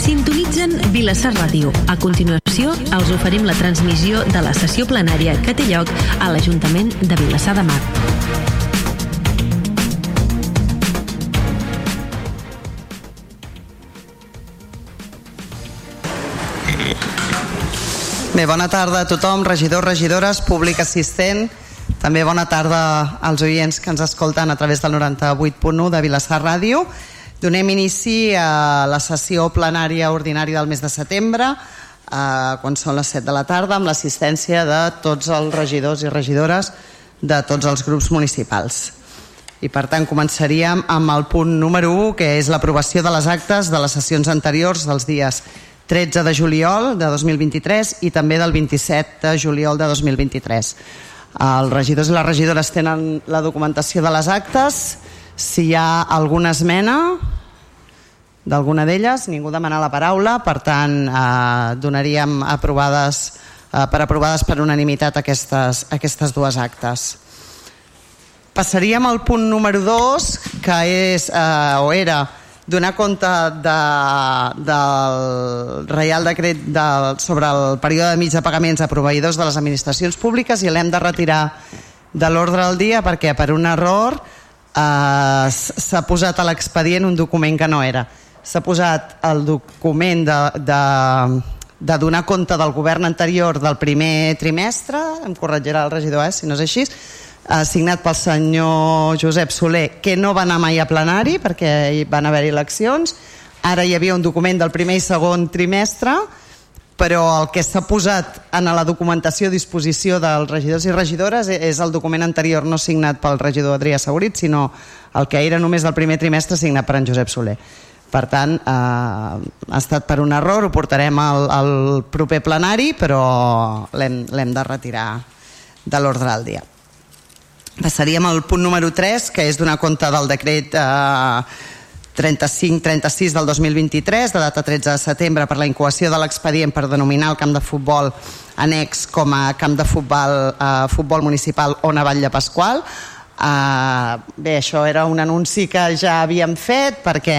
Sintonitzen Vilassar Ràdio. A continuació, els oferim la transmissió de la sessió plenària que té lloc a l'Ajuntament de Vilassar de Mar. Bé, bona tarda a tothom, regidors, regidores, públic assistent. També bona tarda als oients que ens escolten a través del 98.1 de Vilassar Ràdio. Donem inici a la sessió plenària ordinària del mes de setembre, eh, quan són les 7 de la tarda, amb l'assistència de tots els regidors i regidores de tots els grups municipals. I per tant començaríem amb el punt número 1, que és l'aprovació de les actes de les sessions anteriors dels dies 13 de juliol de 2023 i també del 27 de juliol de 2023. Els regidors i les regidores tenen la documentació de les actes. Si hi ha alguna esmena d'alguna d'elles, ningú demana la paraula, per tant eh, donaríem aprovades, eh, per aprovades per unanimitat aquestes, aquestes dues actes. Passaríem al punt número 2, que és, eh, o era, donar compte de, del Reial Decret de, sobre el període de mig de pagaments a proveïdors de les administracions públiques i l'hem de retirar de l'ordre del dia perquè per un error eh, s'ha posat a l'expedient un document que no era. S'ha posat el document de, de, de donar compte del govern anterior del primer trimestre, em corregirà el regidor eh, si no és així, signat pel senyor Josep Soler, que no va anar mai a plenari perquè hi van haver eleccions. Ara hi havia un document del primer i segon trimestre, però el que s'ha posat en la documentació a disposició dels regidors i regidores és el document anterior no signat pel regidor Adrià Saurit, sinó el que era només del primer trimestre signat per en Josep Soler. Per tant, eh, ha estat per un error, ho portarem al, al proper plenari, però l'hem de retirar de l'ordre del dia. Passaríem al punt número 3, que és donar compte del decret eh, 35-36 del 2023, de data 13 de setembre, per la incoació de l'expedient per denominar el camp de futbol annex com a camp de futbol, eh, futbol municipal Ona Vall Pasqual. Eh, bé, això era un anunci que ja havíem fet perquè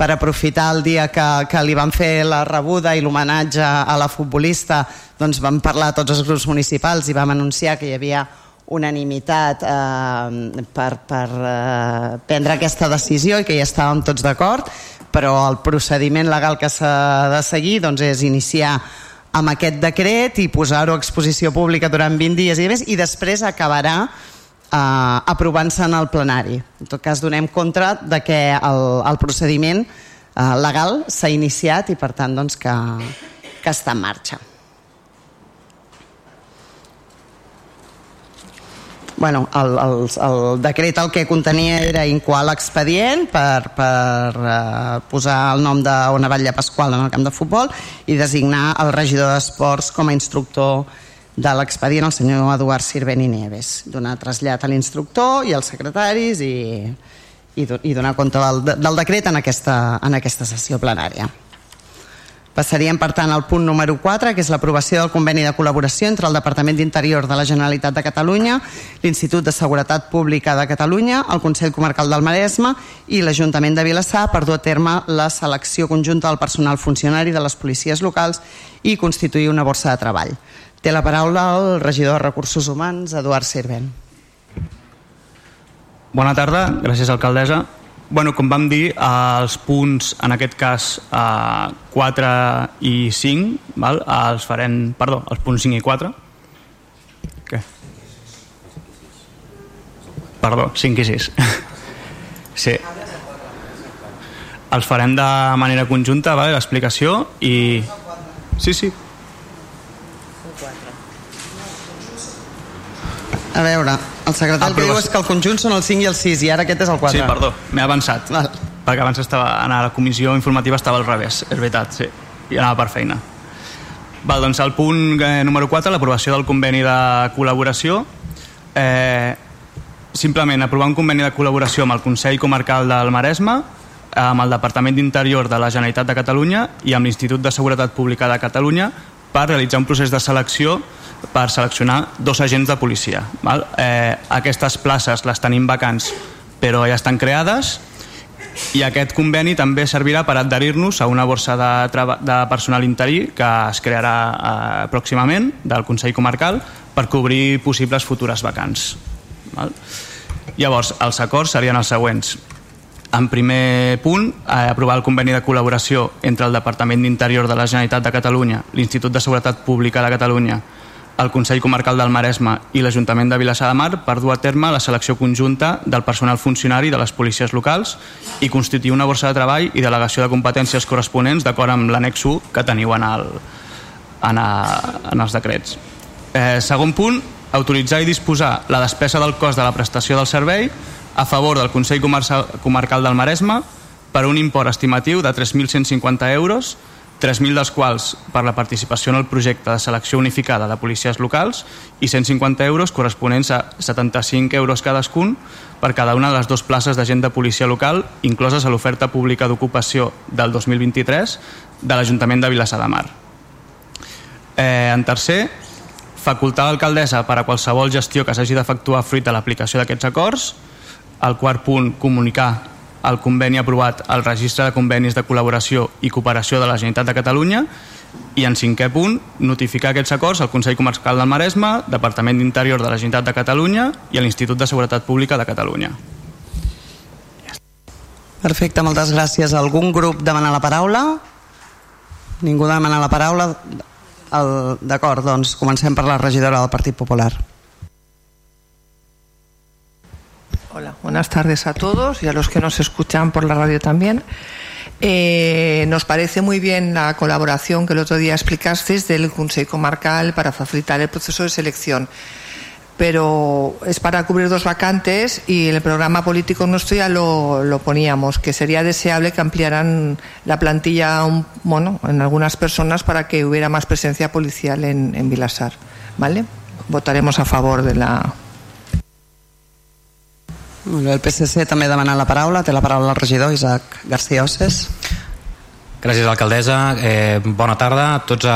per aprofitar el dia que, que li van fer la rebuda i l'homenatge a la futbolista doncs vam parlar tots els grups municipals i vam anunciar que hi havia unanimitat eh, per, per eh, prendre aquesta decisió i que hi estàvem tots d'acord, però el procediment legal que s'ha de seguir doncs, és iniciar amb aquest decret i posar-ho a exposició pública durant 20 dies i més i després acabarà eh, aprovant-se en el plenari. En tot cas, donem compte de que el, el procediment eh, legal s'ha iniciat i per tant doncs, que, que està en marxa. bueno, el, el, el decret el que contenia era incoar l'expedient per, per uh, posar el nom d'Ona Batlle Pasqual en el camp de futbol i designar el regidor d'Esports com a instructor de l'expedient el senyor Eduard Sirvent i Nieves donar trasllat a l'instructor i als secretaris i, i, i donar compte del, del decret en aquesta, en aquesta sessió plenària. Passaríem, per tant, al punt número 4, que és l'aprovació del conveni de col·laboració entre el Departament d'Interior de la Generalitat de Catalunya, l'Institut de Seguretat Pública de Catalunya, el Consell Comarcal del Maresme i l'Ajuntament de Vilassar per dur a terme la selecció conjunta del personal funcionari de les policies locals i constituir una borsa de treball. Té la paraula el regidor de Recursos Humans, Eduard Sirvent. Bona tarda, gràcies alcaldessa bueno, com vam dir, els punts, en aquest cas, eh, 4 i 5, val? els farem, perdó, els punts 5 i 4. Què? Perdó, 5 i 6. sí. Els farem de manera conjunta, vale? l'explicació, i... Sí, sí. A veure, el secretari el que diu és que el conjunt són el 5 i el 6 i ara aquest és el 4. Sí, perdó, m'he avançat. Val. Perquè abans estava, a la comissió informativa estava al revés, és veritat, sí. I anava per feina. Val, doncs el punt eh, número 4, l'aprovació del conveni de col·laboració. Eh, simplement aprovar un conveni de col·laboració amb el Consell Comarcal del Maresme, amb el Departament d'Interior de la Generalitat de Catalunya i amb l'Institut de Seguretat Pública de Catalunya per realitzar un procés de selecció per seleccionar dos agents de policia. Val? Eh, aquestes places les tenim vacants però ja estan creades i aquest conveni també servirà per adherir-nos a una borsa de, de personal interí que es crearà eh, pròximament del Consell Comarcal per cobrir possibles futures vacants. Val? Llavors, els acords serien els següents. En primer punt, eh, aprovar el conveni de col·laboració entre el Departament d'Interior de la Generalitat de Catalunya, l'Institut de Seguretat Pública de Catalunya, el Consell Comarcal del Maresme i l'Ajuntament de Vilassar de Mar per dur a terme la selecció conjunta del personal funcionari de les policies locals i constituir una borsa de treball i delegació de competències corresponents d'acord amb l'annex 1 que teniu en, el, en, a, en els decrets. Eh, segon punt, autoritzar i disposar la despesa del cost de la prestació del servei a favor del Consell Comarcal del Maresme per un import estimatiu de 3.150 euros 3.000 dels quals per la participació en el projecte de selecció unificada de policies locals i 150 euros corresponents a 75 euros cadascun per cada una de les dues places d'agent de policia local incloses a l'oferta pública d'ocupació del 2023 de l'Ajuntament de Vilassar de Mar. Eh, en tercer, facultar l'alcaldessa per a qualsevol gestió que s'hagi d'efectuar fruit de l'aplicació d'aquests acords. El quart punt, comunicar el conveni aprovat al registre de convenis de col·laboració i cooperació de la Generalitat de Catalunya i en cinquè punt, notificar aquests acords al Consell Comarcal del Maresme, Departament d'Interior de la Generalitat de Catalunya i a l'Institut de Seguretat Pública de Catalunya. Perfecte, moltes gràcies. Algun grup demana la paraula? Ningú demana la paraula? D'acord, doncs comencem per la regidora del Partit Popular. Hola, buenas tardes a todos y a los que nos escuchan por la radio también. Eh, nos parece muy bien la colaboración que el otro día explicasteis del Consejo Comarcal para facilitar el proceso de selección. Pero es para cubrir dos vacantes y el programa político nuestro ya lo, poníamos, que sería deseable que ampliaran la plantilla bueno, en algunas personas para que hubiera más presencia policial en, en Vilasar. ¿Vale? Votaremos a favor de la, el PSC també ha demanat la paraula. Té la paraula el regidor Isaac García Osses. Gràcies, alcaldessa. Eh, bona tarda a totes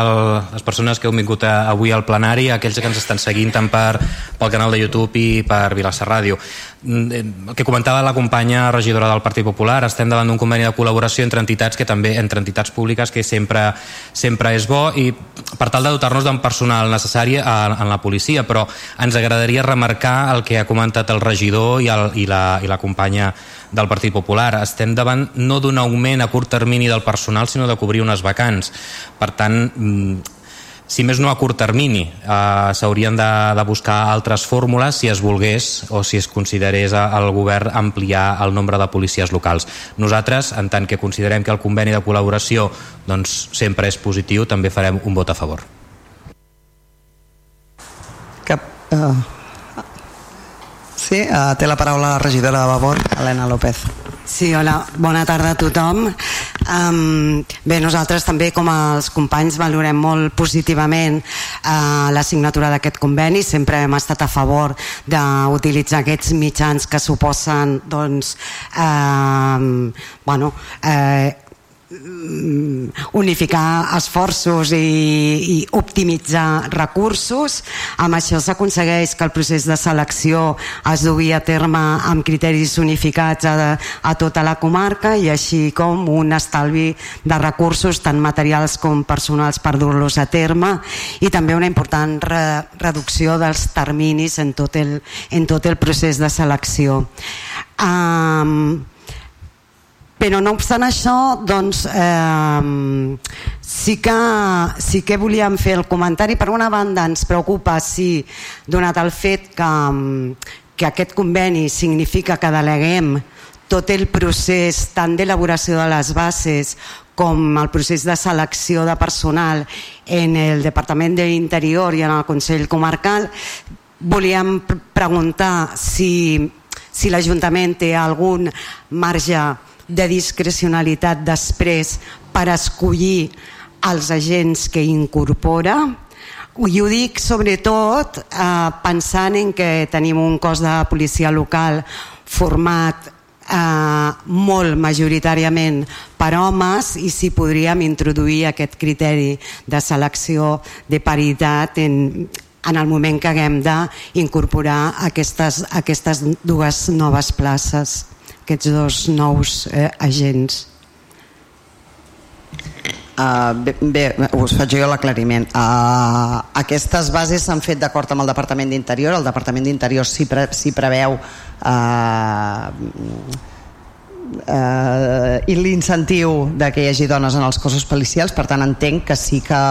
les persones que heu vingut a, avui al plenari, aquells que ens estan seguint tant per, pel canal de YouTube i per Vilassar Ràdio. Eh, el que comentava la companya regidora del Partit Popular, estem davant d'un conveni de col·laboració entre entitats que també entre entitats públiques que sempre, sempre és bo i per tal de dotar-nos d'un personal necessari en la policia, però ens agradaria remarcar el que ha comentat el regidor i, el, i, la, i la companya del Partit Popular. Estem davant no d'un augment a curt termini del personal, sinó de cobrir unes vacants. Per tant, mm, si més no a curt termini, eh, s'haurien de, de buscar altres fórmules si es volgués o si es considerés al govern ampliar el nombre de policies locals. Nosaltres, en tant que considerem que el conveni de col·laboració doncs, sempre és positiu, també farem un vot a favor. Cap, uh, Sí, uh, té la paraula la regidora de Vavor, Helena López. Sí, hola, bona tarda a tothom. Um, bé, nosaltres també com els companys valorem molt positivament uh, la signatura d'aquest conveni, sempre hem estat a favor d'utilitzar aquests mitjans que suposen doncs, uh, bueno, uh, unificar esforços i, i optimitzar recursos. Amb això s'aconsegueix que el procés de selecció es dugui a terme amb criteris unificats a, a tota la comarca i així com un estalvi de recursos tant materials com personals per dur-los a terme i també una important re, reducció dels terminis en tot el, en tot el procés de selecció. Um, però no obstant això doncs eh, sí, que, sí que volíem fer el comentari. Per una banda ens preocupa si donat el fet que, que aquest conveni significa que deleguem tot el procés tant d'elaboració de les bases com el procés de selecció de personal en el Departament d'Interior i en el Consell Comarcal volíem preguntar si, si l'Ajuntament té algun marge de discrecionalitat després per escollir els agents que incorpora i ho dic sobretot eh, pensant en que tenim un cos de policia local format eh, molt majoritàriament per homes i si podríem introduir aquest criteri de selecció de paritat en, en el moment que haguem d'incorporar aquestes, aquestes dues noves places. Aquests dos nous eh, agents? Uh, bé, bé, us faig jo l'aclariment. Uh, aquestes bases s'han fet d'acord amb el Departament d'Interior. El Departament d'Interior s'hi pre, preveu uh, uh, i l'incentiu de que hi hagi dones en els cossos policials, per tant entenc que sí que,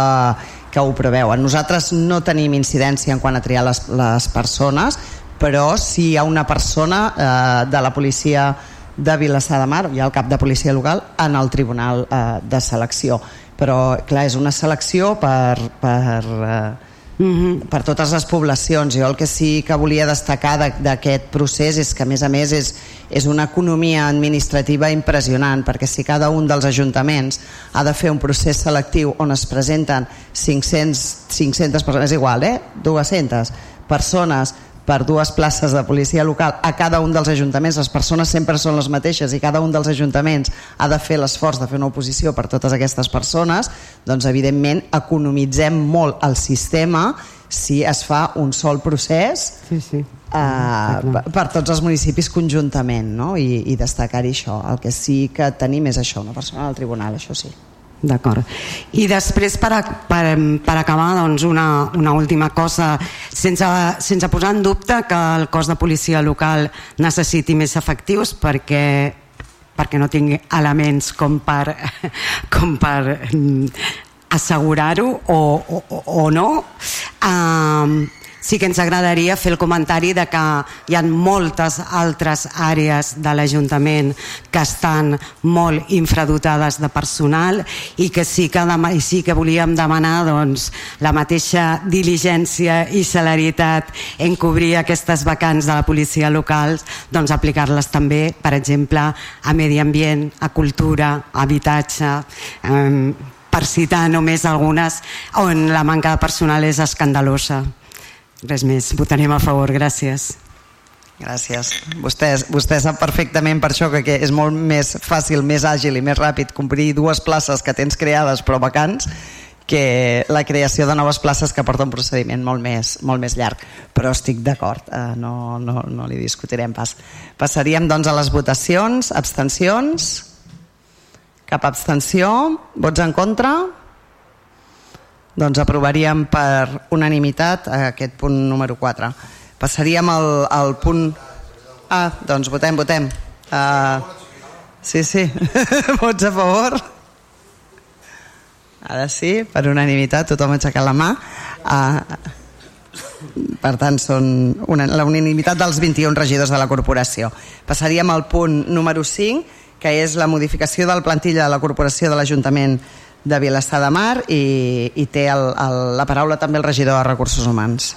que ho preveuen. Nosaltres no tenim incidència en quant a triar les, les persones, però si hi ha una persona uh, de la policia de Vilassar de Mar, hi ha el cap de policia local, en el tribunal eh, de selecció. Però, clar, és una selecció per, per, eh, mm -hmm. per totes les poblacions. Jo el que sí que volia destacar d'aquest procés és que, a més a més, és, és una economia administrativa impressionant, perquè si cada un dels ajuntaments ha de fer un procés selectiu on es presenten 500, 500 persones, és igual, eh? 200 persones per dues places de policia local. A cada un dels ajuntaments, les persones sempre són les mateixes i cada un dels ajuntaments ha de fer l'esforç de fer una oposició per totes aquestes persones, doncs evidentment economitzem molt el sistema si es fa un sol procés sí, sí. Uh, per tots els municipis conjuntament no? i, i destacar-hi això. El que sí que tenim és això una persona al tribunal, això sí D'acord. I després, per, a, per, per acabar, doncs, una, una última cosa, sense, sense posar en dubte que el cos de policia local necessiti més efectius perquè perquè no tingui elements com per, com per mm, assegurar-ho o, o, o no. Um, sí que ens agradaria fer el comentari de que hi ha moltes altres àrees de l'Ajuntament que estan molt infradotades de personal i que sí que, i sí que volíem demanar doncs, la mateixa diligència i celeritat en cobrir aquestes vacants de la policia local, doncs aplicar-les també, per exemple, a medi ambient, a cultura, a habitatge, eh, per citar només algunes on la manca de personal és escandalosa. Res més, votarem a favor, gràcies. Gràcies. Vostè, vostè sap perfectament per això que, és molt més fàcil, més àgil i més ràpid complir dues places que tens creades però vacants que la creació de noves places que porta un procediment molt més, molt més llarg. Però estic d'acord, eh, no, no, no li discutirem pas. Passaríem doncs a les votacions. Abstencions? Cap abstenció? Vots en contra? Doncs aprovaríem per unanimitat aquest punt número 4. Passaríem al, al punt... Ah, doncs votem, votem. Uh, sí, sí. Vots a favor? Ara sí, per unanimitat, tothom ha aixecat la mà. Uh, per tant, són una, la unanimitat dels 21 regidors de la corporació. Passaríem al punt número 5, que és la modificació del plantilla de la corporació de l'Ajuntament Vilassar de Mar i, i té el, el, la paraula també el regidor de Recursos Humans.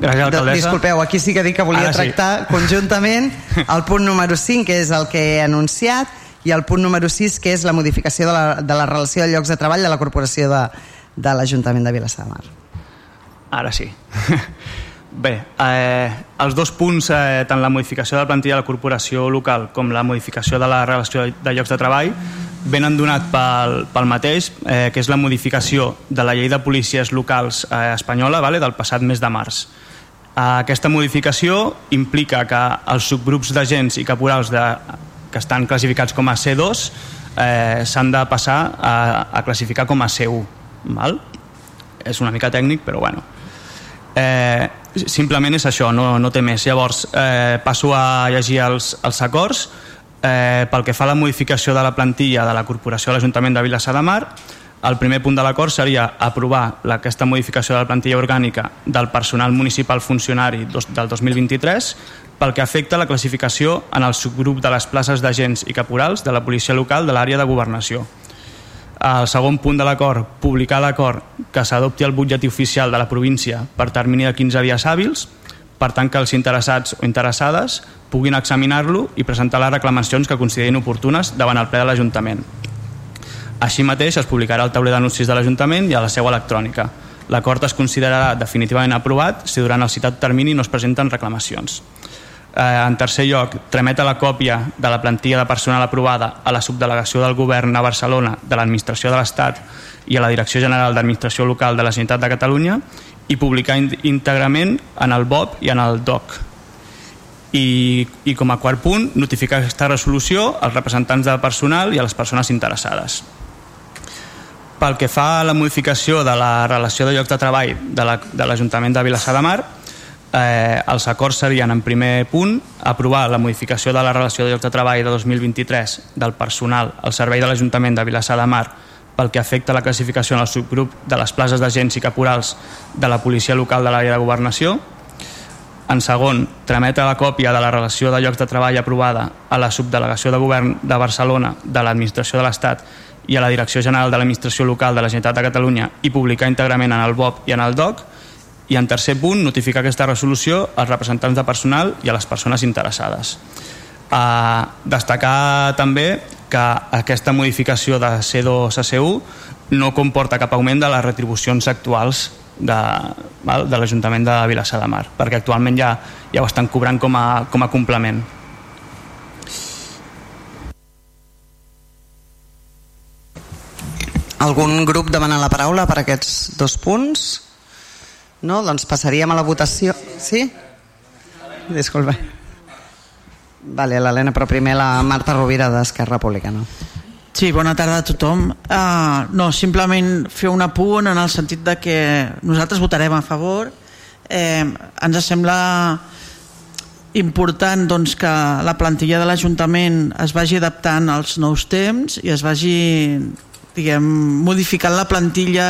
Gràcies, alcaldessa. Disculpeu, aquí sí que dic que volia Ara tractar sí. conjuntament el punt número 5, que és el que he anunciat, i el punt número 6, que és la modificació de la, de la relació de llocs de treball de la corporació de, de l'Ajuntament de Vilassar de Mar. Ara sí. Bé, eh, els dos punts, eh, tant la modificació de la plantilla de la corporació local com la modificació de la relació de llocs de treball, venen donat pel, pel mateix, eh, que és la modificació de la llei de policies locals eh, espanyola vale, del passat mes de març. Eh, aquesta modificació implica que els subgrups d'agents i caporals de, que estan classificats com a C2 eh, s'han de passar a, a classificar com a C1. Val? És una mica tècnic, però bueno. Eh, simplement és això, no, no té més. Llavors, eh, passo a llegir els, els acords Eh, pel que fa a la modificació de la plantilla de la Corporació de l'Ajuntament de Vilassar de Mar, el primer punt de l'acord seria aprovar aquesta modificació de la plantilla orgànica del personal municipal funcionari del 2023 pel que afecta la classificació en el subgrup de les places d'agents i caporals de la policia local de l'àrea de governació. El segon punt de l'acord, publicar l'acord que s'adopti el butlletí oficial de la província per termini de 15 dies hàbils, per tant que els interessats o interessades puguin examinar-lo i presentar les reclamacions que considerin oportunes davant el ple de l'Ajuntament. Així mateix es publicarà el tauler d'anuncis de l'Ajuntament i a la seu electrònica. L'acord es considerarà definitivament aprovat si durant el citat termini no es presenten reclamacions. Eh, en tercer lloc, tramet a la còpia de la plantilla de personal aprovada a la subdelegació del Govern a Barcelona de l'Administració de l'Estat i a la Direcció General d'Administració Local de la Generalitat de Catalunya i publicar íntegrament en el BOP i en el DOC I, I com a quart punt, notificar aquesta resolució als representants del personal i a les persones interessades. Pel que fa a la modificació de la relació de lloc de treball de l'Ajuntament la, de, de Vilassar de Mar, eh, els acords serien, en primer punt, aprovar la modificació de la relació de lloc de treball de 2023 del personal al servei de l'Ajuntament de Vilassar de Mar pel que afecta la classificació en el subgrup de les places d'agents i caporals de la policia local de l'àrea de governació. En segon, trametre la còpia de la relació de llocs de treball aprovada a la subdelegació de govern de Barcelona de l'Administració de l'Estat i a la Direcció General de l'Administració Local de la Generalitat de Catalunya i publicar íntegrament en el BOP i en el DOC. I en tercer punt, notificar aquesta resolució als representants de personal i a les persones interessades. A destacar també que aquesta modificació de C2 a C1 no comporta cap augment de les retribucions actuals de, de l'Ajuntament de Vilassar de Mar, perquè actualment ja, ja ho estan cobrant com a, com a complement. Algun grup demana la paraula per aquests dos punts? No? Doncs passaríem a la votació. Sí? Disculpa. Vale, l'Helena, però primer la Marta Rovira d'Esquerra Republicana. Sí, bona tarda a tothom. Uh, no, simplement fer un apunt en el sentit de que nosaltres votarem a favor. Eh, ens sembla important doncs, que la plantilla de l'Ajuntament es vagi adaptant als nous temps i es vagi diguem, modificant la plantilla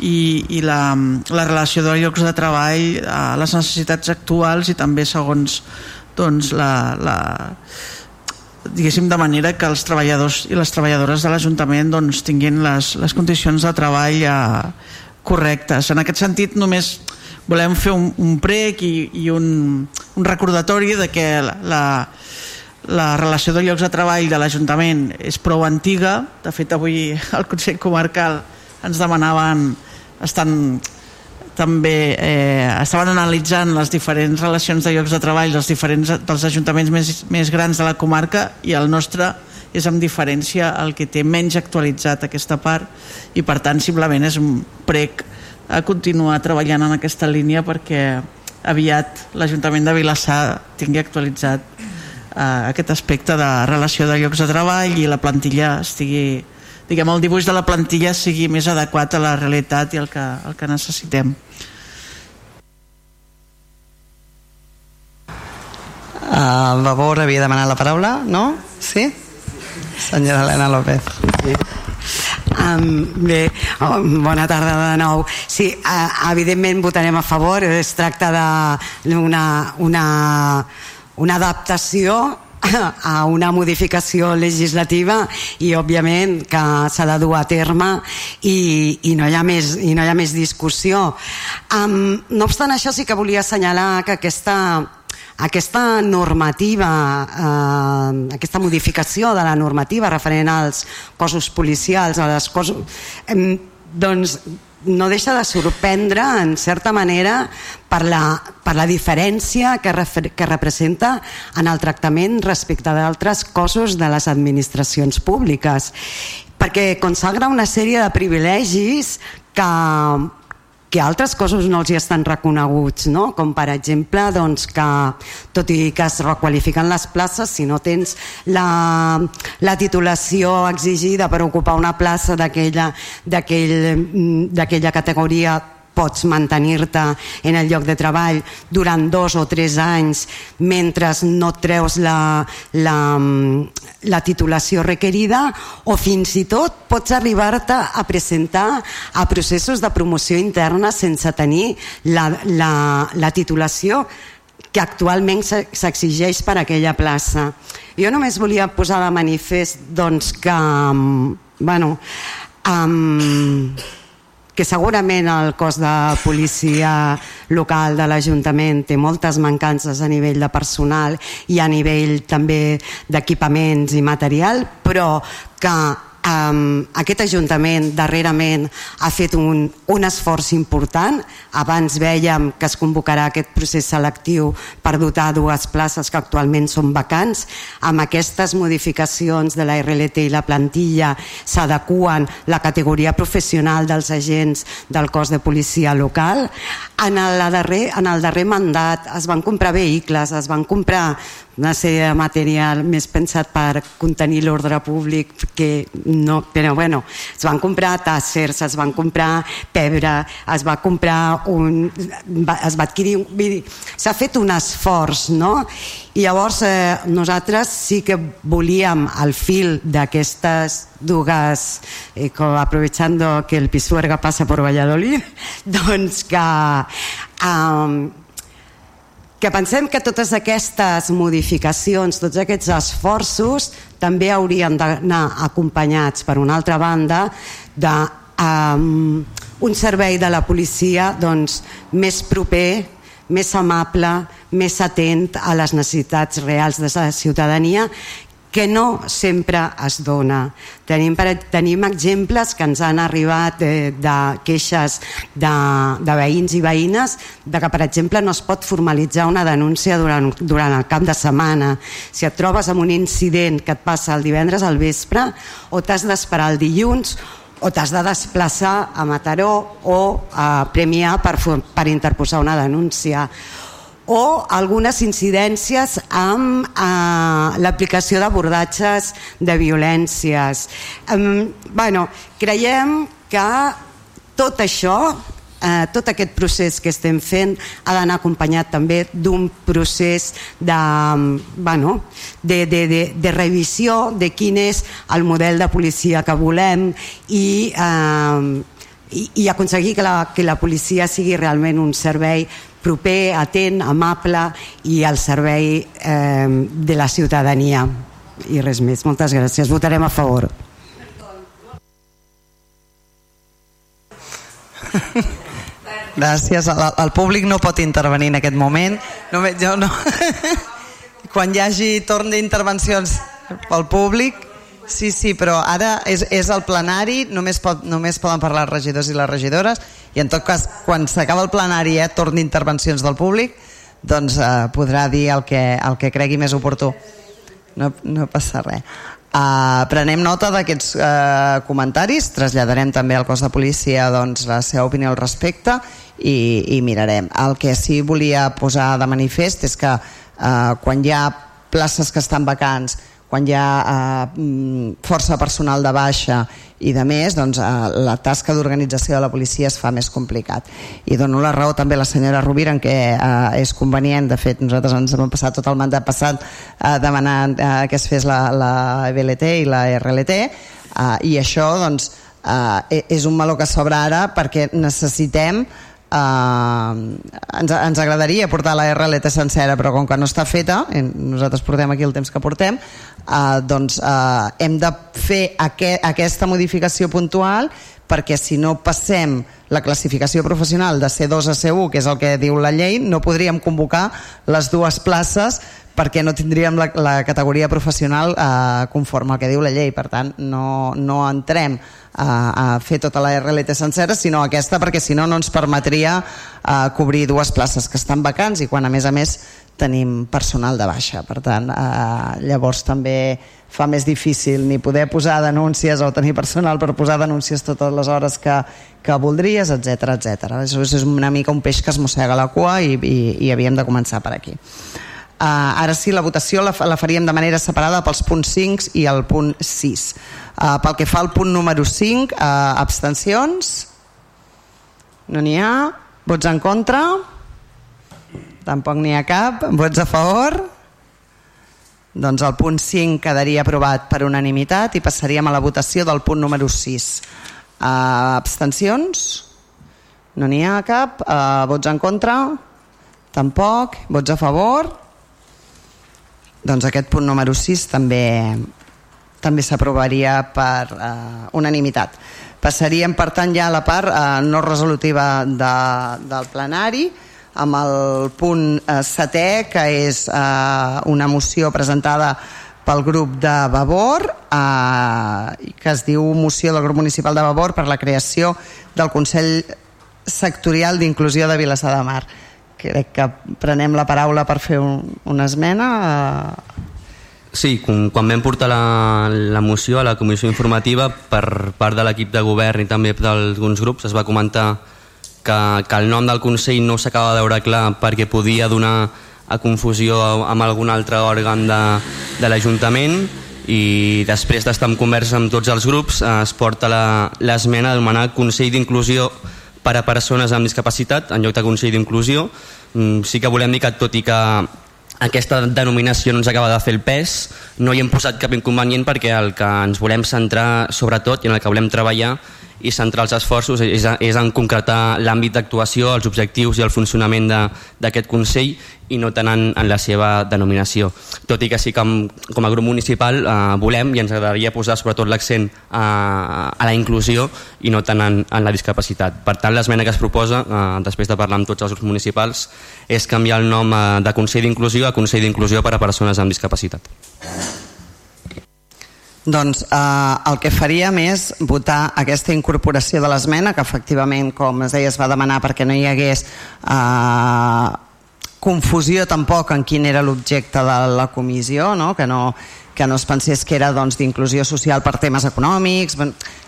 i, i la, la relació de llocs de treball a les necessitats actuals i també segons doncs la, la, diguéssim de manera que els treballadors i les treballadores de l'Ajuntament doncs, tinguin les, les condicions de treball eh, correctes. En aquest sentit només volem fer un, un prec i, i un, un recordatori de que la, la, la relació de llocs de treball de l'Ajuntament és prou antiga. De fet, avui el Consell Comarcal ens demanaven, estan també eh, estaven analitzant les diferents relacions de llocs de treball dels diferents dels ajuntaments més, més grans de la comarca i el nostre és amb diferència el que té menys actualitzat aquesta part i per tant simplement és un prec a continuar treballant en aquesta línia perquè aviat l'Ajuntament de Vilassar tingui actualitzat eh, aquest aspecte de relació de llocs de treball i la plantilla estigui diguem, el dibuix de la plantilla sigui més adequat a la realitat i el que, el que necessitem. Uh, el Vavor havia demanat la paraula, no? Sí? Senyora Helena López. Sí. Um, bé, oh, bona tarda de nou. Sí, uh, evidentment votarem a favor. Es tracta d'una una, una adaptació a una modificació legislativa i òbviament que s'ha de dur a terme i, i, no, hi ha més, i no hi ha més discussió. Um, no obstant això sí que volia assenyalar que aquesta aquesta normativa, eh, aquesta modificació de la normativa referent als cossos policials, a les cossos, eh, doncs no deixa de sorprendre en certa manera per la, per la diferència que, refer, que representa en el tractament respecte d'altres cossos de les administracions públiques. Perquè consagra una sèrie de privilegis que que altres coses no els hi estan reconeguts, no? com per exemple doncs, que tot i que es requalifiquen les places, si no tens la, la titulació exigida per ocupar una plaça d'aquella categoria pots mantenir-te en el lloc de treball durant dos o tres anys mentre no treus la, la, la titulació requerida o fins i tot pots arribar-te a presentar a processos de promoció interna sense tenir la, la, la titulació que actualment s'exigeix per aquella plaça. Jo només volia posar de manifest doncs, que, bueno, um, que segurament el cos de policia local de l'Ajuntament té moltes mancances a nivell de personal i a nivell també d'equipaments i material, però que Um, aquest Ajuntament darrerament ha fet un, un esforç important. Abans veiem que es convocarà aquest procés selectiu per dotar dues places que actualment són vacants. Amb aquestes modificacions de la RLT i la plantilla s'adequen la categoria professional dels agents del cos de policia local. En el darrer, en el darrer mandat es van comprar vehicles, es van comprar una sèrie de material més pensat per contenir l'ordre públic que no, però bueno, es van comprar tàssers, es van comprar pebre, es va comprar un, es va adquirir s'ha fet un esforç no? i llavors eh, nosaltres sí que volíem al fil d'aquestes dues eh, aprovechando que el Pisuerga passa per Valladolid doncs que eh, que pensem que totes aquestes modificacions, tots aquests esforços també haurien d'anar acompanyats per una altra banda de um, un servei de la policia doncs, més proper, més amable, més atent a les necessitats reals de la ciutadania que no sempre es dona. Tenim, per, tenim exemples que ens han arribat de, de queixes de, de veïns i veïnes de que, per exemple, no es pot formalitzar una denúncia durant, durant el cap de setmana. Si et trobes amb un incident que et passa el divendres al vespre o t'has d'esperar el dilluns o t'has de desplaçar a Mataró o a Premià per, per interposar una denúncia o algunes incidències amb eh, l'aplicació d'abordatges de violències. Eh, bueno, creiem que tot això eh, tot aquest procés que estem fent ha d'anar acompanyat també d'un procés de, bueno, de, de, de, de revisió de quin és el model de policia que volem i, eh, i, i aconseguir que la, que la policia sigui realment un servei proper, atent, amable i al servei eh, de la ciutadania. I res més. Moltes gràcies. Votarem a favor. Gràcies. El, el públic no pot intervenir en aquest moment. Només, jo no. Quan hi hagi torn d'intervencions pel públic, Sí, sí, però ara és, és el plenari, només, pot, només poden parlar els regidors i les regidores, i en tot cas, quan s'acaba el plenari, eh, torn d'intervencions del públic, doncs eh, podrà dir el que, el que cregui més oportú. No, no passa res. Uh, prenem nota d'aquests uh, comentaris, traslladarem també al cos de policia doncs, la seva opinió al respecte i, i mirarem. El que sí volia posar de manifest és que uh, quan hi ha places que estan vacants quan hi ha eh, mm, força personal de baixa i de més, doncs, eh, la tasca d'organització de la policia es fa més complicat. I dono la raó també a la senyora Rovira en què eh, és convenient, de fet nosaltres ens hem passat tot el mandat passat eh, demanant eh, que es fes la, la BLT i la RLT eh, i això doncs, eh, és un meló que s'obre ara perquè necessitem Uh, ens, ens agradaria portar la RLT sencera però com que no està feta nosaltres portem aquí el temps que portem uh, doncs uh, hem de fer aqu aquesta modificació puntual perquè si no passem la classificació professional de C2 a C1 que és el que diu la llei no podríem convocar les dues places perquè no tindríem la, la categoria professional eh, conforme al que diu la llei per tant no, no entrem a, a fer tota la RLT sencera, sinó aquesta perquè si no no ens permetria uh, cobrir dues places que estan vacants i quan a més a més tenim personal de baixa. Per tant, eh, llavors també fa més difícil ni poder posar denúncies o tenir personal per posar denúncies totes les hores que, que voldries, etc etc. Això és una mica un peix que es mossega la cua i, i, i havíem de començar per aquí. Uh, ara sí, la votació la, la faríem de manera separada pels punts 5 i el punt 6. Uh, pel que fa al punt número 5, uh, abstencions? No n'hi ha. Vots en contra? Tampoc n'hi ha cap. Vots a favor? Doncs el punt 5 quedaria aprovat per unanimitat i passaríem a la votació del punt número 6. Uh, abstencions? No n'hi ha cap. Uh, vots en contra? Tampoc. Vots a favor? Doncs aquest punt número 6 també també s'aprovaria per eh, unanimitat. Passaríem, per tant, ja a la part eh, no resolutiva de, del plenari, amb el punt eh, setè, que és eh, una moció presentada pel grup de Vavor eh, que es diu moció del grup municipal de Vavor per la creació del Consell Sectorial d'Inclusió de Vilassar de Mar crec que prenem la paraula per fer un, una esmena eh... Sí, quan vam portar la, la moció a la comissió informativa per part de l'equip de govern i també d'alguns grups es va comentar que, que el nom del Consell no s'acaba de veure clar perquè podia donar a confusió amb algun altre òrgan de, de l'Ajuntament i després d'estar en conversa amb tots els grups es porta l'esmena d'anomenar Consell d'Inclusió per a persones amb discapacitat en lloc de Consell d'Inclusió mm, sí que volem dir que tot i que aquesta denominació no ens acaba de fer el pes no hi hem posat cap inconvenient perquè el que ens volem centrar sobretot i en el que volem treballar i centrar els esforços és, és en concretar l'àmbit d'actuació, els objectius i el funcionament d'aquest Consell i no tant en, en la seva denominació. Tot i que sí que com, com a grup municipal eh, volem i ens agradaria posar sobretot l'accent a, a la inclusió i no tant en, en la discapacitat. Per tant, l'esmena que es proposa, eh, després de parlar amb tots els grups municipals, és canviar el nom eh, de Consell d'Inclusió a Consell d'Inclusió per a persones amb discapacitat. Doncs eh, el que faríem és votar aquesta incorporació de l'esmena, que efectivament, com es deia, es va demanar perquè no hi hagués eh, confusió tampoc en quin era l'objecte de la comissió, no? Que, no, que no es pensés que era doncs, d'inclusió social per temes econòmics.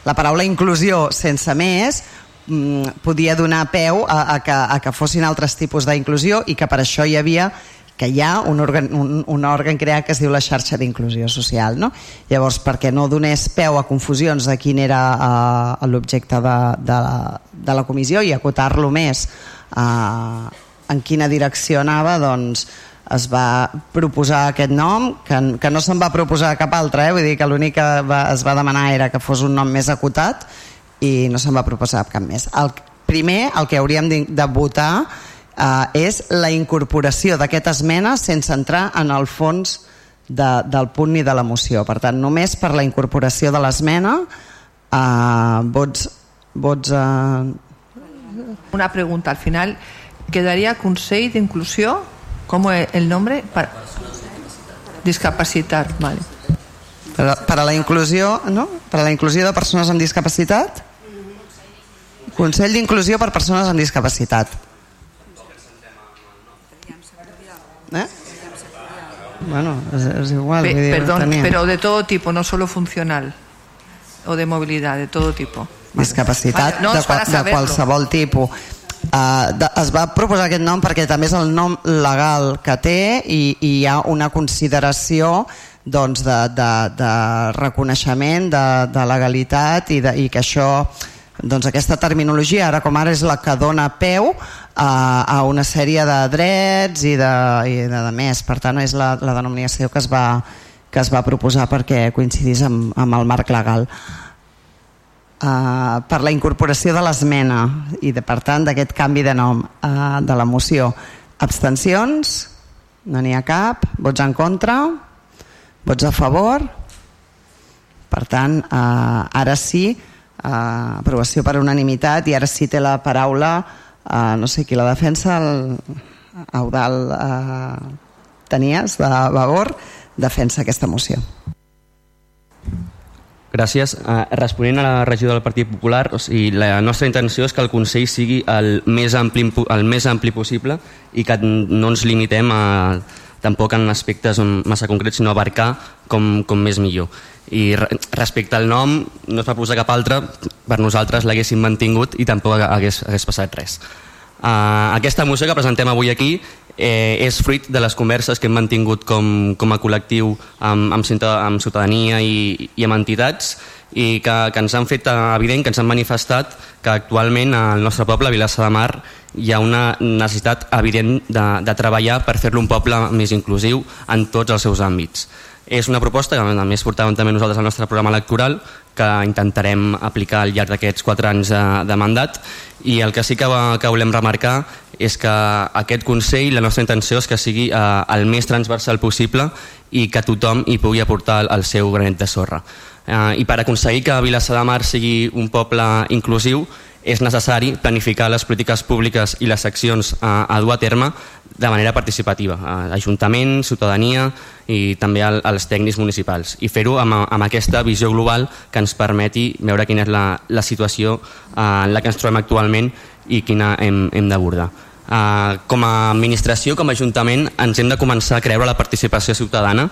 La paraula inclusió sense més mm, podia donar peu a, a, que, a que fossin altres tipus d'inclusió i que per això hi havia que hi ha un òrgan, un, un òrgan creat que es diu la xarxa d'inclusió social. No? Llavors, perquè no donés peu a confusions de quin era uh, l'objecte de, de, la, de la comissió i acotar-lo més uh, en quina direcció anava, doncs es va proposar aquest nom, que, que no se'n va proposar cap altre, eh? vull dir que l'únic que va, es va demanar era que fos un nom més acotat i no se'n va proposar cap més. El primer, el que hauríem de votar eh, és la incorporació d'aquesta esmena sense entrar en el fons de, del punt ni de la moció. Per tant, només per la incorporació de l'esmena eh, vots... vots eh... Una pregunta, al final, ¿quedaría Consell d'Inclusió? ¿Cómo es el nombre? Para... Discapacitat, vale. Per a, per a la inclusió, no? Per a la inclusió de persones amb discapacitat? Consell d'Inclusió per persones amb discapacitat. ¿Eh? Bueno, es, es igual. Pe perdón, pero de todo tipo, no solo funcional o de movilidad, de todo tipo. Discapacitat vale, no, de, de qualsevol tipus. Uh, de, es va proposar aquest nom perquè també és el nom legal que té i, i hi ha una consideració doncs, de, de, de reconeixement, de, de legalitat i, de, i que això doncs aquesta terminologia ara com ara és la que dona peu a, a una sèrie de drets i de, i de, de més. Per tant és la, la denominació que es va, que es va proposar perquè coincidís amb, amb el marc legal. Uh, per la incorporació de l'esmena i de, per tant d'aquest canvi de nom uh, de la moció. Abstencions? No n'hi ha cap. Vots en contra? Vots a favor? Per tant uh, ara sí eh, aprovació per unanimitat i ara sí té la paraula eh, no sé qui la defensa el Eudal eh, Tenies de Vavor defensa aquesta moció Gràcies. Uh, responent a la regió del Partit Popular, o sigui, la nostra intenció és que el Consell sigui el més ampli, el més ampli possible i que no ens limitem a, tampoc en aspectes massa concrets, sinó abarcar com, com més millor. I respecte al nom no es va posar cap altre per nosaltres l'haguéssim mantingut i tampoc hagués, hagués passat res. Uh, aquesta moció que presentem avui aquí eh, és fruit de les converses que hem mantingut com, com a col·lectiu amb, amb, amb ciutadania i, i amb entitats i que, que ens han fet evident, que ens han manifestat que actualment al nostre poble, Vilassa de Mar, hi ha una necessitat evident de, de treballar per fer-lo un poble més inclusiu en tots els seus àmbits. És una proposta que a més portàvem també nosaltres al nostre programa electoral que intentarem aplicar al llarg d'aquests quatre anys de, de mandat i el que sí que, que volem remarcar és que aquest Consell, la nostra intenció és que sigui eh, el més transversal possible i que tothom hi pugui aportar el seu granet de sorra. Eh, I per aconseguir que Vilassar de Mar sigui un poble inclusiu és necessari planificar les polítiques públiques i les accions a, a dur a terme de manera participativa, a Ajuntament, ciutadania i també al, als tècnics municipals i fer-ho amb, amb aquesta visió global que ens permeti veure quina és la, la situació eh, en la que ens trobem actualment i quina hem, hem d'abordar. Uh, com a administració, com a Ajuntament, ens hem de començar a creure la participació ciutadana,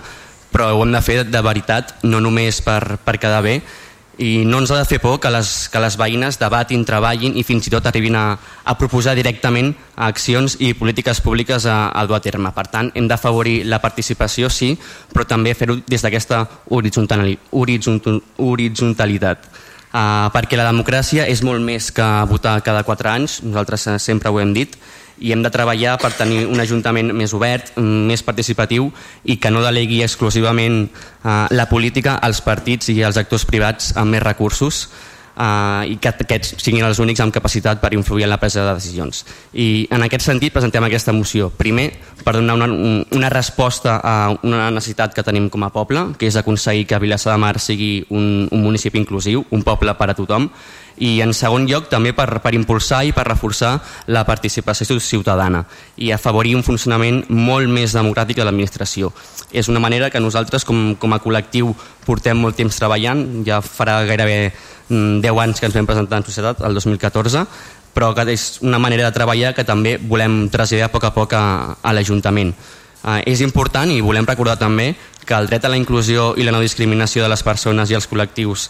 però ho hem de fer de veritat, no només per, per quedar bé, i no ens ha de fer por que les, que les veïnes debatin, treballin i fins i tot arribin a, a proposar directament accions i polítiques públiques a, a dur a terme. Per tant, hem d'afavorir la participació, sí, però també fer-ho des d'aquesta horitzontalitat. Uh, perquè la democràcia és molt més que votar cada quatre anys, nosaltres sempre ho hem dit, i hem de treballar per tenir un ajuntament més obert, més participatiu i que no delegui exclusivament eh, la política als partits i als actors privats amb més recursos eh, i que aquests siguin els únics amb capacitat per influir en la presa de decisions. I en aquest sentit presentem aquesta moció. Primer, per donar una, una resposta a una necessitat que tenim com a poble, que és aconseguir que Vilassar de Mar sigui un, un municipi inclusiu, un poble per a tothom, i en segon lloc també per, per impulsar i per reforçar la participació ciutadana i afavorir un funcionament molt més democràtic de l'administració. És una manera que nosaltres com, com a col·lectiu portem molt temps treballant, ja farà gairebé 10 mm, anys que ens vam presentar en societat, el 2014, però que és una manera de treballar que també volem traslladar a poc a poc a, a l'Ajuntament. Eh, és important i volem recordar també que el dret a la inclusió i la no discriminació de les persones i els col·lectius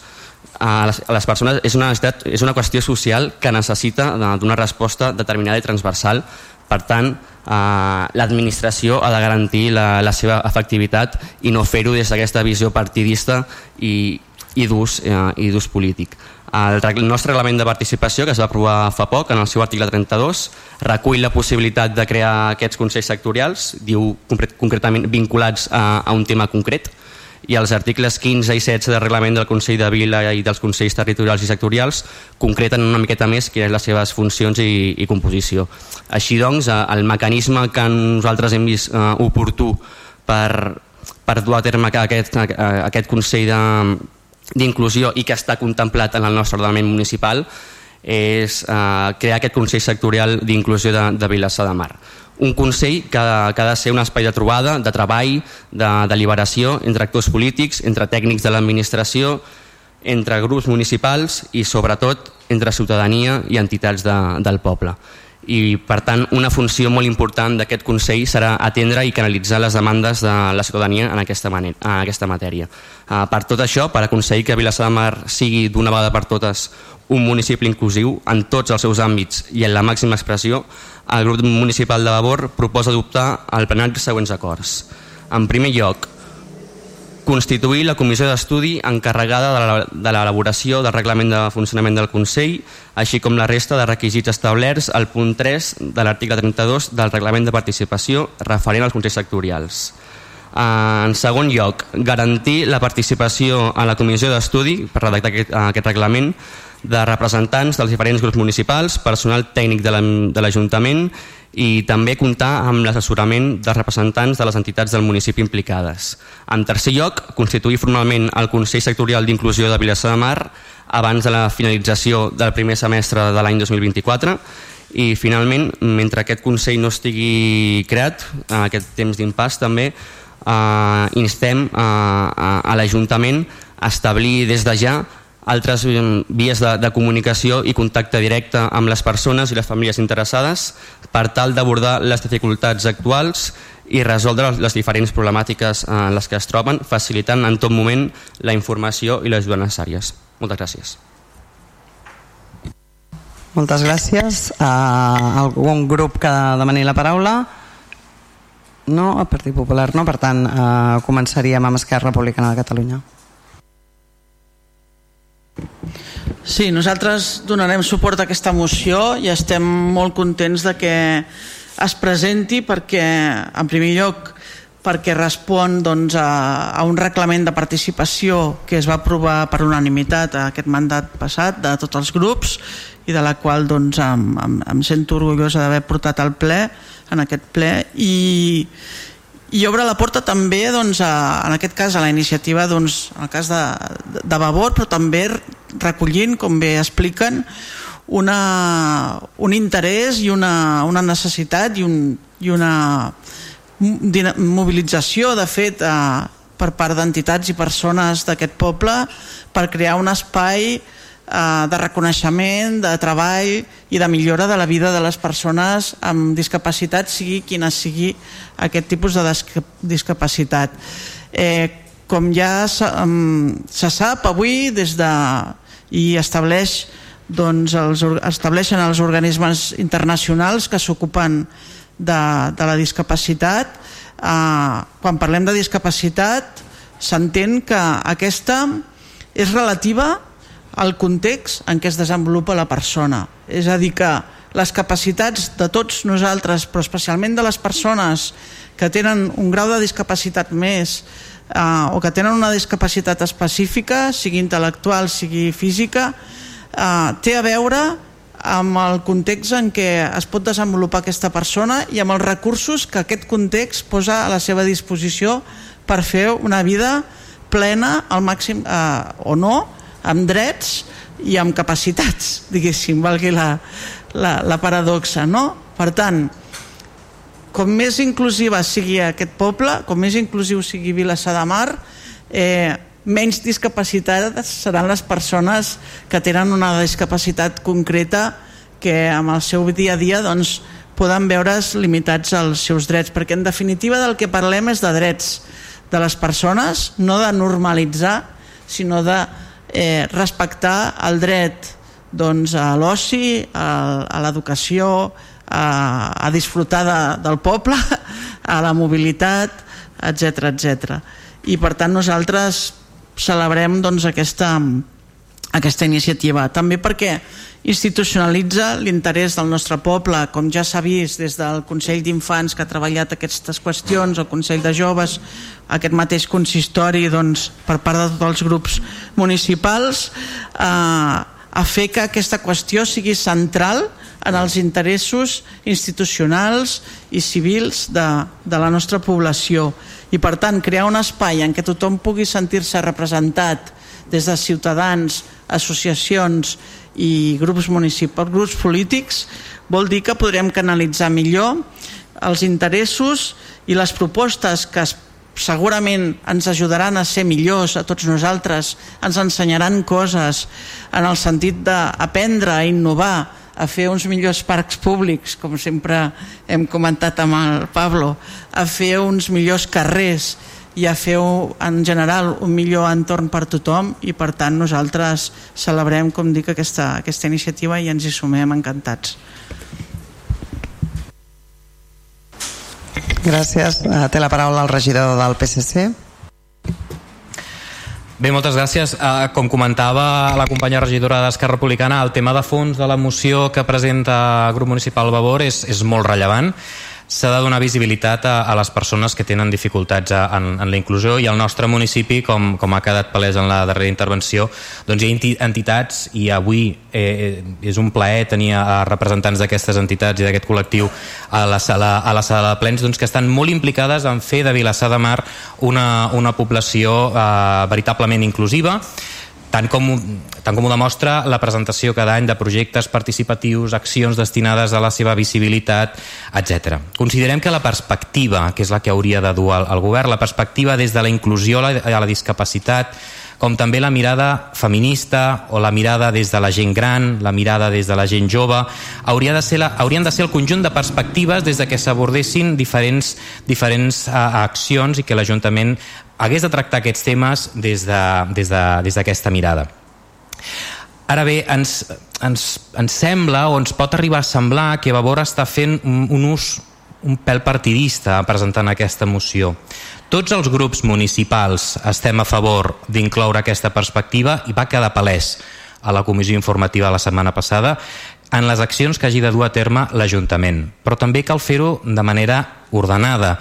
a les, a les persones és una, és una qüestió social que necessita d'una resposta determinada i transversal. Per tant, eh, l'administració ha de garantir la, la seva efectivitat i no fer-ho des d'aquesta visió partidista i, i d'ús eh, polític. El, nostre reglament de participació, que es va aprovar fa poc, en el seu article 32, recull la possibilitat de crear aquests consells sectorials, diu concretament vinculats a, a un tema concret, i els articles 15 i 16 del reglament del Consell de Vila i dels Consells Territorials i Sectorials concreten una miqueta més quines les seves funcions i, i composició. Així doncs, eh, el mecanisme que nosaltres hem vist eh, oportú per, per dur a terme aquest, aquest Consell d'inclusió i que està contemplat en el nostre ordenament municipal és eh, crear aquest Consell Sectorial d'Inclusió de, de Vilassar de Mar un Consell que, que ha de ser un espai de trobada, de treball, de deliberació entre actors polítics, entre tècnics de l'administració, entre grups municipals i sobretot entre ciutadania i entitats de, del poble. I per tant una funció molt important d'aquest Consell serà atendre i canalitzar les demandes de la ciutadania en aquesta, manera, en aquesta matèria. Uh, per tot això, per aconseguir que Vilassar de Mar sigui d'una vegada per totes un municipi inclusiu en tots els seus àmbits i en la màxima expressió, el grup municipal de Vavor proposa adoptar al plenari els següents acords. En primer lloc, constituir la comissió d'estudi encarregada de l'elaboració del reglament de funcionament del Consell, així com la resta de requisits establerts al punt 3 de l'article 32 del reglament de participació referent als Consells sectorials. En segon lloc, garantir la participació a la comissió d'estudi per redactar aquest, aquest reglament de representants dels diferents grups municipals, personal tècnic de l'Ajuntament i també comptar amb l'assessorament dels representants de les entitats del municipi implicades. En tercer lloc, constituir formalment el Consell Sectorial d'Inclusió de Vilassar de Mar abans de la finalització del primer semestre de l'any 2024 i finalment, mentre aquest Consell no estigui creat, en aquest temps d'impàs també, eh, instem eh, a, a l'Ajuntament a establir des de ja altres vies de, de comunicació i contacte directe amb les persones i les famílies interessades per tal d'abordar les dificultats actuals i resoldre les diferents problemàtiques en les que es troben, facilitant en tot moment la informació i les ajudes necessàries. Moltes gràcies. Moltes gràcies. Uh, algun grup que demani la paraula? No, el Partit Popular no, per tant uh, començaríem amb Esquerra Republicana de Catalunya. Sí, nosaltres donarem suport a aquesta moció i estem molt contents de que es presenti perquè, en primer lloc, perquè respon doncs, a, a un reglament de participació que es va aprovar per unanimitat a aquest mandat passat de tots els grups i de la qual doncs, em, em, em sento orgullosa d'haver portat al ple en aquest ple i, i obre la porta també doncs, a, en aquest cas a la iniciativa doncs, en el cas de, de Vavor però també recollint com bé expliquen una, un interès i una, una necessitat i, un, i una mobilització, de fet, eh, per part d'entitats i persones d'aquest poble per crear un espai eh, de reconeixement, de treball i de millora de la vida de les persones amb discapacitat, sigui quina sigui aquest tipus de discapacitat. Eh, com ja se, um, se sap avui des de i estableix doncs els, estableixen els organismes internacionals que s'ocupen de, de la discapacitat eh, quan parlem de discapacitat s'entén que aquesta és relativa al context en què es desenvolupa la persona. És a dir que les capacitats de tots nosaltres però especialment de les persones que tenen un grau de discapacitat més eh, o que tenen una discapacitat específica sigui intel·lectual, sigui física eh, té a veure amb el context en què es pot desenvolupar aquesta persona i amb els recursos que aquest context posa a la seva disposició per fer una vida plena al màxim eh, o no, amb drets i amb capacitats, diguéssim, valgui la, la, la paradoxa, no? Per tant, com més inclusiva sigui aquest poble, com més inclusiu sigui Vilassar de Mar, eh, menys discapacitades seran les persones que tenen una discapacitat concreta que amb el seu dia a dia doncs, poden veure's limitats als seus drets, perquè en definitiva del que parlem és de drets de les persones, no de normalitzar, sinó de eh, respectar el dret doncs, a l'oci, a, a l'educació, a, a disfrutar de, del poble, a la mobilitat, etc etc. I per tant nosaltres celebrem doncs, aquesta, aquesta iniciativa. També perquè institucionalitza l'interès del nostre poble, com ja s'ha vist des del Consell d'Infants que ha treballat aquestes qüestions, el Consell de Joves, aquest mateix consistori doncs, per part de tots els grups municipals, eh, a fer que aquesta qüestió sigui central en els interessos institucionals i civils de, de la nostra població. I per tant crear un espai en què tothom pugui sentir-se representat des de ciutadans, associacions i grups municipals, grups polítics, vol dir que podrem canalitzar millor els interessos i les propostes que segurament ens ajudaran a ser millors a tots nosaltres, ens ensenyaran coses en el sentit d'aprendre a innovar, a fer uns millors parcs públics, com sempre hem comentat amb el Pablo, a fer uns millors carrers i a fer en general un millor entorn per tothom i per tant nosaltres celebrem, com dic, aquesta, aquesta iniciativa i ens hi sumem encantats. Gràcies. Eh, té la paraula el regidor del PSC. Bé, moltes gràcies. Uh, com comentava la companya regidora d'Esquerra Republicana, el tema de fons de la moció que presenta el grup municipal Vavor és, és molt rellevant s'ha de donar visibilitat a, a les persones que tenen dificultats a, en, en la inclusió i al nostre municipi, com, com ha quedat palès en la darrera intervenció, doncs hi ha entitats i avui eh, és un plaer tenir a representants d'aquestes entitats i d'aquest col·lectiu a la sala, a la sala de plens doncs, que estan molt implicades en fer de Vilassar de Mar una, una població eh, veritablement inclusiva tant com, tant com ho demostra la presentació cada any de projectes participatius, accions destinades a la seva visibilitat, etc. Considerem que la perspectiva, que és la que hauria de dur el, el govern, la perspectiva des de la inclusió a la, a la discapacitat, com també la mirada feminista o la mirada des de la gent gran, la mirada des de la gent jove, hauria de ser la, haurien de ser el conjunt de perspectives des de què s'abordessin diferents, diferents uh, accions i que l'Ajuntament hagués de tractar aquests temes des d'aquesta de, des de, mirada. Ara bé, ens, ens, ens sembla o ens pot arribar a semblar que Vavor està fent un, un ús un pèl partidista presentant aquesta moció. Tots els grups municipals estem a favor d'incloure aquesta perspectiva i va quedar palès a la comissió informativa la setmana passada en les accions que hagi de dur a terme l'Ajuntament. Però també cal fer-ho de manera ordenada.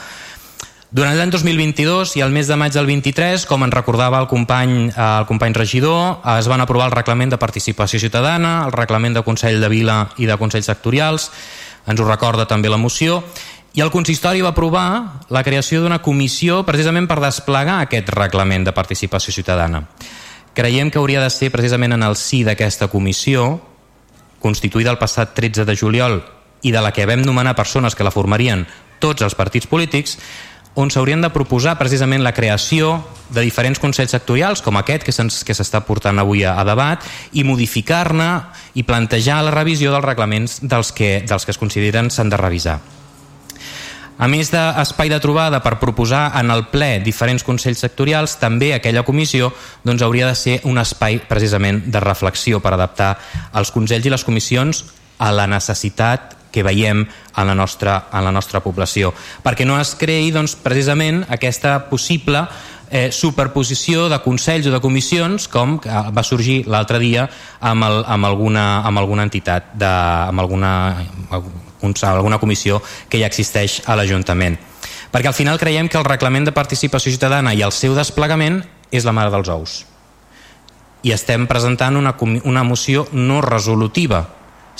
Durant l'any 2022 i el mes de maig del 23, com ens recordava el company, eh, el company regidor, es van aprovar el reglament de participació ciutadana, el reglament de Consell de Vila i de Consells Sectorials, ens ho recorda també la moció, i el consistori va aprovar la creació d'una comissió precisament per desplegar aquest reglament de participació ciutadana. Creiem que hauria de ser precisament en el sí d'aquesta comissió constituïda el passat 13 de juliol i de la que vam nomenar persones que la formarien tots els partits polítics, on s'haurien de proposar precisament la creació de diferents consells sectorials com aquest que s'està portant avui a, a debat i modificar-ne i plantejar la revisió dels reglaments dels que, dels que es consideren s'han de revisar. A més d'espai de trobada per proposar en el ple diferents consells sectorials, també aquella comissió doncs, hauria de ser un espai precisament de reflexió per adaptar els consells i les comissions a la necessitat que veiem en la nostra, en la nostra població, perquè no es creï doncs, precisament aquesta possible eh, superposició de consells o de comissions com va sorgir l'altre dia amb, el, amb, alguna, amb alguna entitat, de, amb alguna, alguna comissió que ja existeix a l'Ajuntament. Perquè al final creiem que el reglament de participació ciutadana i el seu desplegament és la mare dels ous. I estem presentant una, una moció no resolutiva,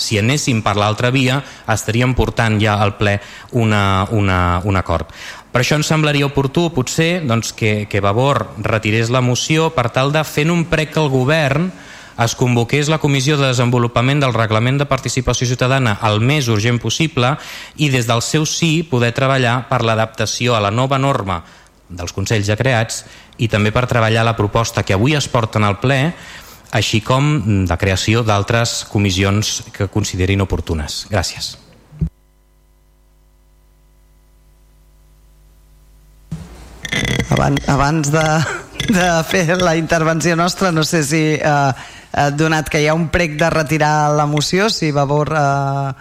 si anéssim per l'altra via estaríem portant ja al ple una, una, un acord. Per això ens semblaria oportú potser doncs, que, que Vavor retirés la moció per tal de fent un prec al govern es convoqués la Comissió de Desenvolupament del Reglament de Participació Ciutadana el més urgent possible i des del seu sí poder treballar per l'adaptació a la nova norma dels Consells ja creats i també per treballar la proposta que avui es porta en el ple així com de creació d'altres comissions que considerin oportunes. Gràcies. Abans, abans de, de fer la intervenció nostra, no sé si, eh, eh, donat que hi ha un prec de retirar la moció, si Vavor eh,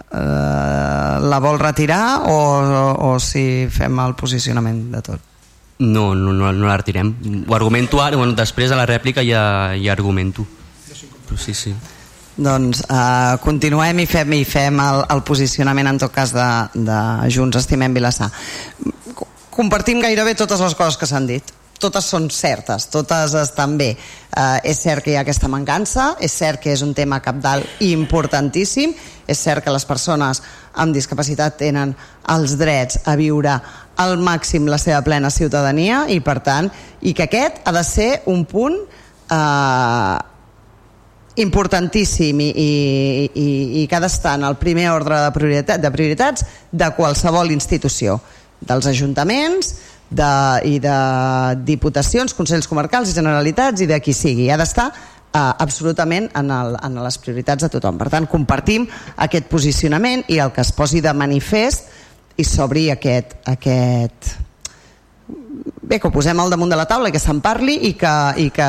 eh, la vol retirar o, o, o si fem el posicionament de tot. No, no, no, no la retirem. Ho argumento ara, bueno, després de la rèplica ja, ja argumento. Però sí, sí. Doncs uh, continuem i fem, i fem el, el posicionament en tot cas de, de Junts Estimem Vilassar. Compartim gairebé totes les coses que s'han dit totes són certes, totes estan bé. Uh, és cert que hi ha aquesta mancança, és cert que és un tema capdalt i importantíssim, és cert que les persones amb discapacitat tenen els drets a viure al màxim la seva plena ciutadania i per tant, i que aquest ha de ser un punt eh, importantíssim i, i, i, i que ha d'estar en el primer ordre de, prioritat, de prioritats de qualsevol institució, dels ajuntaments de, i de diputacions, consells comarcals i generalitats i de qui sigui. Ha d'estar eh, absolutament en, el, en les prioritats de tothom. Per tant, compartim aquest posicionament i el que es posi de manifest i s'obri aquest, aquest... Bé, que ho posem al damunt de la taula i que se'n parli i que, i que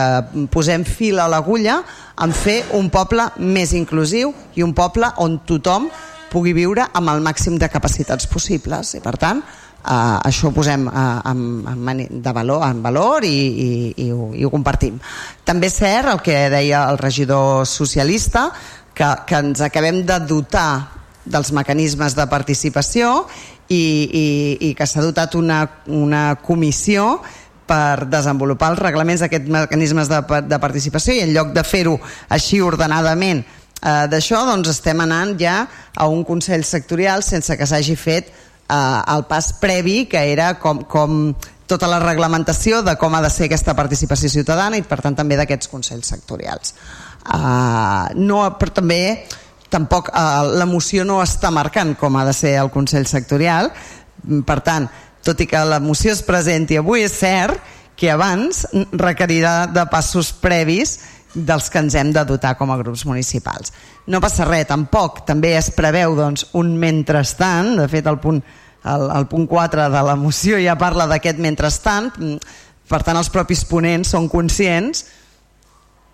posem fil a l'agulla en fer un poble més inclusiu i un poble on tothom pugui viure amb el màxim de capacitats possibles. I per tant, eh, això ho posem eh, en, en, de valor, en valor i, i, i, ho, i ho compartim. També és cert el que deia el regidor socialista, que, que ens acabem de dotar dels mecanismes de participació i, i, i que s'ha dotat una, una comissió per desenvolupar els reglaments d'aquests mecanismes de, de participació i en lloc de fer-ho així ordenadament eh, d'això, doncs estem anant ja a un Consell sectorial sense que s'hagi fet eh, el pas previ que era com, com tota la reglamentació de com ha de ser aquesta participació ciutadana i per tant també d'aquests Consells sectorials. Eh, no, però també tampoc eh, la moció no està marcant com ha de ser el Consell Sectorial per tant, tot i que la moció es presenti avui és cert que abans requerirà de passos previs dels que ens hem de dotar com a grups municipals. No passa res, tampoc. També es preveu doncs, un mentrestant, de fet el punt, el, el punt 4 de la moció ja parla d'aquest mentrestant, per tant els propis ponents són conscients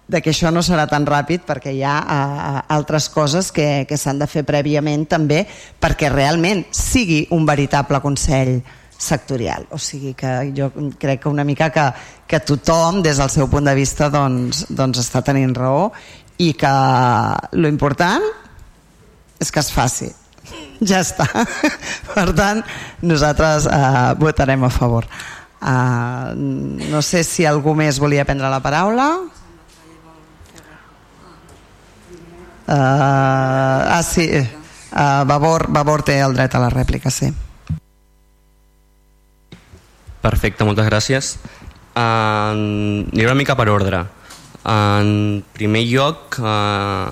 de que això no serà tan ràpid perquè hi ha uh, altres coses que, que s'han de fer prèviament també perquè realment sigui un veritable Consell sectorial. O sigui que jo crec que una mica que, que tothom des del seu punt de vista doncs, doncs està tenint raó i que lo important és que es faci. Ja està. Per tant, nosaltres uh, votarem a favor. Uh, no sé si algú més volia prendre la paraula. Uh, ah, sí. Uh, Vavor, Vavor té el dret a la rèplica, sí. Perfecte, moltes gràcies. Uh, aniré una mica per ordre. En primer lloc, uh,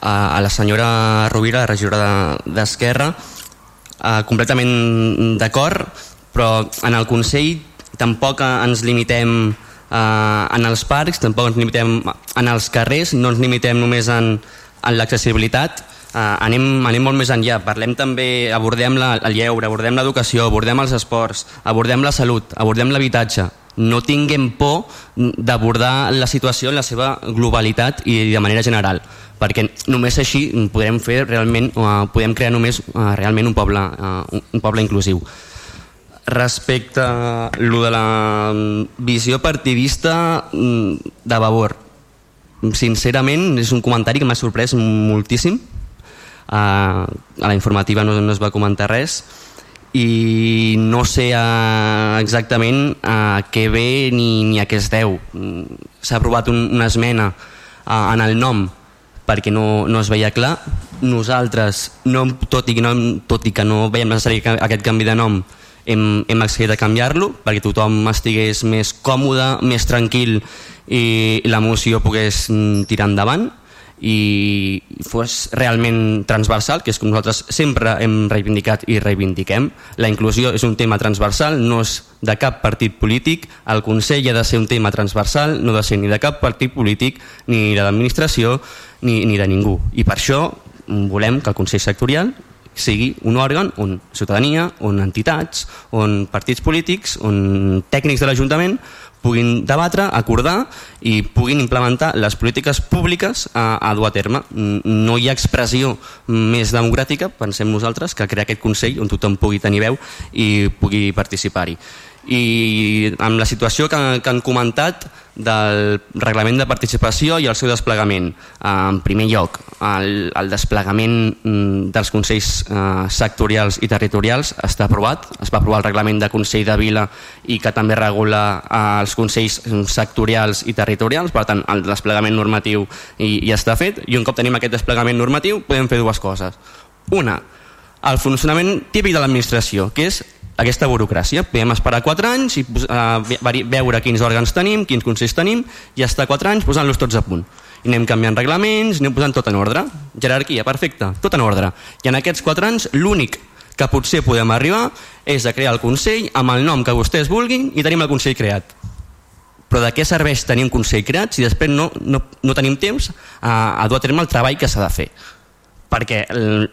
a, a la senyora Rovira, la regidora d'Esquerra, eh, completament d'acord, però en el Consell tampoc ens limitem eh, en els parcs, tampoc ens limitem en els carrers, no ens limitem només en, en l'accessibilitat, eh, anem, anem molt més enllà. Parlem també, abordem la, el lleure, abordem l'educació, abordem els esports, abordem la salut, abordem l'habitatge. No tinguem por d'abordar la situació en la seva globalitat i de manera general perquè només així podrem fer realment, podem crear només uh, realment un poble, uh, un poble inclusiu. Respecte a lo de la mm, visió partidista mm, de Vavor, sincerament és un comentari que m'ha sorprès moltíssim. Uh, a la informativa no, no es va comentar res i no sé uh, exactament a uh, què ve ni, ni a què es deu. Mm, s'ha aprovat un, una esmena en el nom perquè no, no es veia clar. Nosaltres, no, tot, i no, tot i que no veiem necessari aquest canvi de nom, hem, hem accedit a canviar-lo perquè tothom estigués més còmode, més tranquil i la moció pogués mm, tirar endavant i fos realment transversal, que és com nosaltres sempre hem reivindicat i reivindiquem. La inclusió és un tema transversal, no és de cap partit polític, el Consell ha de ser un tema transversal, no ha de ser ni de cap partit polític, ni de l'administració, ni, ni de ningú. I per això volem que el Consell Sectorial sigui un òrgan on ciutadania, on entitats, on partits polítics, on tècnics de l'Ajuntament puguin debatre, acordar i puguin implementar les polítiques públiques a, a dur a terme. No hi ha expressió més democràtica, pensem nosaltres, que crear aquest Consell on tothom pugui tenir veu i pugui participar-hi i amb la situació que, que han comentat del reglament de participació i el seu desplegament. En primer lloc, el, el desplegament mm, dels consells eh, sectorials i territorials està aprovat. Es va aprovar el reglament de Consell de Vila i que també regula eh, els consells sectorials i territorials, per tant, el desplegament normatiu i, ja està fet. I un cop tenim aquest desplegament normatiu, podem fer dues coses. Una, el funcionament típic de l'administració, que és aquesta burocràcia. Podem esperar 4 anys i uh, veure quins òrgans tenim, quins consells tenim, i estar 4 anys posant-los tots a punt. I anem canviant reglaments, anem posant tot en ordre. Jerarquia, perfecte, tot en ordre. I en aquests 4 anys l'únic que potser podem arribar és a crear el Consell amb el nom que vostès vulguin i tenim el Consell creat. Però de què serveix tenir un Consell creat si després no, no, no tenim temps a, a dur a terme el treball que s'ha de fer? perquè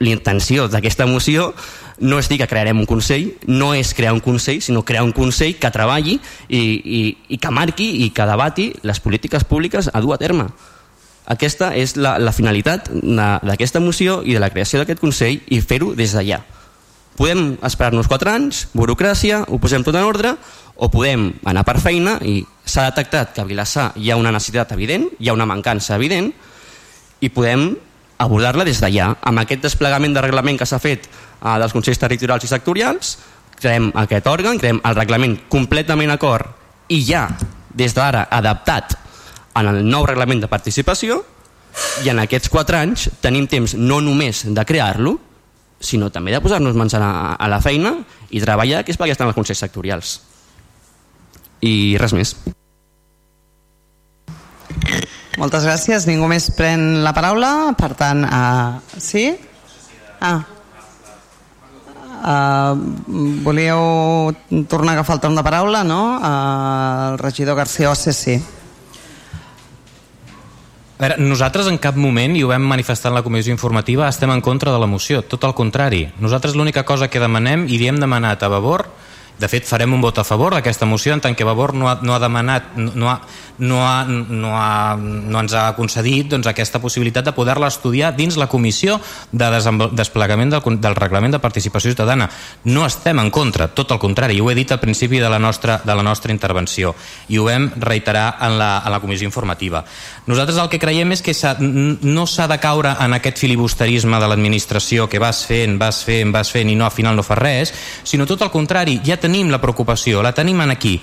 l'intenció d'aquesta moció no és dir que crearem un Consell, no és crear un Consell, sinó crear un Consell que treballi i, i, i que marqui i que debati les polítiques públiques a dur a terme. Aquesta és la, la finalitat d'aquesta moció i de la creació d'aquest Consell i fer-ho des d'allà. Podem esperar-nos 4 anys, burocràcia, ho posem tot en ordre, o podem anar per feina i s'ha detectat que a Vilassar hi ha una necessitat evident, hi ha una mancança evident, i podem abordar-la des d'allà. Amb aquest desplegament de reglament que s'ha fet eh, dels Consells Territorials i Sectorials, creem aquest òrgan, creem el reglament completament acord i ja, des d'ara, adaptat en el nou reglament de participació i en aquests quatre anys tenim temps no només de crear-lo, sinó també de posar-nos mans a la, a la feina i treballar, que és perquè estan els Consells Sectorials. I res més. Moltes gràcies. Ningú més pren la paraula. Per tant, uh, sí? Ah. Uh, volíeu tornar a agafar el torn de paraula, no? Uh, el regidor García Osse, sí. A veure, nosaltres en cap moment, i ho vam manifestar en la comissió informativa, estem en contra de la moció, tot el contrari. Nosaltres l'única cosa que demanem, i li hem demanat a Vavor, de fet, farem un vot a favor d'aquesta moció en tant que Vavor no ha, no ha demanat, no ha, no, ha, no, ha, no ens ha concedit doncs, aquesta possibilitat de poder-la estudiar dins la comissió de desplegament del, del reglament de participació ciutadana. No estem en contra, tot el contrari, ho he dit al principi de la nostra, de la nostra intervenció i ho vam reiterar en la, en la comissió informativa. Nosaltres el que creiem és que no s'ha de caure en aquest filibusterisme de l'administració que vas fent, vas fent, vas fent i no al final no fa res, sinó tot el contrari, ja tenim la preocupació, la tenim en aquí.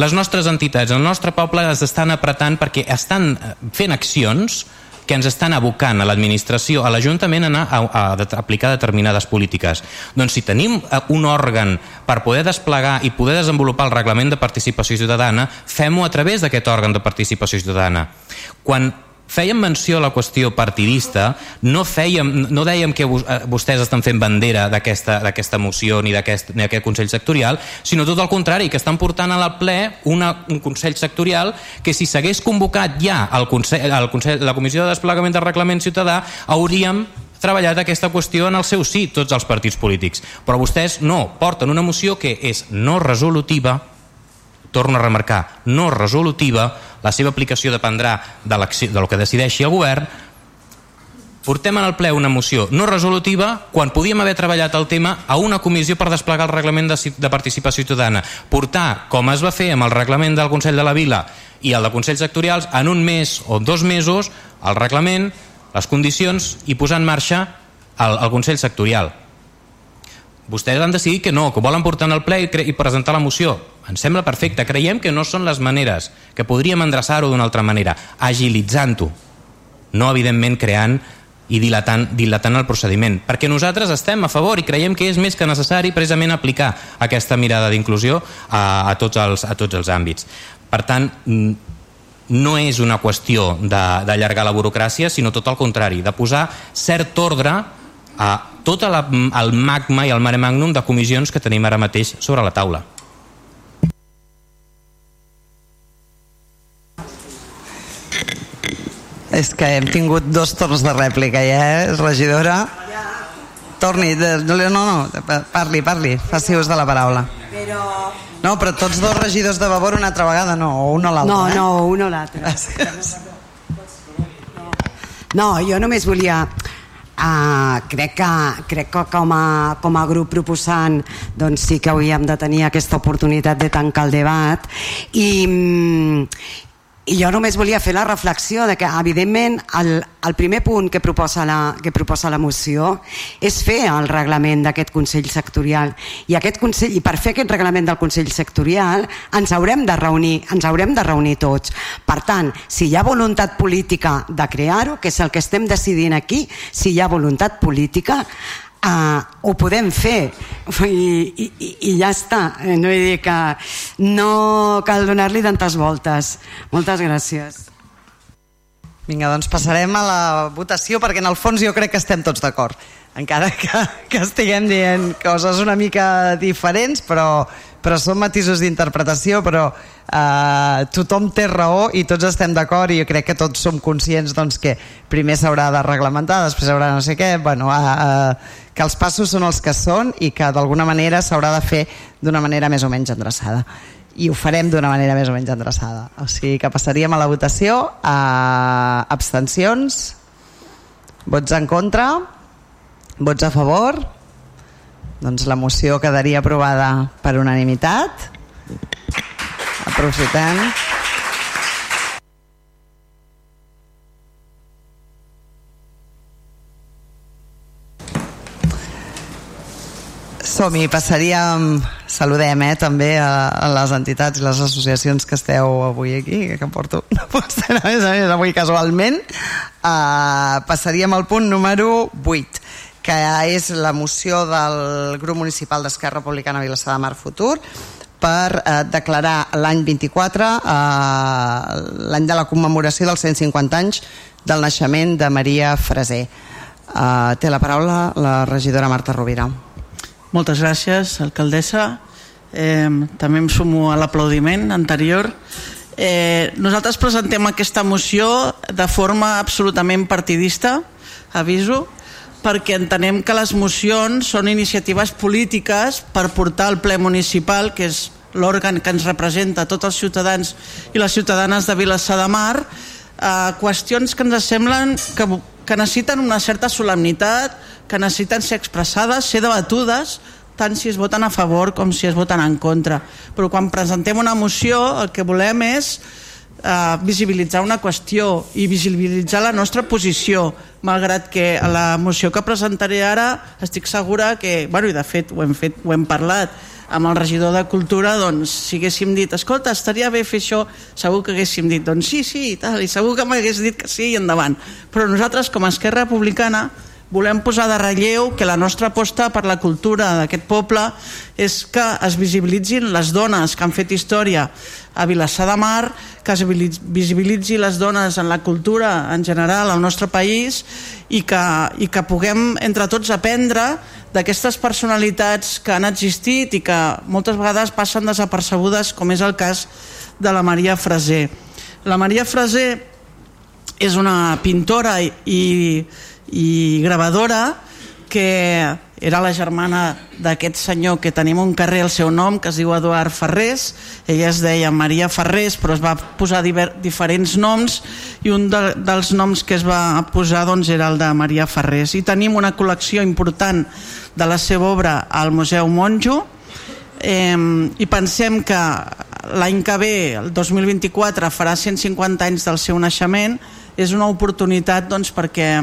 Les nostres entitats, el nostre poble es estan apretant perquè estan eh, fent accions que ens estan abocant a l'administració, a l'Ajuntament a, a, a, aplicar determinades polítiques. Doncs si tenim eh, un òrgan per poder desplegar i poder desenvolupar el reglament de participació ciutadana, fem-ho a través d'aquest òrgan de participació ciutadana. Quan fèiem menció a la qüestió partidista, no, fèiem, no dèiem que eh, vostès estan fent bandera d'aquesta moció ni d'aquest Consell Sectorial, sinó tot el contrari, que estan portant a la ple una, un Consell Sectorial que si s'hagués convocat ja el Consell, el Consell, la Comissió de Desplegament del Reglament Ciutadà hauríem treballat aquesta qüestió en el seu sí, tots els partits polítics. Però vostès no, porten una moció que és no resolutiva, torno a remarcar, no resolutiva, la seva aplicació dependrà de, de lo que decideixi el govern, portem en el ple una moció no resolutiva quan podíem haver treballat el tema a una comissió per desplegar el reglament de, de participació ciutadana. Portar, com es va fer amb el reglament del Consell de la Vila i el de Consells Sectorials, en un mes o dos mesos, el reglament, les condicions i posar en marxa el, el Consell Sectorial. Vostès han decidit que no, que volen portar en el ple i, i presentar la moció. Ens sembla perfecte. Creiem que no són les maneres, que podríem endreçar-ho d'una altra manera, agilitzant-ho, no evidentment creant i dilatant, dilatant el procediment. Perquè nosaltres estem a favor i creiem que és més que necessari precisament aplicar aquesta mirada d'inclusió a, a, tots els, a tots els àmbits. Per tant, no és una qüestió d'allargar la burocràcia, sinó tot el contrari, de posar cert ordre a tot la, el magma i el mare magnum de comissions que tenim ara mateix sobre la taula. És que hem tingut dos torns de rèplica ja, eh, regidora? Torni, no, no, parli, parli, faci ús de la paraula. Però no, però tots dos regidors de Vavor una altra vegada, no, o un o l'altre. No, eh? no, un o l'altre. No, jo només volia... Uh, crec que, crec que com, a, com a grup proposant doncs sí que hauríem de tenir aquesta oportunitat de tancar el debat. I, mm, i jo només volia fer la reflexió de que, evidentment, el, el primer punt que proposa, la, que proposa la moció és fer el reglament d'aquest Consell Sectorial. I, aquest consell, I per fer aquest reglament del Consell Sectorial ens haurem de reunir, ens haurem de reunir tots. Per tant, si hi ha voluntat política de crear-ho, que és el que estem decidint aquí, si hi ha voluntat política, Uh, ho podem fer. I, i, i ja està. No, vull dir que no cal donar-li tantes voltes. Moltes gràcies. Vinga, doncs passarem a la votació perquè en el fons jo crec que estem tots d'acord. Encara que, que estiguem dient coses una mica diferents però però són matisos d'interpretació, però eh, tothom té raó i tots estem d'acord i jo crec que tots som conscients doncs, que primer s'haurà de reglamentar, després haurà no sé què, bueno, eh, eh, que els passos són els que són i que d'alguna manera s'haurà de fer d'una manera més o menys endreçada i ho farem d'una manera més o menys endreçada. O sigui que passaríem a la votació. A abstencions? Vots en contra? Vots a favor? Doncs la moció quedaria aprovada per unanimitat. Aprofitem. Som-hi, passaríem saludem eh, també a, a les entitats i les associacions que esteu avui aquí que porto no a més a més avui casualment uh, passaríem al punt número 8 que és la moció del grup municipal d'Esquerra Republicana Vilassar de Mar Futur per eh, declarar l'any 24 eh, l'any de la commemoració dels 150 anys del naixement de Maria Freser. Eh, té la paraula la regidora Marta Rovira. Moltes gràcies, alcaldessa. Eh, també em sumo a l'aplaudiment anterior. Eh, nosaltres presentem aquesta moció de forma absolutament partidista, aviso, perquè entenem que les mocions són iniciatives polítiques per portar al ple municipal, que és l'òrgan que ens representa tots els ciutadans i les ciutadanes de Vilassar de Mar, a qüestions que ens semblen que, que necessiten una certa solemnitat, que necessiten ser expressades, ser debatudes, tant si es voten a favor com si es voten en contra. Però quan presentem una moció el que volem és eh, visibilitzar una qüestió i visibilitzar la nostra posició, malgrat que la moció que presentaré ara estic segura que, bueno, i de fet ho hem, fet, ho hem parlat amb el regidor de Cultura, doncs, si haguéssim dit, escolta, estaria bé fer això, segur que haguéssim dit, doncs sí, sí, i tal, i segur que m'hagués dit que sí i endavant. Però nosaltres, com a Esquerra Republicana, volem posar de relleu que la nostra aposta per la cultura d'aquest poble és que es visibilitzin les dones que han fet història a Vilassar de Mar, que es visibilitzi les dones en la cultura en general al nostre país i que, i que puguem entre tots aprendre d'aquestes personalitats que han existit i que moltes vegades passen desapercebudes com és el cas de la Maria Freser. La Maria Freser és una pintora i, i gravadora que era la germana d'aquest senyor que tenim un carrer al seu nom que es diu Eduard Ferrés ella es deia Maria Ferrés però es va posar diver, diferents noms i un de, dels noms que es va posar doncs, era el de Maria Ferrés i tenim una col·lecció important de la seva obra al Museu Monjo. Eh, i pensem que l'any que ve, el 2024 farà 150 anys del seu naixement és una oportunitat doncs, perquè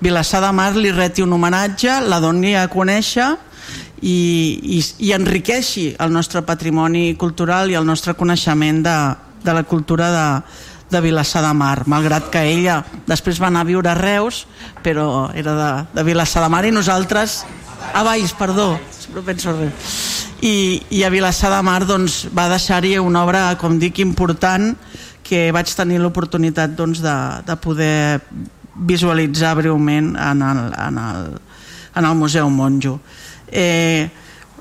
Vilassar de Mar li reti un homenatge, la doni a conèixer i, i, i enriqueixi el nostre patrimoni cultural i el nostre coneixement de, de la cultura de, de Vilassar de Mar, malgrat que ella després va anar a viure a Reus, però era de, de Vilassar de Mar i nosaltres a Valls, perdó, sempre penso res. I, i a Vilassar de Mar doncs, va deixar-hi una obra, com dic, important que vaig tenir l'oportunitat doncs, de, de poder visualitzar breument en el, en el, en el Museu Monjo. Eh,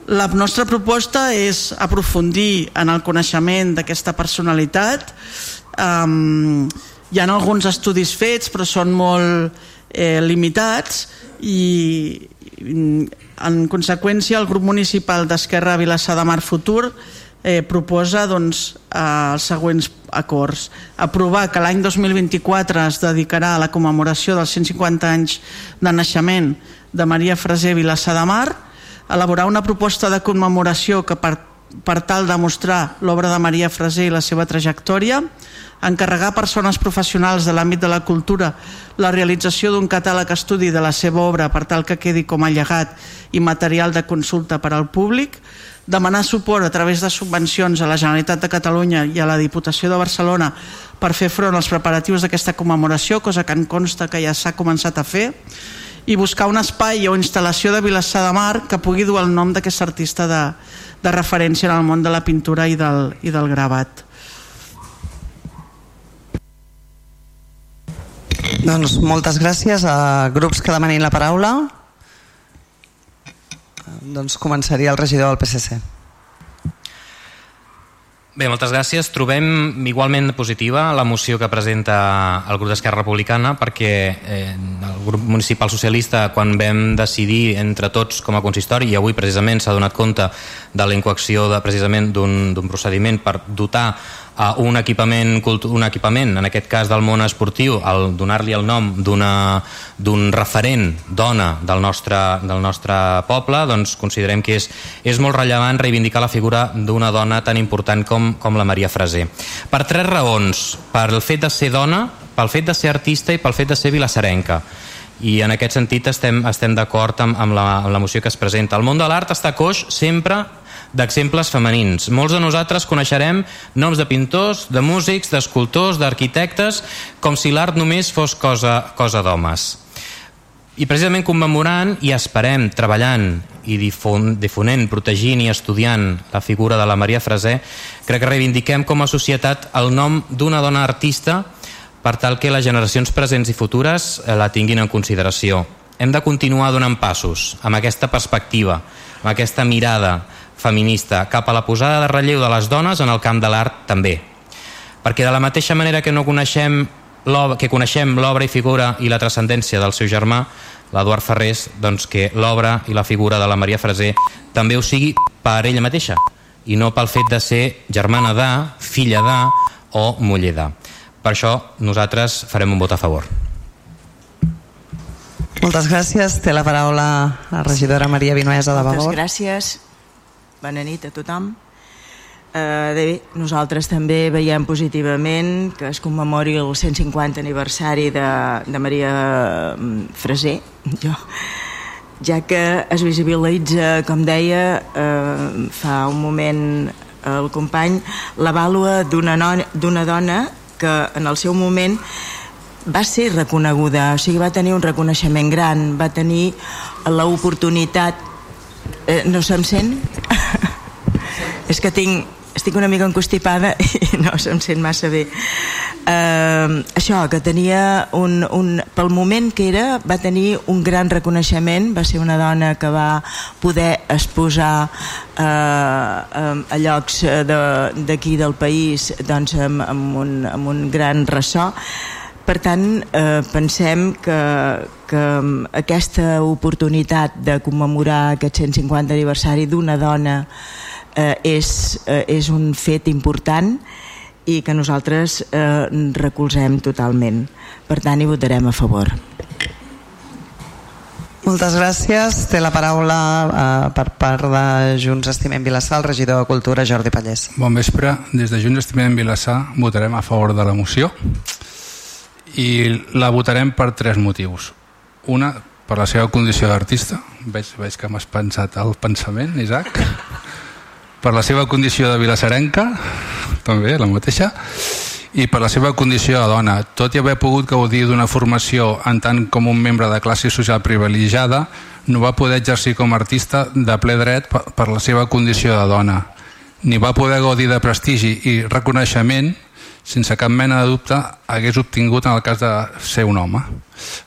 la nostra proposta és aprofundir en el coneixement d'aquesta personalitat. Um, hi ha alguns estudis fets, però són molt eh, limitats i en conseqüència el grup municipal d'Esquerra Vilassar de Mar Futur eh, proposa doncs, eh, els següents acords. Aprovar que l'any 2024 es dedicarà a la commemoració dels 150 anys de naixement de Maria Freser Vilassar de Mar, elaborar una proposta de commemoració que per, per tal de mostrar l'obra de Maria Freser i la seva trajectòria, encarregar persones professionals de l'àmbit de la cultura la realització d'un catàleg estudi de la seva obra per tal que quedi com a llegat i material de consulta per al públic, demanar suport a través de subvencions a la Generalitat de Catalunya i a la Diputació de Barcelona per fer front als preparatius d'aquesta commemoració, cosa que en consta que ja s'ha començat a fer, i buscar un espai o instal·lació de Vilassar de Mar que pugui dur el nom d'aquest artista de, de referència en el món de la pintura i del, i del gravat. Doncs moltes gràcies a grups que demanin la paraula. Doncs començaria el regidor del PSC. Bé, moltes gràcies. Trobem igualment positiva la moció que presenta el grup d'Esquerra Republicana perquè eh, el grup municipal socialista quan vam decidir entre tots com a consistori i avui precisament s'ha donat compte de la incoacció de, precisament d'un procediment per dotar a un equipament, un equipament, en aquest cas del món esportiu, el donar-li el nom d'un referent dona del nostre, del nostre poble, doncs considerem que és, és molt rellevant reivindicar la figura d'una dona tan important com, com la Maria Freser. Per tres raons, per el fet de ser dona, pel fet de ser artista i pel fet de ser vilassarenca i en aquest sentit estem, estem d'acord amb, amb, la, amb la moció que es presenta. El món de l'art està coix sempre d'exemples femenins. Molts de nosaltres coneixerem noms de pintors, de músics, d'escultors, d'arquitectes, com si l'art només fos cosa, cosa d'homes. I precisament commemorant i esperem, treballant i difon, difonent, protegint i estudiant la figura de la Maria Freser, crec que reivindiquem com a societat el nom d'una dona artista per tal que les generacions presents i futures eh, la tinguin en consideració. Hem de continuar donant passos amb aquesta perspectiva, amb aquesta mirada feminista cap a la posada de relleu de les dones en el camp de l'art també. Perquè de la mateixa manera que no coneixem que coneixem l'obra i figura i la transcendència del seu germà, l'Eduard Ferrés, doncs que l'obra i la figura de la Maria Freser també ho sigui per ella mateixa i no pel fet de ser germana de, filla de o muller de. Per això nosaltres farem un vot a favor. Moltes gràcies. Té la paraula la regidora Maria Vinuesa de Vavor. Moltes gràcies. Bona nit a tothom. Eh, nosaltres també veiem positivament que es commemori el 150 aniversari de, de Maria mm, Freser, jo, ja que es visibilitza, com deia eh, fa un moment el company, la vàlua d'una dona que en el seu moment va ser reconeguda, o sigui, va tenir un reconeixement gran, va tenir l'oportunitat... Eh, no se'm sent? És que tinc, estic una mica encostipada i no se'm sent massa bé. Uh, això, que tenia un, un... Pel moment que era, va tenir un gran reconeixement, va ser una dona que va poder exposar uh, a llocs d'aquí de, del país doncs, amb, amb, un, amb un gran ressò per tant, eh, pensem que, que aquesta oportunitat de commemorar aquest 150 aniversari d'una dona eh, és, eh, és un fet important i que nosaltres eh, recolzem totalment. Per tant, hi votarem a favor. Moltes gràcies. Té la paraula eh, per part de Junts Estimem Vilassar, el regidor de Cultura, Jordi Pallés. Bon vespre. Des de Junts Estimem Vilassar votarem a favor de la moció i la votarem per tres motius. Una, per la seva condició d'artista, veig, veig que m'has pensat el pensament, Isaac, per la seva condició de vilassarenca, també, la mateixa, i per la seva condició de dona. Tot i haver pogut gaudir d'una formació en tant com un membre de classe social privilegiada, no va poder exercir com a artista de ple dret per la seva condició de dona, ni va poder gaudir de prestigi i reconeixement sense cap mena de dubte hagués obtingut en el cas de ser un home.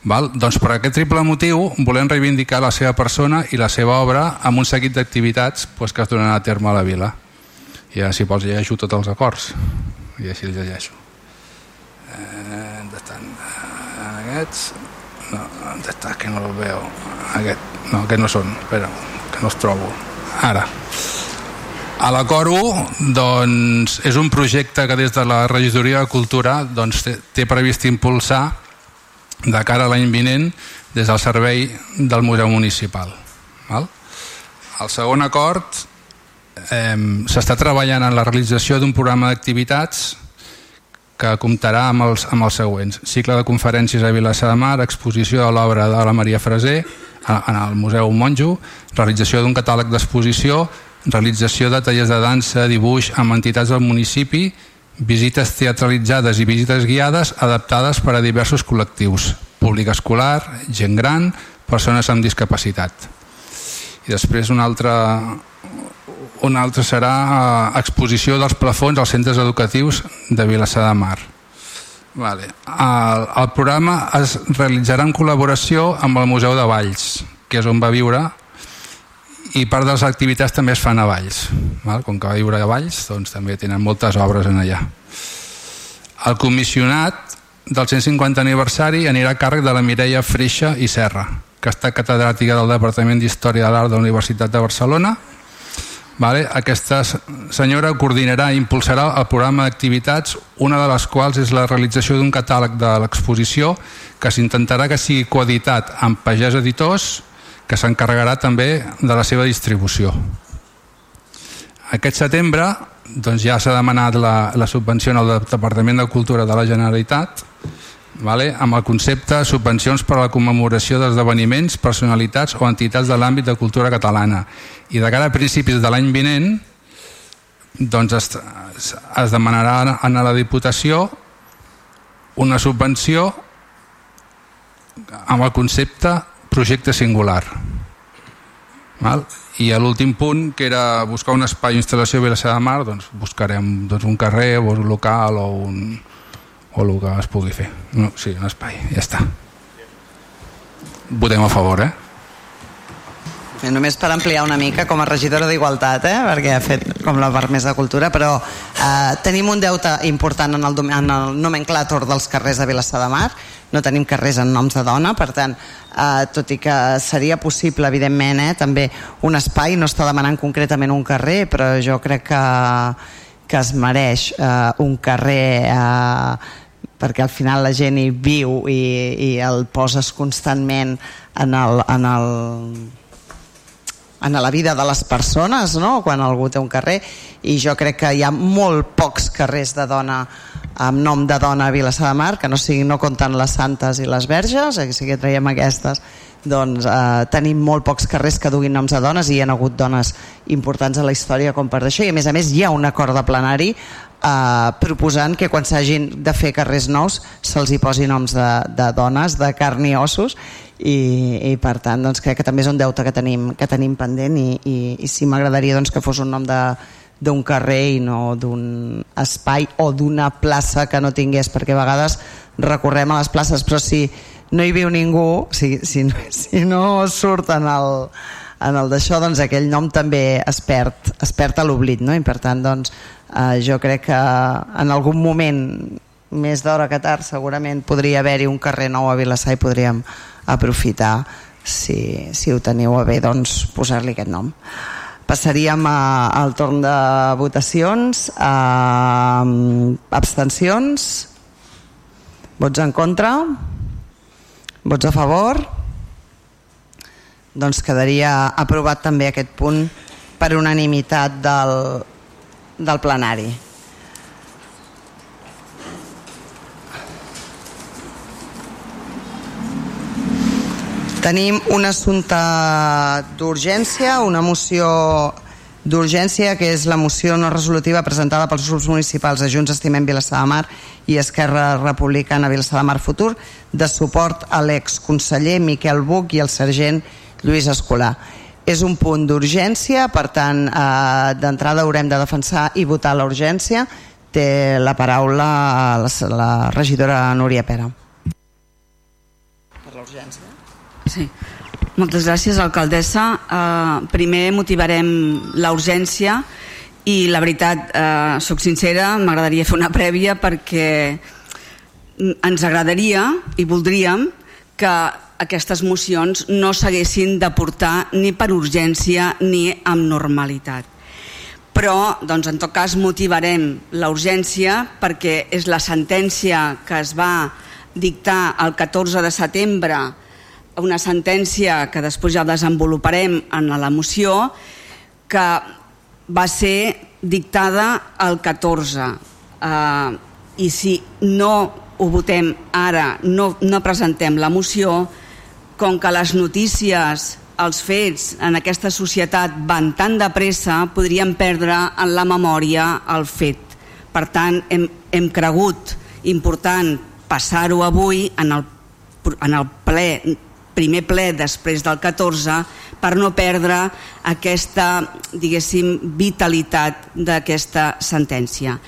Val? Doncs per aquest triple motiu volem reivindicar la seva persona i la seva obra amb un seguit d'activitats pues, que es donen a terme a la vila. I ara, si vols, llegeixo tots els acords. I així els llegeixo. Eh, on estan? Aquests... No, on? Que no els veu. Aquest. No, aquests no són. Espera, que no els trobo. Ara. A la Coru doncs, és un projecte que des de la Regidoria de Cultura doncs, té, té previst impulsar de cara a l'any vinent des del servei del Museu Municipal. Val? El segon acord eh, s'està treballant en la realització d'un programa d'activitats que comptarà amb els, amb els següents. Cicle de conferències a Vilassar de Mar, exposició de l'obra de la Maria Freser en el Museu Monjo, realització d'un catàleg d'exposició, realització de tallers de dansa, dibuix amb entitats del municipi, visites teatralitzades i visites guiades adaptades per a diversos col·lectius, públic escolar, gent gran, persones amb discapacitat. I després un altre, un altre serà eh, exposició dels plafons als centres educatius de Vilassar de Mar. Vale. El, el programa es realitzarà en col·laboració amb el Museu de Valls, que és on va viure i part de les activitats també es fan a Valls val? com que va viure a Valls doncs també tenen moltes obres en allà el comissionat del 150 aniversari anirà a càrrec de la Mireia Freixa i Serra que està catedràtica del Departament d'Història de l'Art de la Universitat de Barcelona vale? aquesta senyora coordinarà i impulsarà el programa d'activitats una de les quals és la realització d'un catàleg de l'exposició que s'intentarà que sigui coeditat amb Pagès Editors que s'encarregarà també de la seva distribució. Aquest setembre doncs ja s'ha demanat la, la subvenció al Departament de Cultura de la Generalitat vale? amb el concepte subvencions per a la commemoració d'esdeveniments, personalitats o entitats de l'àmbit de cultura catalana. I de cara a principis de l'any vinent doncs es, es demanarà a la Diputació una subvenció amb el concepte projecte singular. Val? I l'últim punt, que era buscar un espai d'instal·lació a Vilassar de Mar, doncs buscarem doncs, un carrer o un local o, un, o el que es pugui fer. No, sí, un espai, ja està. Votem a favor, eh? Només per ampliar una mica com a regidora d'Igualtat, eh? perquè ha fet com la part més de cultura, però eh, tenim un deute important en el, en el nomenclàtor dels carrers de Vilassar de Mar, no tenim carrers en noms de dona, per tant, eh, tot i que seria possible, evidentment, eh, també un espai, no està demanant concretament un carrer, però jo crec que, que es mereix eh, un carrer eh, perquè al final la gent hi viu i, i el poses constantment en el, en el, en la vida de les persones no? quan algú té un carrer i jo crec que hi ha molt pocs carrers de dona amb nom de dona a Vilassar de Mar, que no, sigui, no compten les santes i les verges, eh, sí que traiem aquestes, doncs eh, tenim molt pocs carrers que duguin noms de dones i hi ha hagut dones importants a la història com per això i a més a més hi ha un acord de plenari eh, proposant que quan s'hagin de fer carrers nous se'ls hi posi noms de, de dones, de carn i ossos i, i per tant doncs, crec que també és un deute que tenim, que tenim pendent i, i, i sí m'agradaria doncs, que fos un nom de, d'un carrer i no d'un espai o d'una plaça que no tingués, perquè a vegades recorrem a les places, però si no hi viu ningú, si, si, si no surt en el, en el d'això, doncs aquell nom també es perd, es perd a l'oblit, no? i per tant doncs, eh, jo crec que en algun moment més d'hora que tard segurament podria haver-hi un carrer nou a Vilassar i podríem aprofitar si, si ho teniu a bé doncs, posar-li aquest nom. Passaríem a, al torn de votacions. A, abstencions? Vots en contra? Vots a favor? Doncs quedaria aprovat també aquest punt per unanimitat del, del plenari. Tenim un assumpte d'urgència, una moció d'urgència, que és la moció no resolutiva presentada pels grups municipals de Junts Estimem Vilassar de Mar i Esquerra Republicana Vilassar de Mar Futur, de suport a l'exconseller Miquel Buc i al sergent Lluís Escolar. És un punt d'urgència, per tant, eh, d'entrada haurem de defensar i votar la urgència. Té la paraula la, la regidora Núria Pera. Per l'urgència. Sí. Moltes gràcies, alcaldessa. Uh, primer motivarem la urgència i la veritat, uh, sóc sincera, m'agradaria fer una prèvia perquè ens agradaria i voldríem que aquestes mocions no s'haguessin de portar ni per urgència ni amb normalitat. Però, doncs, en tot cas, motivarem la urgència perquè és la sentència que es va dictar el 14 de setembre una sentència que després ja desenvoluparem en la moció que va ser dictada el 14 eh, i si no ho votem ara, no, no presentem la moció, com que les notícies, els fets en aquesta societat van tan de pressa, podríem perdre en la memòria el fet. Per tant, hem, hem cregut important passar-ho avui en el, en el ple primer ple després del 14 per no perdre aquesta, diguéssim, vitalitat d'aquesta sentència.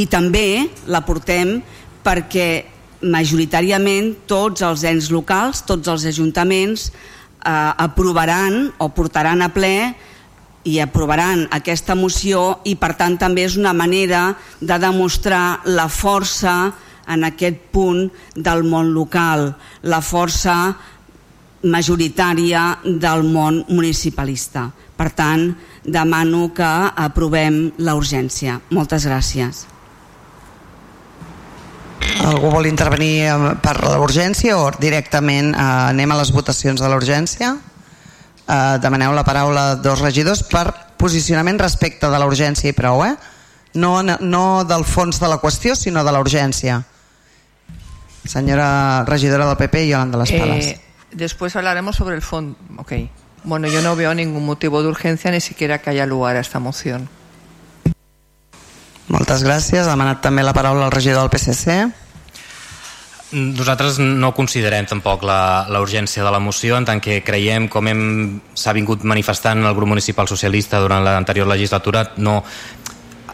I també la portem perquè majoritàriament tots els ens locals, tots els ajuntaments eh, aprovaran o portaran a ple i aprovaran aquesta moció i per tant també és una manera de demostrar la força en aquest punt del món local, la força majoritària del món municipalista. Per tant, demano que aprovem la urgència. Moltes gràcies. Algú vol intervenir per la urgència o directament eh, anem a les votacions de la urgència? Eh, demaneu la paraula dos regidors per posicionament respecte de la urgència i prou, eh? No, no del fons de la qüestió, sinó de la urgència. Senyora regidora del PP, Yolanda Les Palas. Eh, Después hablaremos sobre el fondo. Ok. Bueno, yo no veo ningún motivo de urgencia ni siquiera que haya lugar a esta moción. Moltes gràcies. Ha demanat també la paraula al regidor del PSC. Nosaltres no considerem tampoc la, la urgència de la moció en tant que creiem, com s'ha vingut manifestant el grup municipal socialista durant l'anterior legislatura, no,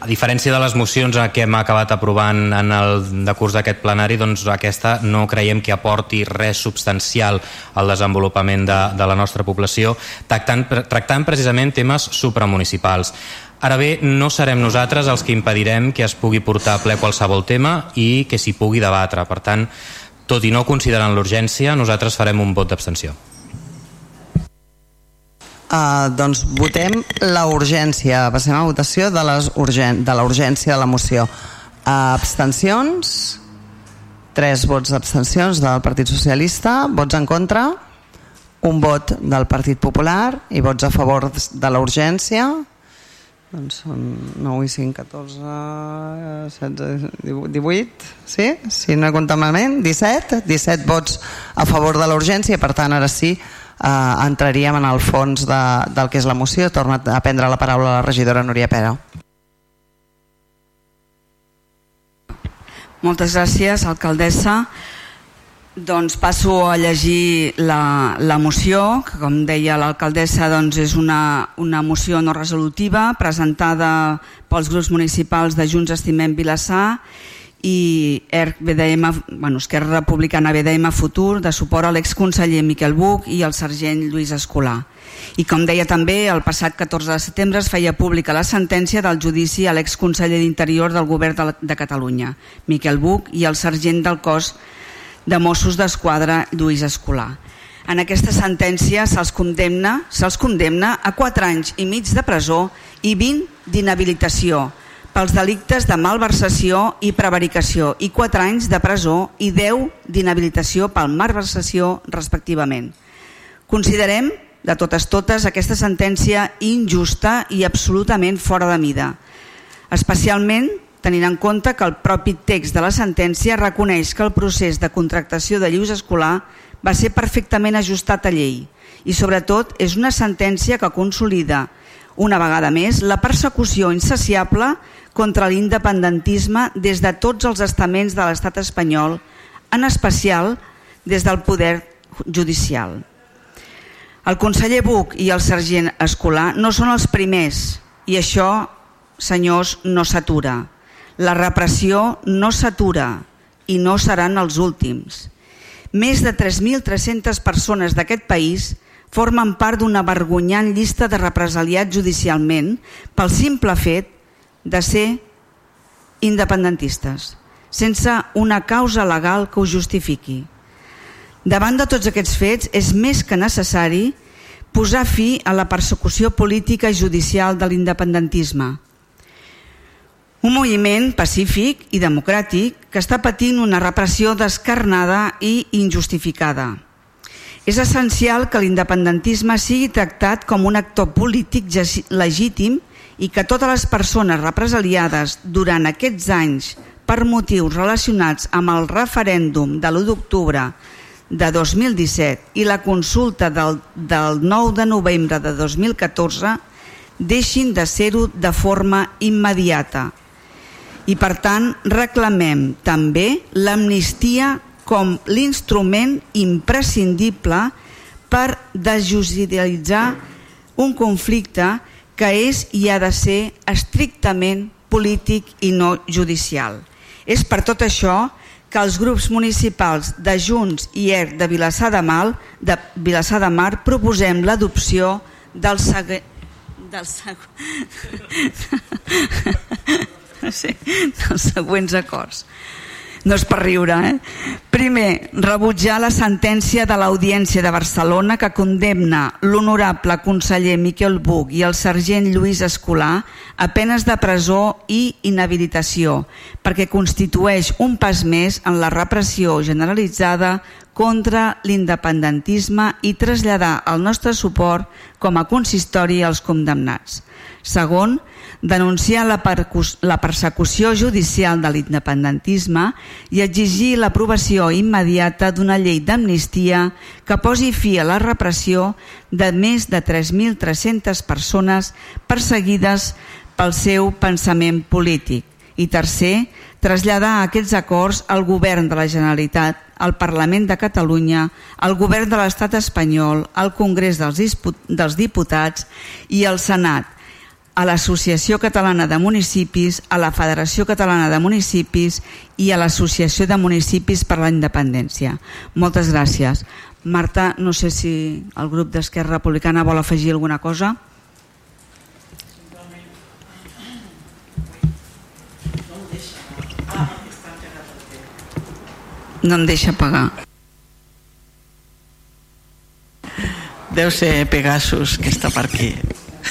a diferència de les mocions que hem acabat aprovant en el decurs d'aquest plenari, doncs aquesta no creiem que aporti res substancial al desenvolupament de, de la nostra població, tractant, tractant precisament temes supramunicipals. Ara bé, no serem nosaltres els que impedirem que es pugui portar a ple qualsevol tema i que s'hi pugui debatre. Per tant, tot i no considerant l'urgència, nosaltres farem un vot d'abstenció. Uh, doncs votem la urgència. Passem a votació de, les urgen de la urgència de la moció. Uh, abstencions? Tres vots d'abstencions del Partit Socialista. Vots en contra? Un vot del Partit Popular i vots a favor de la urgència. doncs són 9 i 5, 14, 16, 18, sí? Si no he comptat malament, 17, 17 vots a favor de la urgència, per tant, ara sí, eh, entraríem en el fons de, del que és la moció. Torna a prendre la paraula la regidora Núria Pera. Moltes gràcies, alcaldessa. Doncs passo a llegir la, la moció, que com deia l'alcaldessa doncs és una, una moció no resolutiva presentada pels grups municipals de Junts Estimem Vilassar i ERC BDM, bueno, Esquerra Republicana BDM Futur de suport a l'exconseller Miquel Buch i al sergent Lluís Escolar. I com deia també, el passat 14 de setembre es feia pública la sentència del judici a l'exconseller d'Interior del govern de, de Catalunya, Miquel Buch, i el sergent del cos de Mossos d'Esquadra Lluís Escolar. En aquesta sentència se'ls condemna, se'ls condemna a 4 anys i mig de presó i 20 d'inhabilitació pels delictes de malversació i prevaricació i 4 anys de presó i 10 d'inhabilitació pel malversació respectivament. Considerem de totes totes aquesta sentència injusta i absolutament fora de mida, especialment tenint en compte que el propi text de la sentència reconeix que el procés de contractació de llius escolar va ser perfectament ajustat a llei i sobretot és una sentència que consolida una vegada més la persecució insaciable contra l'independentisme des de tots els estaments de l'estat espanyol, en especial des del poder judicial. El conseller Buch i el sergent Escolar no són els primers i això, senyors, no s'atura. La repressió no s'atura i no seran els últims. Més de 3.300 persones d'aquest país formen part d'una vergonyant llista de represaliats judicialment pel simple fet de ser independentistes, sense una causa legal que ho justifiqui. Davant de tots aquests fets és més que necessari posar fi a la persecució política i judicial de l'independentisme un moviment pacífic i democràtic que està patint una repressió descarnada i injustificada. És essencial que l'independentisme sigui tractat com un actor polític legítim i que totes les persones represaliades durant aquests anys per motius relacionats amb el referèndum de l'1 d'octubre de 2017 i la consulta del, del 9 de novembre de 2014 deixin de ser-ho de forma immediata. I per tant reclamem també l'amnistia com l'instrument imprescindible per desjudicialitzar un conflicte que és i ha de ser estrictament polític i no judicial. És per tot això que els grups municipals de Junts i ERC de Vilassar de, Mal, de Vilassar de Mar proposem l'adopció del següent del següent sí, dels següents acords. No és per riure, eh? Primer, rebutjar la sentència de l'Audiència de Barcelona que condemna l'honorable conseller Miquel Buch i el sergent Lluís Escolar a penes de presó i inhabilitació perquè constitueix un pas més en la repressió generalitzada contra l'independentisme i traslladar el nostre suport com a consistori als condemnats. Segon, denunciar la, la persecució judicial de l'independentisme i exigir l'aprovació immediata d'una llei d'amnistia que posi fi a la repressió de més de 3.300 persones perseguides pel seu pensament polític. I tercer, traslladar aquests acords al govern de la Generalitat, al Parlament de Catalunya, al govern de l'Estat espanyol, al Congrés dels Diputats i al Senat, a l'Associació Catalana de Municipis, a la Federació Catalana de Municipis i a l'Associació de Municipis per la Independència. Moltes gràcies. Marta, no sé si el grup d'Esquerra Republicana vol afegir alguna cosa. No em deixa pagar. Deu ser Pegasus, que està per aquí.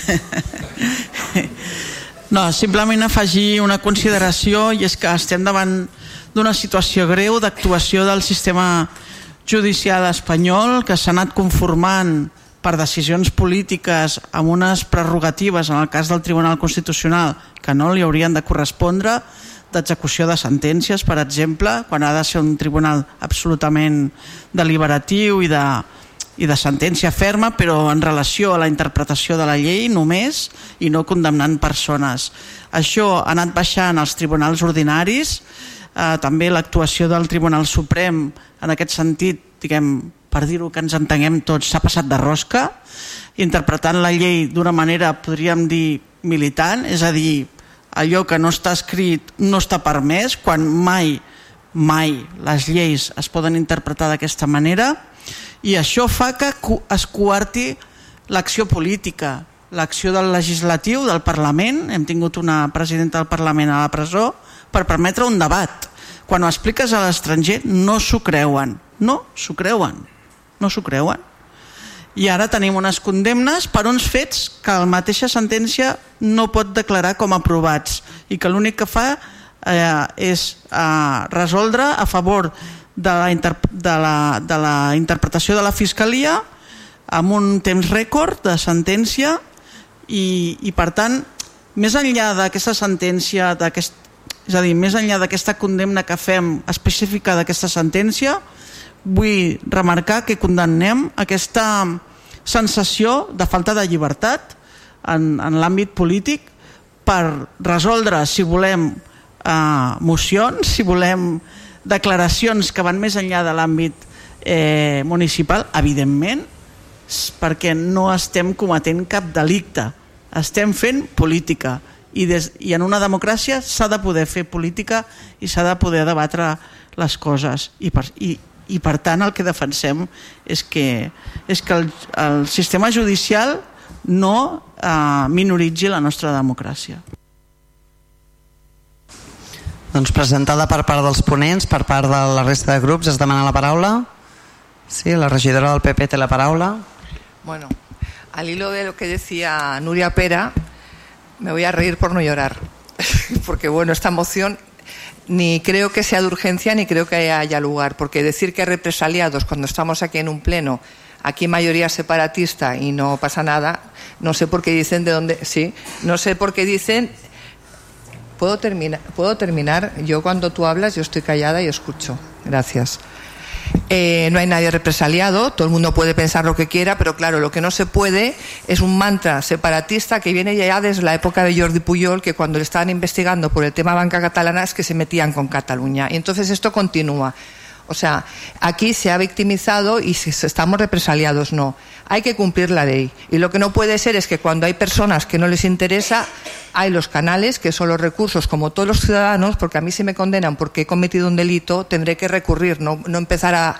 No, simplement afegir una consideració i és que estem davant d'una situació greu d'actuació del sistema judicial espanyol que s'ha anat conformant per decisions polítiques amb unes prerrogatives en el cas del Tribunal Constitucional que no li haurien de correspondre d'execució de sentències, per exemple, quan ha de ser un tribunal absolutament deliberatiu i de, i de sentència ferma, però en relació a la interpretació de la llei només i no condemnant persones. Això ha anat baixant als tribunals ordinaris, eh, també l'actuació del Tribunal Suprem en aquest sentit, diguem, per dir-ho que ens entenguem tots, s'ha passat de rosca, interpretant la llei d'una manera, podríem dir, militant, és a dir, allò que no està escrit no està permès, quan mai, mai les lleis es poden interpretar d'aquesta manera, i això fa que es coarti l'acció política, l'acció del legislatiu, del Parlament, hem tingut una presidenta del Parlament a la presó per permetre un debat. Quan ho expliques a l'estranger no s'ho creuen, no s'ho creuen, no s'ho creuen. I ara tenim unes condemnes per uns fets que la mateixa sentència no pot declarar com aprovats i que l'únic que fa eh, és eh, resoldre a favor de la, de, la, de la interpretació de la Fiscalia amb un temps rècord de sentència i, i per tant més enllà d'aquesta sentència aquest, és a dir, més enllà d'aquesta condemna que fem específica d'aquesta sentència vull remarcar que condemnem aquesta sensació de falta de llibertat en, en l'àmbit polític per resoldre si volem eh, mocions, si volem declaracions que van més enllà de l'àmbit eh, municipal, evidentment, perquè no estem cometent cap delicte, estem fent política. I, des, i en una democràcia s'ha de poder fer política i s'ha de poder debatre les coses. I per, i, i per tant el que defensem és que, és que el, el sistema judicial no eh, minoritzi la nostra democràcia. Doncs presentada per part dels ponents, per part de la resta de grups, es demana la paraula. Sí, la regidora del PP té la paraula. Bueno, al hilo de lo que decía Nuria Pera, me voy a reír por no llorar. Porque bueno, esta moción ni creo que sea de urgencia ni creo que haya lugar, porque decir que represaliados cuando estamos aquí en un pleno, aquí mayoría separatista y no pasa nada, no sé por qué dicen de dónde, sí, no sé por qué dicen ¿Puedo terminar? ¿Puedo terminar? Yo cuando tú hablas, yo estoy callada y escucho. Gracias. Eh, no hay nadie represaliado, todo el mundo puede pensar lo que quiera, pero claro, lo que no se puede es un mantra separatista que viene ya desde la época de Jordi Puyol, que cuando le estaban investigando por el tema banca catalana es que se metían con Cataluña. Y entonces esto continúa. O sea, aquí se ha victimizado y estamos represaliados, no. Hay que cumplir la ley. Y lo que no puede ser es que cuando hay personas que no les interesa, hay los canales, que son los recursos, como todos los ciudadanos, porque a mí si me condenan porque he cometido un delito, tendré que recurrir, no, empezar a,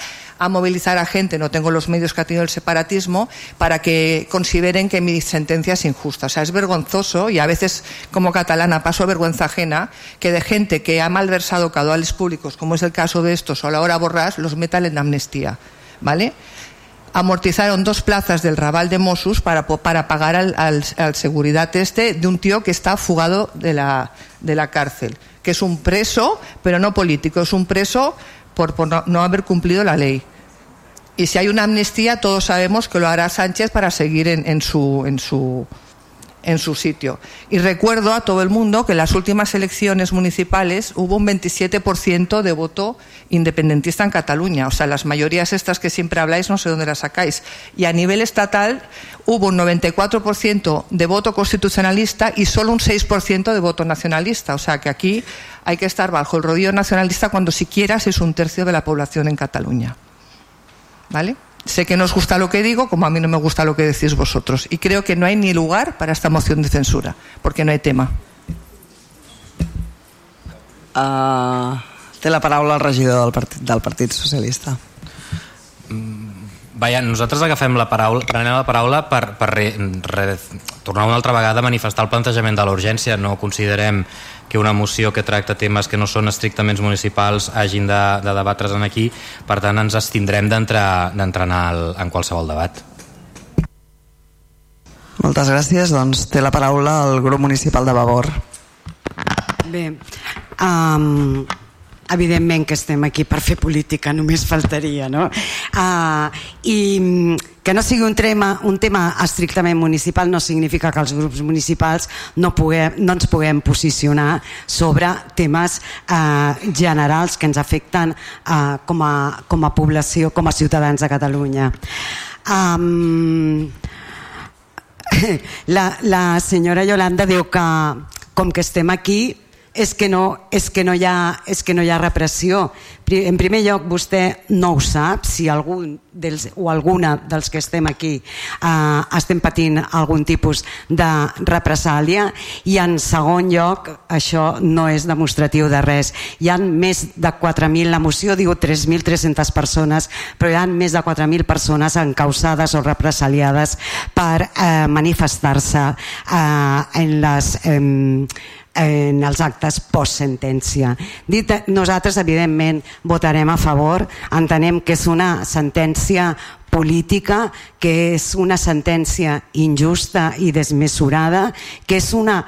movilizar a gente, no tengo los medios que ha tenido el separatismo, para que consideren que mi sentencia es injusta. O sea, es vergonzoso y a veces, como catalana, paso vergüenza ajena que de gente que ha malversado caudales públicos, como es el caso de estos, o la hora borras, los metan en amnistía. ¿Vale? Amortizaron dos plazas del Raval de Mossos para, para pagar al, al, al, seguridad este de un tío que está fugado de la, de la cárcel, que es un preso, pero no político, es un preso por, por no, no, haber cumplido la ley. Y si hay una amnistía, todos sabemos que lo hará Sánchez para seguir en, en, su, en, su, en su sitio. Y recuerdo a todo el mundo que en las últimas elecciones municipales hubo un 27% de voto independentista en Cataluña. O sea, las mayorías estas que siempre habláis no sé dónde las sacáis. Y a nivel estatal hubo un 94% de voto constitucionalista y solo un 6% de voto nacionalista. O sea, que aquí hay que estar bajo el rodillo nacionalista cuando siquiera es un tercio de la población en Cataluña. ¿Vale? Sé que no os gusta lo que digo, como a mí no me gusta lo que decís vosotros. Y creo que no hay ni lugar para esta moción de censura, porque no hay tema. Uh, té la paraula el regidor del Partit, del Partit Socialista. Vaja, nosaltres agafem la paraula, prenem la paraula per, per re, re, tornar una altra vegada a manifestar el plantejament de l'urgència. No considerem que una moció que tracta temes que no són estrictament municipals hagin de, de debatre's en aquí. Per tant, ens estindrem d'entrar en, en qualsevol debat. Moltes gràcies. Doncs té la paraula el grup municipal de Vavor. Bé, um, evidentment que estem aquí per fer política, només faltaria, no? Uh, I mm, que no sigui un tema, un tema estrictament municipal no significa que els grups municipals no, puguem, no ens puguem posicionar sobre temes uh, generals que ens afecten uh, com, a, com a població, com a ciutadans de Catalunya. Um, la, la senyora Yolanda diu que com que estem aquí és que no, és que no, hi, ha, és que no hi ha repressió. En primer lloc, vostè no ho sap, si algun dels, o alguna dels que estem aquí eh, estem patint algun tipus de represàlia i en segon lloc, això no és demostratiu de res. Hi han més de 4.000, la moció diu 3.300 persones, però hi ha més de 4.000 persones encausades o represaliades per eh, manifestar-se eh, en les... Eh, en els actes post-sentència. Dit, nosaltres, evidentment, votarem a favor, entenem que és una sentència política, que és una sentència injusta i desmesurada, que és una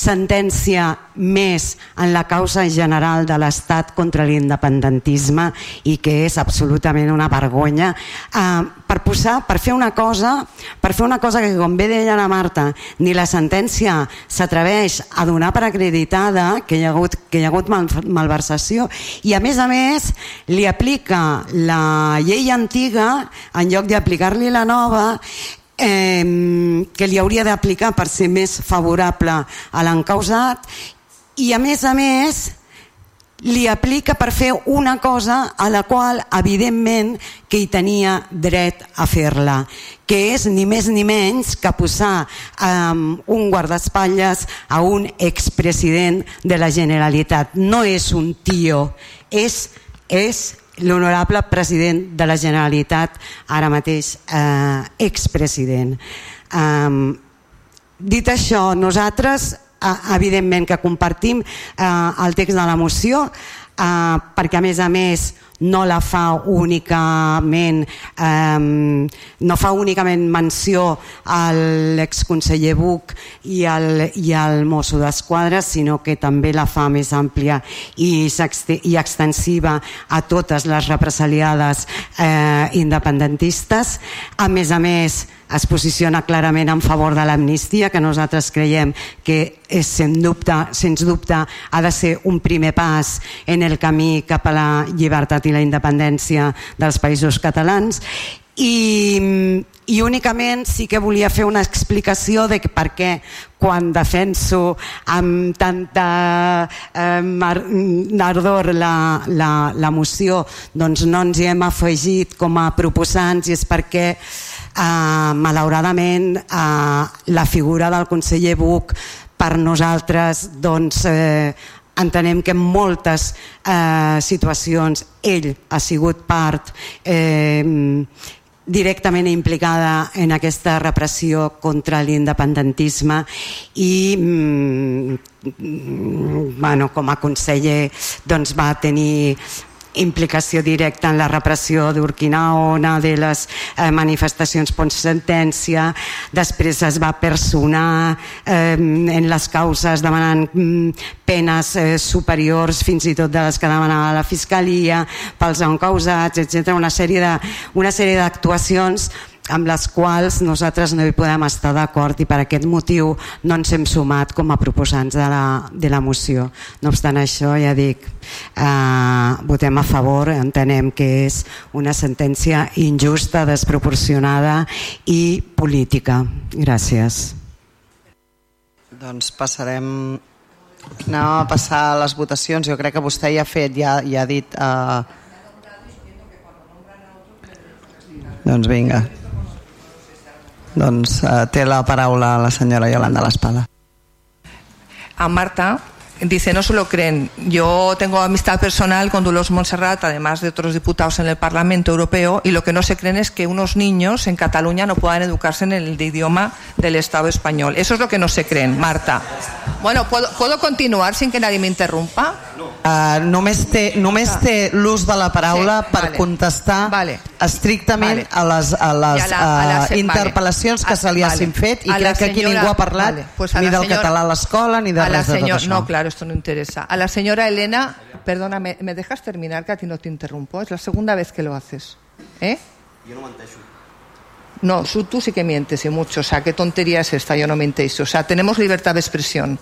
sentència més en la causa general de l'Estat contra l'independentisme i que és absolutament una vergonya. Eh, per posar, per fer una cosa per fer una cosa que com bé deia la Marta ni la sentència s'atreveix a donar per acreditada que hi ha hagut, que hi ha hagut mal, malversació i a més a més li aplica la llei antiga en lloc d'aplicar-li la nova eh, que li hauria d'aplicar per ser més favorable a l'encausat i a més a més li aplica per fer una cosa a la qual evidentment que hi tenia dret a fer-la que és ni més ni menys que posar um, un guardaespatlles a un expresident de la Generalitat. No és un tio és, és l'honorable president de la Generalitat, ara mateix eh, expresident. Um, dit això, nosaltres eh, evidentment que compartim eh, el text de la moció eh, perquè a més a més no la fa únicament eh, no fa únicament menció a l'exconseller Buc i al, i al mosso d'Esquadra sinó que també la fa més àmplia i, i extensiva a totes les represaliades eh, independentistes. A més a més es posiciona clarament en favor de l'amnistia, que nosaltres creiem que és, sens, dubte, sens dubte ha de ser un primer pas en el camí cap a la llibertat i la independència dels països catalans. I, i únicament sí que volia fer una explicació de per què quan defenso amb tanta eh, ardor la, la, la moció doncs no ens hi hem afegit com a proposants i és perquè eh, malauradament eh, la figura del conseller Buch per nosaltres doncs, eh, entenem que en moltes eh, situacions ell ha sigut part eh, directament implicada en aquesta repressió contra l'independentisme i mm, bueno, com a conseller doncs va tenir implicació directa en la repressió d'Urquinaona, de les eh, manifestacions post-sentència, després es va personar eh, en les causes demanant mm, penes eh, superiors fins i tot de les que demanava la Fiscalia pels encausats, etc. Una sèrie d'actuacions amb les quals nosaltres no hi podem estar d'acord i per aquest motiu no ens hem sumat com a proposants de la, de la moció. No obstant això, ja dic, eh, votem a favor, entenem que és una sentència injusta, desproporcionada i política. Gràcies. Doncs passarem anem a passar a les votacions. Jo crec que vostè ja ha fet, ja, ja ha dit... Eh... Doncs vinga. Doncs eh, té la paraula la senyora Yolanda L'Espada. A Marta dice, no se lo creen. Yo tengo amistad personal con Dolores Montserrat, además de otros diputados en el Parlamento Europeo, y lo que no se creen es que unos niños en Cataluña no puedan educarse en el idioma del Estado español. Eso es lo que no se creen, Marta. Bueno, ¿puedo, ¿puedo continuar sin que nadie me interrumpa? Uh, només té, només Ah. té l'ús de la paraula Sí, per vale. contestar Vale. estrictament Vale. a les, a les a la- a la uh, interpel·lacions que vale. se li Vale. hagin fet i crec que aquí senyora- ningú ha parlat vale, pues ni del senyora- català a l'escola ni de res de tot això. No, claro, esto no interesa. A la señora Elena, perdóname, ¿me dejas terminar que a ti no te interrumpo? Es la segunda vez que lo haces. ¿Eh? Jo no menteixo. No, tú sí que mientes y mucho. O sea, ¿qué tontería es esta? Yo no mentéis. O sea, tenemos libertad de expresión.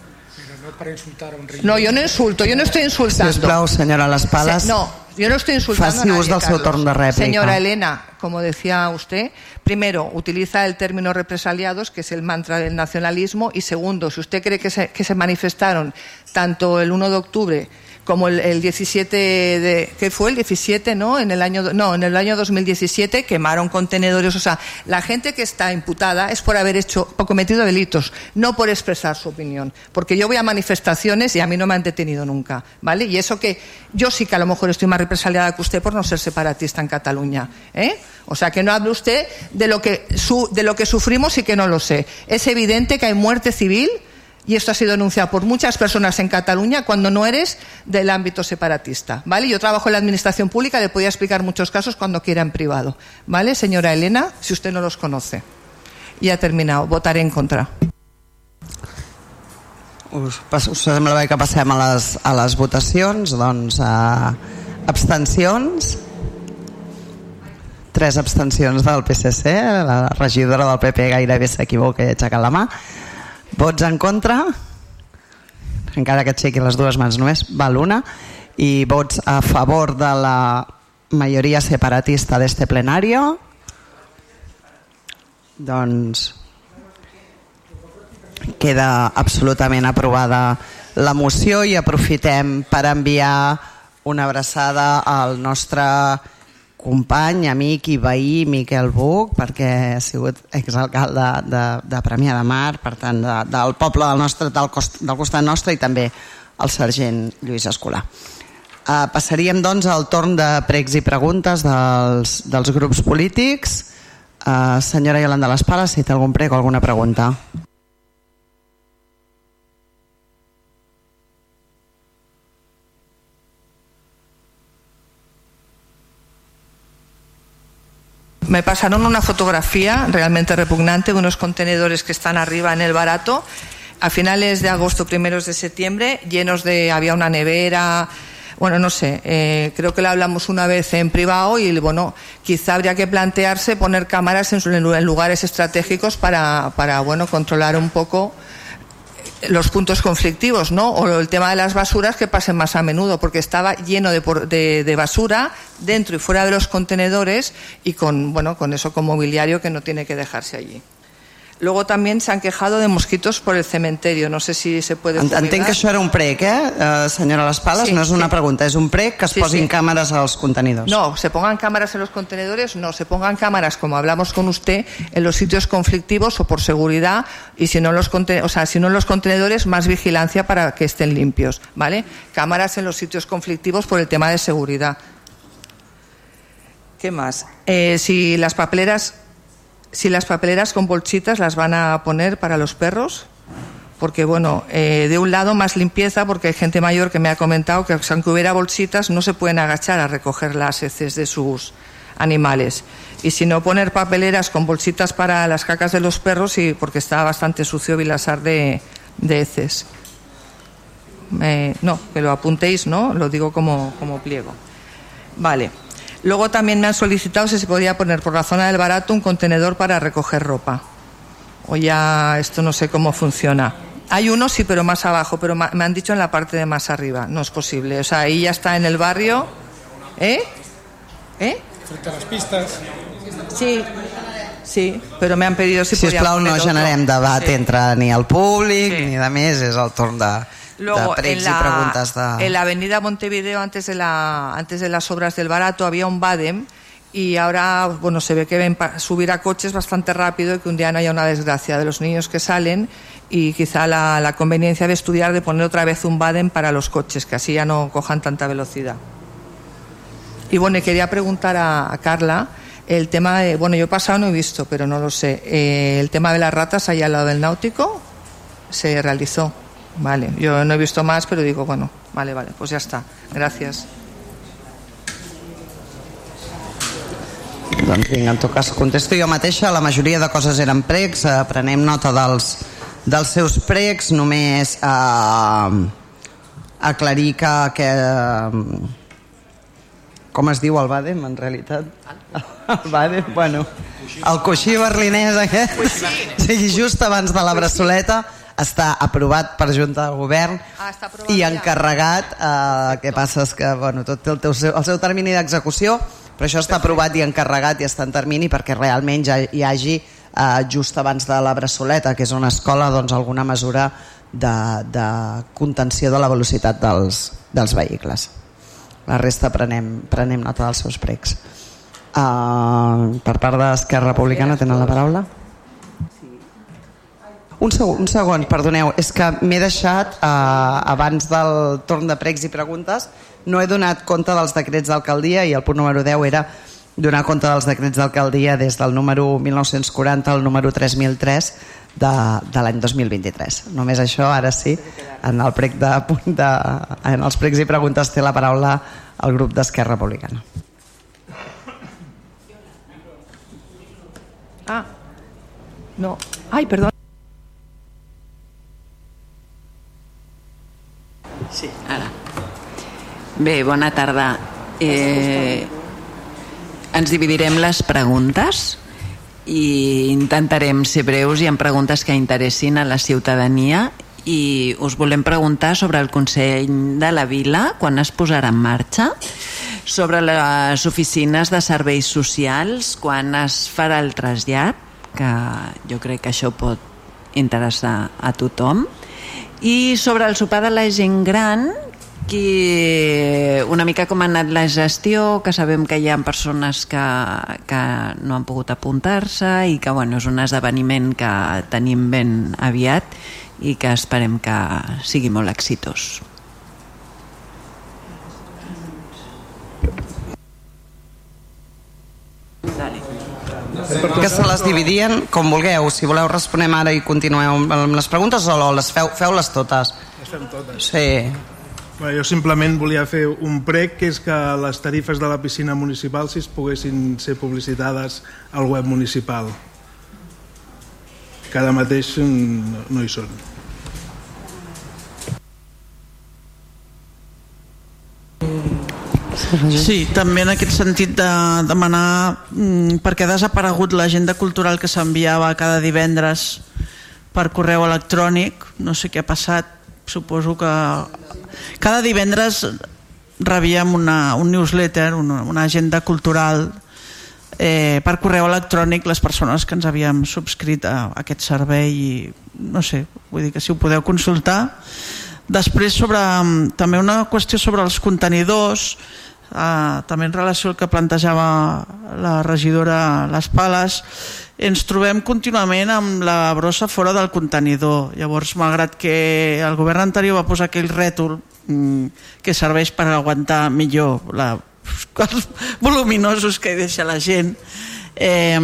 No, yo no insulto, yo no estoy insultando. Sisplau, senyora Les Pales. Se- no, yo no estoy insultando Faci a nadie, ús del seu torn de rèplica. Señora Elena, como decía usted, primero, utiliza el término represaliados, que es el mantra del nacionalismo, y segundo, si usted cree que se, que se manifestaron tanto el 1 de octubre como el, el 17 de ¿qué fue el 17 no en el año no en el año 2017 quemaron contenedores. O sea la gente que está imputada es por haber hecho por cometido delitos no por expresar su opinión. Porque yo voy a manifestaciones y a mí no me han detenido nunca vale y eso que yo sí que a lo mejor estoy más represaliada que usted por no ser separatista en Cataluña ¿eh? o sea que no hable usted de lo que su, de lo que sufrimos y que no lo sé. Es evidente que hay muerte civil y esto ha sido denunciado por muchas personas en Cataluña cuando no eres del ámbito separatista, ¿vale? Yo trabajo en la administración pública, le podía explicar muchos casos cuando quiera en privado, ¿vale? Señora Elena, si usted no los conoce. Y ha terminado, votaré en contra. Us, pas, us sembla bé que passem a les, a les votacions? Doncs uh, abstencions? Tres abstencions del PSC, la regidora del PP gairebé s'equivoca i ha aixecat la mà. Vots en contra? Encara que aixequi les dues mans només, val una. I vots a favor de la majoria separatista d'este plenario? Doncs queda absolutament aprovada la moció i aprofitem per enviar una abraçada al nostre company, amic i veí Miquel Buch, perquè ha sigut exalcalde de, de Premià de Mar, per tant, de, del poble del, nostre, del, cost, del costat nostre i també el sergent Lluís Escolar. Uh, passaríem doncs al torn de pregs i preguntes dels, dels grups polítics. Uh, senyora Iolanda Les Pales, si té algun prec o alguna pregunta. Me pasaron una fotografía realmente repugnante de unos contenedores que están arriba en el barato a finales de agosto, primeros de septiembre, llenos de. había una nevera. Bueno, no sé, eh, creo que lo hablamos una vez en privado y bueno, quizá habría que plantearse poner cámaras en, en lugares estratégicos para, para bueno, controlar un poco los puntos conflictivos, ¿no? O el tema de las basuras que pasen más a menudo, porque estaba lleno de, de- de basura dentro y fuera de los contenedores y con, bueno, con eso con mobiliario que no tiene que dejarse allí. Luego también se han quejado de mosquitos por el cementerio. No sé si se puede. Entenc que això era un prec, eh, eh senyora Les Pales? Sí, no és una sí. pregunta, és un prec que es Sí, posin sí. càmeres als contenidors. No, se pongan cámaras en los contenedores, no, se pongan cámaras, como hablamos con usted, en los sitios conflictivos o por seguridad, y si no en los, conte- o sea, si no en los contenedores, más vigilancia para que estén limpios, ¿vale? Cámaras en los sitios conflictivos por el tema de seguridad. ¿Qué más? Eh, si las papeleras, si las papeleras con bolsitas las van a poner para los perros, porque bueno, eh, de un lado más limpieza, porque hay gente mayor que me ha comentado que aunque hubiera bolsitas no se pueden agachar a recoger las heces de sus animales. Y si no poner papeleras con bolsitas para las cacas de los perros, y porque está bastante sucio Vilasar de, heces. Eh, no, que lo apuntéis, ¿no? Lo digo como, como pliego. Vale. Luego también me han solicitado si se podía poner por la zona del barato un contenedor para recoger ropa. O ya esto no sé cómo funciona. Hay uno sí, pero más abajo, pero me han dicho en la parte de más arriba. No es posible. O sea, ahí ya está en el barrio. ¿Eh? ¿Eh? Frente a las pistas. Sí. Sí, però m'han pedido si Si poner no generem debat Sí. entre ni el públic ni de més, és el torn de, Luego, en, la, de... en la avenida Montevideo, antes de, la, antes de las obras del barato, había un Badem y ahora, bueno, se ve que ven subir a coches bastante rápido y que un día no haya una desgracia de los niños que salen y quizá la, la conveniencia de estudiar de poner otra vez un Badem para los coches, que así ya no cojan tanta velocidad. Y bueno, y quería preguntar a, a Carla el tema de, bueno, yo he pasado no he visto, pero no lo sé, eh, el tema de las ratas allá al lado del náutico se realizó. Vale, yo no he visto más, pero digo, bueno, vale, vale, pues ya está. Gracias. Doncs vinga, en tot cas contesto jo mateixa, la majoria de coses eren pregs, eh, prenem nota dels, dels seus pregs, només eh, aclarir que, que eh, com es diu el Badem en realitat? El Badem, bueno, el coixí berlinès aquest, sí, just abans de la braçoleta, està aprovat per Junta de Govern ah, i encarregat, eh, què passa és que bueno, tot té el, teu, el seu termini d'execució, però això està aprovat i encarregat i està en termini perquè realment ja hi hagi eh, just abans de la Bressoleta, que és una escola, doncs alguna mesura de, de contenció de la velocitat dels, dels vehicles. La resta prenem, prenem nota dels seus pregs. Uh, per part d'Esquerra Republicana tenen la paraula? Un segon, un segon, perdoneu, és que m'he deixat, eh, abans del torn de pregs i preguntes, no he donat compte dels decrets d'alcaldia i el punt número 10 era donar compte dels decrets d'alcaldia des del número 1940 al número 3003 de, de l'any 2023. Només això, ara sí, en, el prec de, de, en els pregs i preguntes té la paraula el grup d'Esquerra Republicana. Ah, no. Ai, perdó. Sí, ara. Bé, bona tarda. Eh, ens dividirem les preguntes i intentarem ser breus i amb preguntes que interessin a la ciutadania i us volem preguntar sobre el Consell de la Vila, quan es posarà en marxa, sobre les oficines de serveis socials, quan es farà el trasllat, que jo crec que això pot interessar a tothom, i sobre el sopar de la gent gran, que una mica com ha anat la gestió, que sabem que hi ha persones que, que no han pogut apuntar-se i que bueno, és un esdeveniment que tenim ben aviat i que esperem que sigui molt exitós. que se les dividien com vulgueu, si voleu responem ara i continueu amb les preguntes o les feu, feu-les totes les fem totes sí. Bueno, jo simplement volia fer un prec que és que les tarifes de la piscina municipal si es poguessin ser publicitades al web municipal. Ara mateix no hi són. Sí, també en aquest sentit de demanar mm, perquè ha desaparegut l'agenda cultural que s'enviava cada divendres per correu electrònic, no sé què ha passat, suposo que cada divendres rebíem una, un newsletter, una, una agenda cultural eh, per correu electrònic les persones que ens havíem subscrit a, aquest servei i no sé, vull dir que si ho podeu consultar. Després sobre també una qüestió sobre els contenidors Uh, també en relació al que plantejava la regidora Les Pales ens trobem contínuament amb la brossa fora del contenidor. Llavors malgrat que el govern anterior va posar aquell rètol mm, que serveix per aguantar millor la, els voluminosos que deixa la gent eh,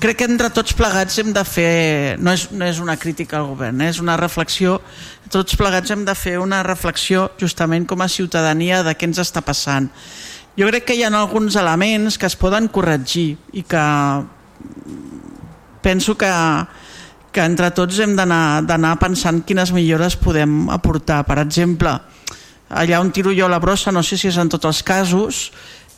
crec que entre tots plegats hem de fer no és, no és una crítica al govern eh, és una reflexió tots plegats hem de fer una reflexió justament com a ciutadania de què ens està passant. Jo crec que hi ha alguns elements que es poden corregir i que penso que, que entre tots hem d'anar pensant quines millores podem aportar per exemple allà on tiro jo la brossa no sé si és en tots els casos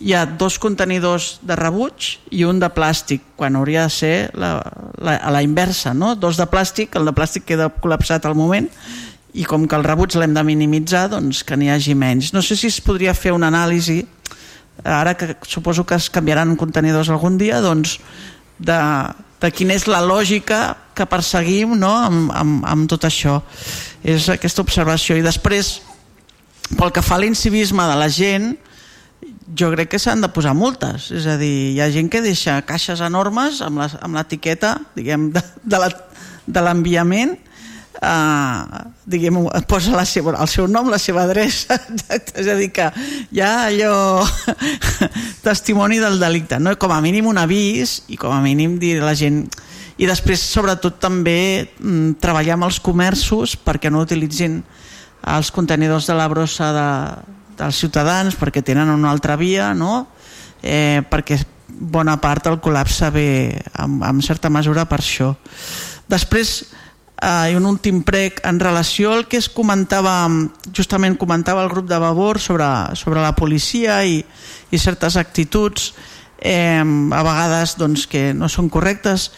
hi ha dos contenidors de rebuig i un de plàstic, quan hauria de ser la, la, a la inversa, no? dos de plàstic, el de plàstic queda col·lapsat al moment i com que el rebuig l'hem de minimitzar doncs que n'hi hagi menys. No sé si es podria fer una anàlisi ara que suposo que es canviaran contenidors algun dia doncs de, de quina és la lògica que perseguim no? amb, amb, amb tot això és aquesta observació i després pel que fa a l'incivisme de la gent jo crec que s'han de posar multes és a dir, hi ha gent que deixa caixes enormes amb l'etiqueta diguem, de, de l'enviament uh, diguem, posa la seva, el seu nom, la seva adreça és a dir que hi ha allò testimoni del delicte no? com a mínim un avís i com a mínim dir a la gent i després sobretot també mm, treballar amb els comerços perquè no utilitzin els contenidors de la brossa de, dels ciutadans perquè tenen una altra via no? eh, perquè bona part del col·lapse ve en, en certa mesura per això després eh, un últim prec en relació al que es comentava justament comentava el grup de Vavor sobre, sobre la policia i, i certes actituds eh, a vegades doncs, que no són correctes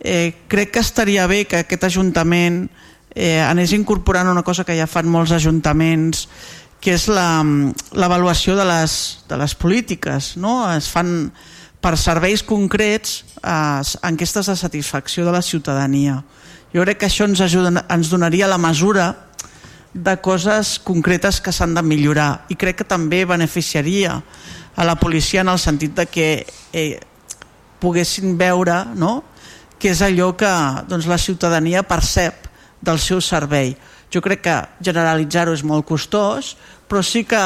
eh, crec que estaria bé que aquest Ajuntament eh, anés incorporant una cosa que ja fan molts ajuntaments que és l'avaluació de, les, de les polítiques no? es fan per serveis concrets eh, enquestes de satisfacció de la ciutadania jo crec que això ens, ajuda, ens donaria la mesura de coses concretes que s'han de millorar i crec que també beneficiaria a la policia en el sentit de que eh, poguessin veure no? que és allò que doncs, la ciutadania percep del seu servei. Jo crec que generalitzar-ho és molt costós, però sí que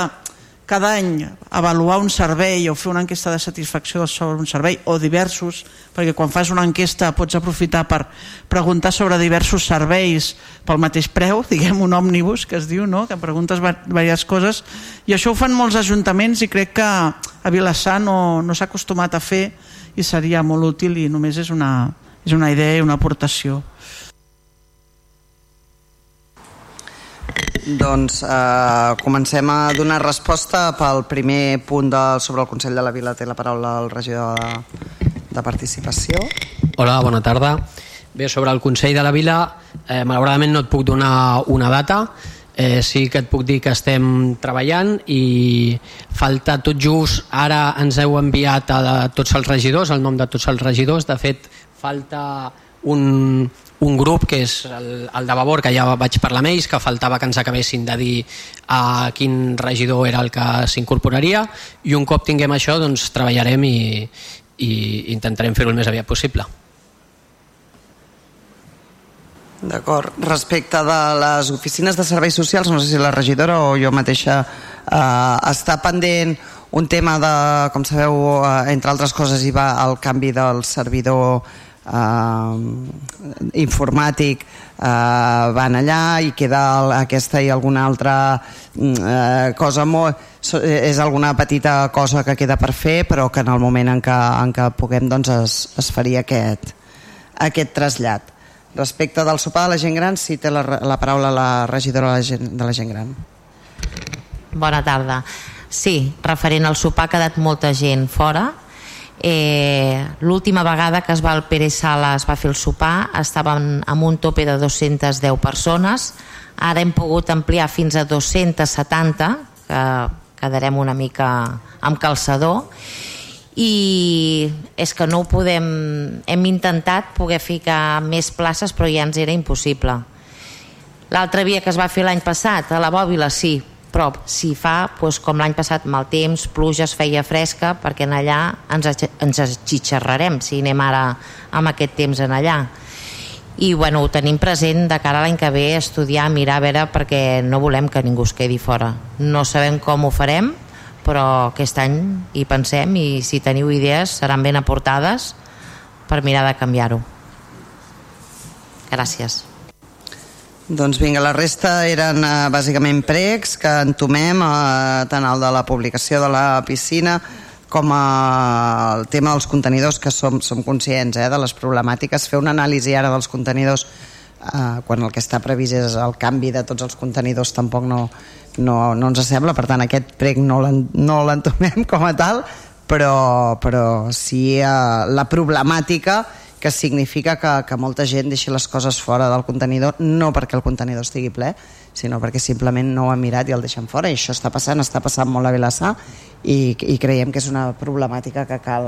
cada any avaluar un servei o fer una enquesta de satisfacció sobre un servei o diversos, perquè quan fas una enquesta pots aprofitar per preguntar sobre diversos serveis pel mateix preu, diguem un òmnibus que es diu, no? que preguntes diverses coses i això ho fan molts ajuntaments i crec que a Vilassar no, no s'ha acostumat a fer i seria molt útil i només és una, és una idea i una aportació. Doncs eh, comencem a donar resposta pel primer punt de, sobre el Consell de la Vila. Té la paraula el regidor de, de Participació. Hola, bona tarda. Bé, sobre el Consell de la Vila, eh, malauradament no et puc donar una data, eh, sí que et puc dir que estem treballant i falta tot just, ara ens heu enviat a tots els regidors, el nom de tots els regidors, de fet falta un, un grup que és el, el de Vavor, que ja vaig parlar amb ells, que faltava que ens acabessin de dir a quin regidor era el que s'incorporaria i un cop tinguem això doncs treballarem i, i intentarem fer-ho el més aviat possible. D'acord. Respecte de les oficines de serveis socials, no sé si la regidora o jo mateixa eh, està pendent un tema de, com sabeu, eh, entre altres coses hi va el canvi del servidor eh, informàtic eh, van allà i queda aquesta i alguna altra mm, eh, cosa molt és alguna petita cosa que queda per fer però que en el moment en què, en què puguem doncs es, es faria aquest, aquest trasllat. Respecte del sopar de la gent gran si té la, la paraula la regidora de la gent, de la gent gran. Bona tarda. Sí, referent al sopar ha quedat molta gent fora Eh, L'última vegada que es va al Pere Sala es va fer el sopar. Estaven amb un tope de 210 persones. Ara hem pogut ampliar fins a 270 que quedarem una mica amb calçador. I és que no ho podem hem intentat poder ficar més places però ja ens era impossible. L'altre dia que es va fer l'any passat a la Bòbila sí però si fa doncs, com l'any passat mal temps, pluges, feia fresca perquè en allà ens, ens xitxarrarem si anem ara amb aquest temps en allà. I bueno, ho tenim present de cara a l'any que ve estudiar, mirar a veure perquè no volem que ningú es quedi fora. No sabem com ho farem però aquest any hi pensem i si teniu idees seran ben aportades per mirar de canviar-ho. Gràcies doncs vinga, la resta eren eh, bàsicament pregs que entomem eh, tant el de la publicació de la piscina com eh, el tema dels contenidors que som, som conscients eh, de les problemàtiques. Fer una anàlisi ara dels contenidors eh, quan el que està previst és el canvi de tots els contenidors tampoc no, no, no ens sembla, per tant aquest prec no l'entomem com a tal però, però sí eh, la problemàtica que significa que, que molta gent deixi les coses fora del contenidor no perquè el contenidor estigui ple sinó perquè simplement no ho ha mirat i el deixen fora i això està passant, està passant molt a Vilassar i, i creiem que és una problemàtica que cal,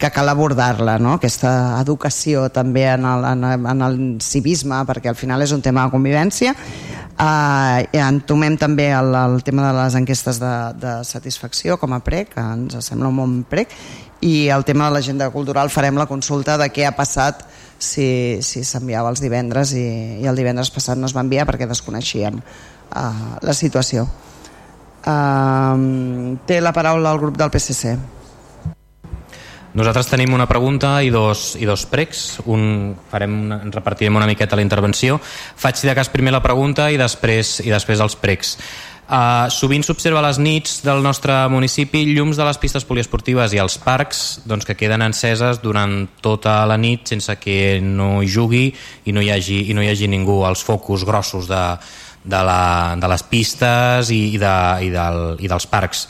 que cal abordar-la no? aquesta educació també en el, en, en el civisme perquè al final és un tema de convivència Uh, entomem també el, el tema de les enquestes de, de satisfacció com a prec, que ens sembla un bon prec, i el tema de l'agenda cultural farem la consulta de què ha passat si s'enviava si els divendres i, i el divendres passat no es va enviar perquè desconeixíem uh, la situació. Uh, té la paraula el grup del PSC. Nosaltres tenim una pregunta i dos, i dos pregs. Un, farem una, repartirem una miqueta la intervenció. Faig de cas primer la pregunta i després, i després els pregs. Uh, sovint s'observa a les nits del nostre municipi llums de les pistes poliesportives i els parcs doncs, que queden enceses durant tota la nit sense que no hi jugui i no hi hagi, i no hi hagi ningú. Els focus grossos de, de, la, de les pistes i, i, de, i, del, i dels parcs.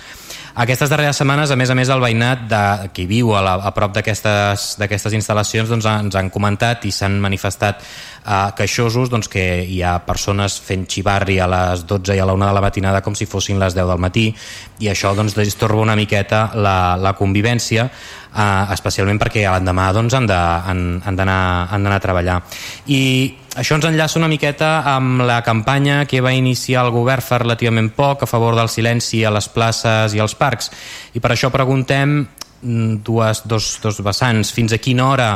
Aquestes darreres setmanes, a més a més, el veïnat de, qui viu a, la, a prop d'aquestes instal·lacions doncs, ens han comentat i s'han manifestat eh, queixosos doncs, que hi ha persones fent xivarri a les 12 i a la 1 de la matinada com si fossin les 10 del matí. I això doncs, distorba una miqueta la, la convivència eh, especialment perquè l'endemà doncs, han d'anar a treballar. I això ens enllaça una miqueta amb la campanya que va iniciar el govern fa relativament poc a favor del silenci a les places i als parcs i per això preguntem mm, dues, dos, dos vessants fins a quina hora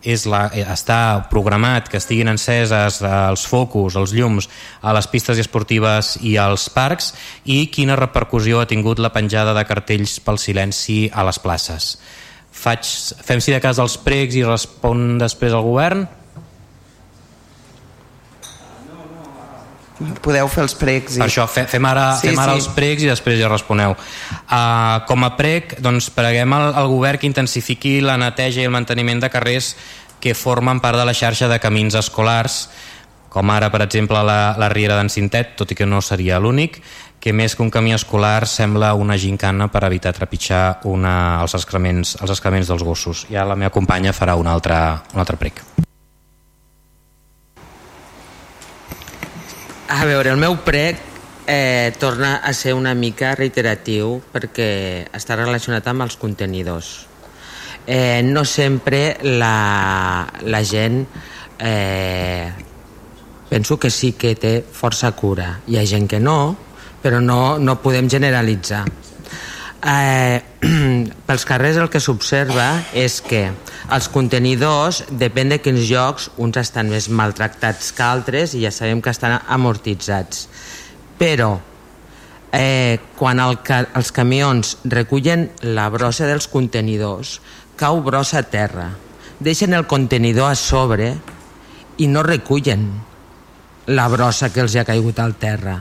és la, eh, està programat que estiguin enceses eh, els focus, els llums a les pistes esportives i als parcs i quina repercussió ha tingut la penjada de cartells pel silenci a les places. Faig, fem si de cas els pregs i respon després al govern? Podeu fer els pregs i... per això fe, fem ara, sí, fem ara sí. els pregs i després ja responeu uh, com a preg doncs preguem al, al govern que intensifiqui la neteja i el manteniment de carrers que formen part de la xarxa de camins escolars com ara per exemple la, la Riera d'en Cintet tot i que no seria l'únic que més que un camí escolar sembla una gincana per evitar trepitjar una, els, excrements, els excrements dels gossos. Ja la meva companya farà un altre, un altre prec. A veure, el meu prec eh, torna a ser una mica reiteratiu perquè està relacionat amb els contenidors. Eh, no sempre la, la gent eh, penso que sí que té força cura. Hi ha gent que no, però no, no podem generalitzar. Eh, pels carrers el que s'observa és que els contenidors, depèn de quins llocs, uns estan més maltractats que altres i ja sabem que estan amortitzats. Però eh, quan el, els camions recullen la brossa dels contenidors, cau brossa a terra, deixen el contenidor a sobre i no recullen la brossa que els ha caigut al terra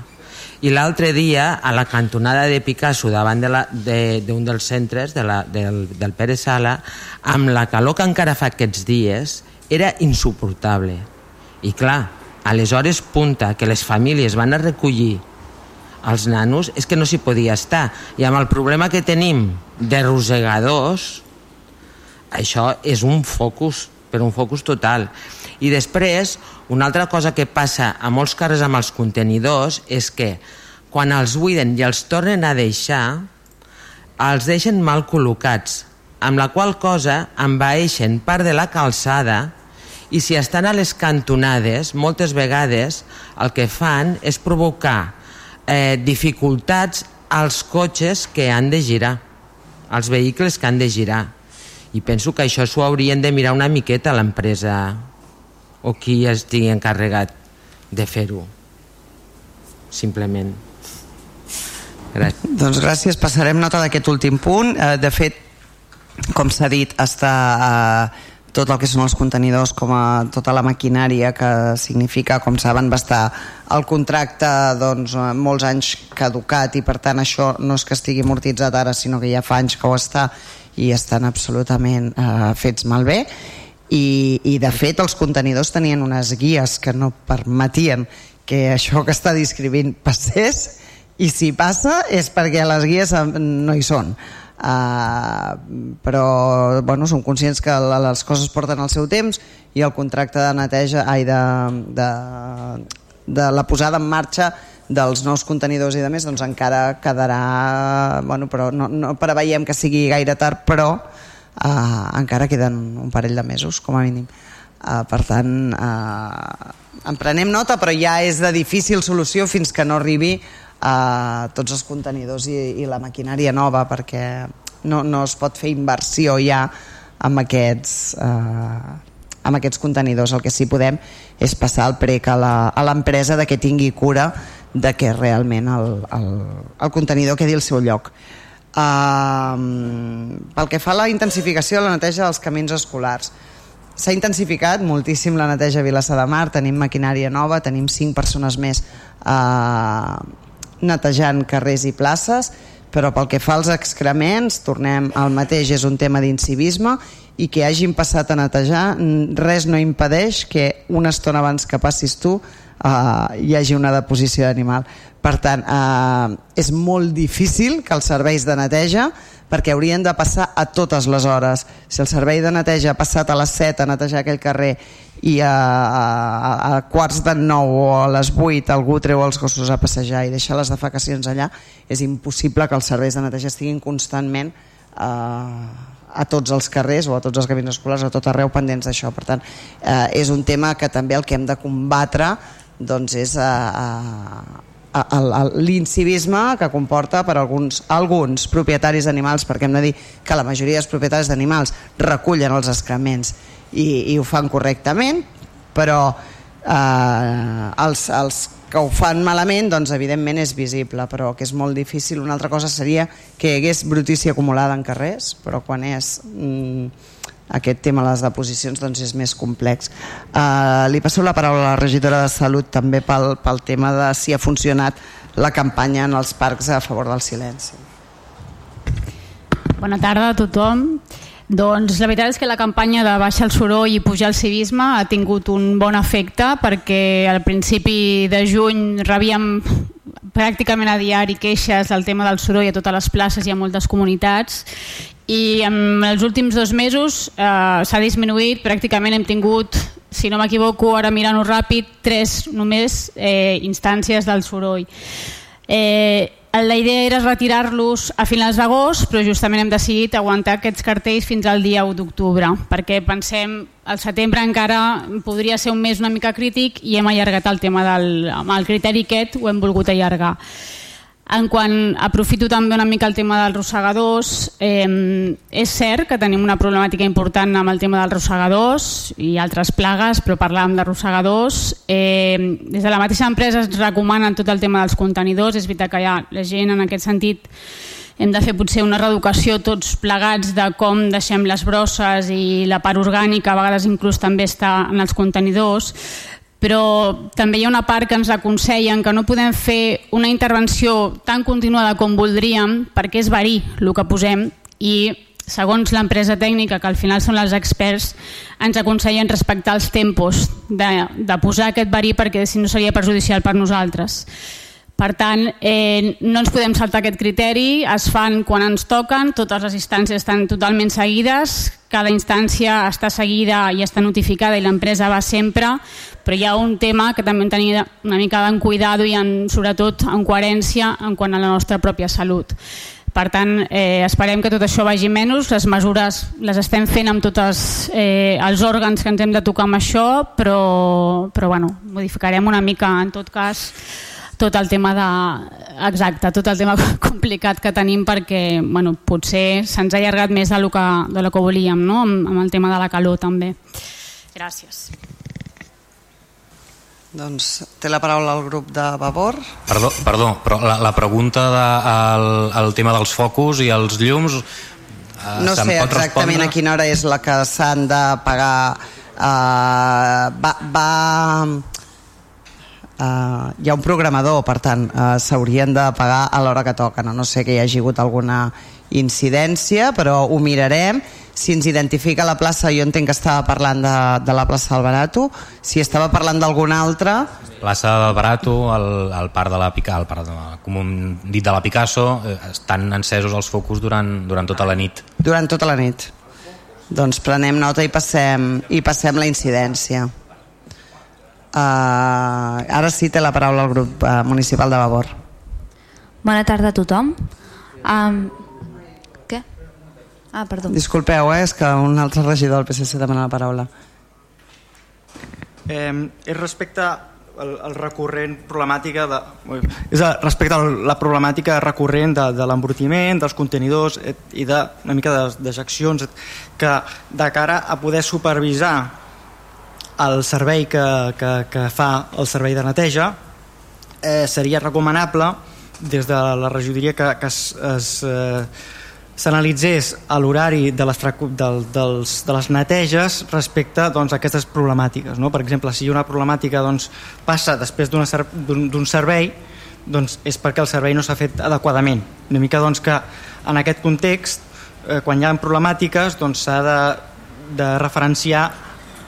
i l'altre dia a la cantonada de Picasso davant d'un de de, dels centres de la, del, del Pere Sala amb la calor que encara fa aquests dies era insuportable. I clar, aleshores punta que les famílies van a recollir els nanos és que no s'hi podia estar. I amb el problema que tenim de rosegadors això és un focus per un focus total i després una altra cosa que passa a molts carrers amb els contenidors és que quan els buiden i els tornen a deixar, els deixen mal col·locats, amb la qual cosa envaeixen part de la calçada i si estan a les cantonades, moltes vegades el que fan és provocar eh, dificultats als cotxes que han de girar, als vehicles que han de girar. I penso que això s'ho haurien de mirar una miqueta a l'empresa o qui estigui encarregat de fer-ho. Simplement. Gràcies. doncs gràcies, passarem nota d'aquest últim punt. Eh, de fet com s'ha dit està eh, tot el que són els contenidors com a tota la maquinària que significa, com saben, va estar el contracte doncs, molts anys caducat i per tant això no és que estigui amortitzat ara sinó que ja fa anys que ho està i estan absolutament eh, fets malbé i, i de fet els contenidors tenien unes guies que no permetien que això que està descrivint passés i si passa és perquè les guies no hi són. Uh, però bueno, som conscients que les coses porten el seu temps i el contracte de neteja ai, de, de, de la posada en marxa dels nous contenidors i de més doncs encara quedarà bueno, però no, no preveiem que sigui gaire tard però eh, encara queden un parell de mesos com a mínim. Eh, per tant eh, en prenem nota però ja és de difícil solució fins que no arribi a eh, tots els contenidors i, i la maquinària nova perquè no, no es pot fer inversió ja amb aquests eh, amb aquests contenidors. El que sí podem és passar el prec a l'empresa de que tingui cura de que realment el, el, el contenidor quedi al seu lloc Uh, pel que fa a la intensificació de la neteja dels camins escolars, s'ha intensificat moltíssim la neteja a Vilassar de Mar, tenim maquinària nova, tenim cinc persones més uh, netejant carrers i places, però pel que fa als excrements, tornem al mateix, és un tema d'incivisme i que hagin passat a netejar res no impedeix que una estona abans que passis tu uh, hi hagi una deposició d'animal per tant uh, és molt difícil que els serveis de neteja perquè haurien de passar a totes les hores si el servei de neteja ha passat a les 7 a netejar aquell carrer i a, a, a quarts de 9 o a les 8 algú treu els gossos a passejar i deixar les defecacions allà és impossible que els serveis de neteja estiguin constantment eh, a tots els carrers o a tots els camins escolars, a tot arreu pendents d'això. Per tant, eh, és un tema que també el que hem de combatre doncs és eh, l'incivisme que comporta per alguns, alguns propietaris d'animals, perquè hem de dir que la majoria dels propietaris d'animals recullen els excrements i, i ho fan correctament, però eh, els, els que ho fan malament doncs evidentment és visible però que és molt difícil. Una altra cosa seria que hi hagués brutícia acumulada en carrers però quan és mm, aquest tema de les deposicions doncs és més complex. Uh, li passo la paraula a la regidora de Salut també pel, pel tema de si ha funcionat la campanya en els parcs a favor del silenci. Bona tarda a tothom. Doncs la veritat és que la campanya de baixar el soroll i pujar el civisme ha tingut un bon efecte perquè al principi de juny rebíem pràcticament a diari queixes del tema del soroll a totes les places i a moltes comunitats i en els últims dos mesos eh, s'ha disminuït, pràcticament hem tingut si no m'equivoco, ara mirant-ho ràpid tres només eh, instàncies del soroll eh, la idea era retirar-los a finals d'agost, però justament hem decidit aguantar aquests cartells fins al dia 1 d'octubre, perquè pensem al setembre encara podria ser un mes una mica crític i hem allargat el tema del el criteri aquest, ho hem volgut allargar. En quant aprofito també una mica el tema dels rosegadors, eh, és cert que tenim una problemàtica important amb el tema dels rosegadors i altres plagues, però parlàvem de rosegadors. Eh, des de la mateixa empresa ens recomanen tot el tema dels contenidors, és veritat que ja la gent en aquest sentit hem de fer potser una reeducació tots plegats de com deixem les brosses i la part orgànica a vegades inclús també està en els contenidors però també hi ha una part que ens aconsellen que no podem fer una intervenció tan continuada com voldríem perquè és verí el que posem i segons l'empresa tècnica, que al final són els experts, ens aconsellen respectar els tempos de, de posar aquest verí perquè si no seria perjudicial per nosaltres. Per tant, eh, no ens podem saltar aquest criteri, es fan quan ens toquen, totes les instàncies estan totalment seguides, cada instància està seguida i està notificada i l'empresa va sempre, però hi ha un tema que també tenia una mica d'en cuidado i en, sobretot en coherència en quant a la nostra pròpia salut. Per tant, eh, esperem que tot això vagi menys, les mesures les estem fent amb tots eh, els òrgans que ens hem de tocar amb això, però, però bueno, modificarem una mica en tot cas tot el tema de... Exacte, tot el tema complicat que tenim perquè bueno, potser se'ns ha allargat més de lo que, de lo que volíem, no? amb, amb el tema de la calor també. Gràcies. Doncs té la paraula el grup de Vavor. Perdó, perdó però la, la pregunta del de, el tema dels focus i els llums eh, no sé exactament respondre? a quina hora és la que s'han de pagar uh, va, va Uh, hi ha un programador, per tant, uh, s'haurien de pagar a l'hora que toquen. No sé que hi hagi hagut alguna incidència, però ho mirarem. Si ens identifica la plaça, jo entenc que estava parlant de, de la plaça del Barato. Si estava parlant d'alguna altra... Plaça del Barato, el, el parc de la Picasso, el parc de, com un dit de la Picasso, eh, estan encesos els focus durant, durant tota la nit. Durant tota la nit. Doncs prenem nota i passem, i passem la incidència. Uh, ara sí té la paraula el grup uh, municipal de Vavor. Bona tarda a tothom. Um, què? Ah, perdó. Disculpeu, eh, és que un altre regidor del PSC demana la paraula. Eh, és respecte al, al recurrent problemàtica de, és respecte a la problemàtica recurrent de, de l'embrutiment, dels contenidors et, i de, una mica de dejeccions que de cara a poder supervisar el servei que, que, que fa el servei de neteja eh, seria recomanable des de la regidoria que, que es, es eh, s'analitzés a l'horari de, les, del, dels, de les neteges respecte doncs, a aquestes problemàtiques. No? Per exemple, si una problemàtica doncs, passa després d'un servei, doncs és perquè el servei no s'ha fet adequadament. Una mica doncs, que en aquest context, eh, quan hi ha problemàtiques, doncs, s'ha doncs, de, de referenciar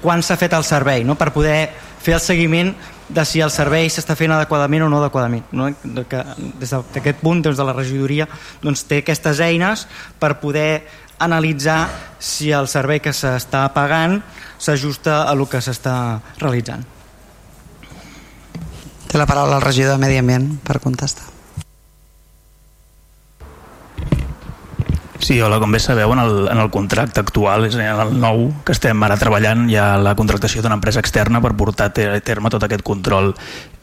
quan s'ha fet el servei, no? per poder fer el seguiment de si el servei s'està fent adequadament o no adequadament. No? Que des d'aquest punt, des de la regidoria, doncs, té aquestes eines per poder analitzar si el servei que s'està pagant s'ajusta a el que s'està realitzant. Té la paraula el regidor de Medi Ambient per contestar. Sí, hola, com bé sabeu, en el, en el contracte actual, és el nou que estem ara treballant, hi ha la contractació d'una empresa externa per portar a terme tot aquest control.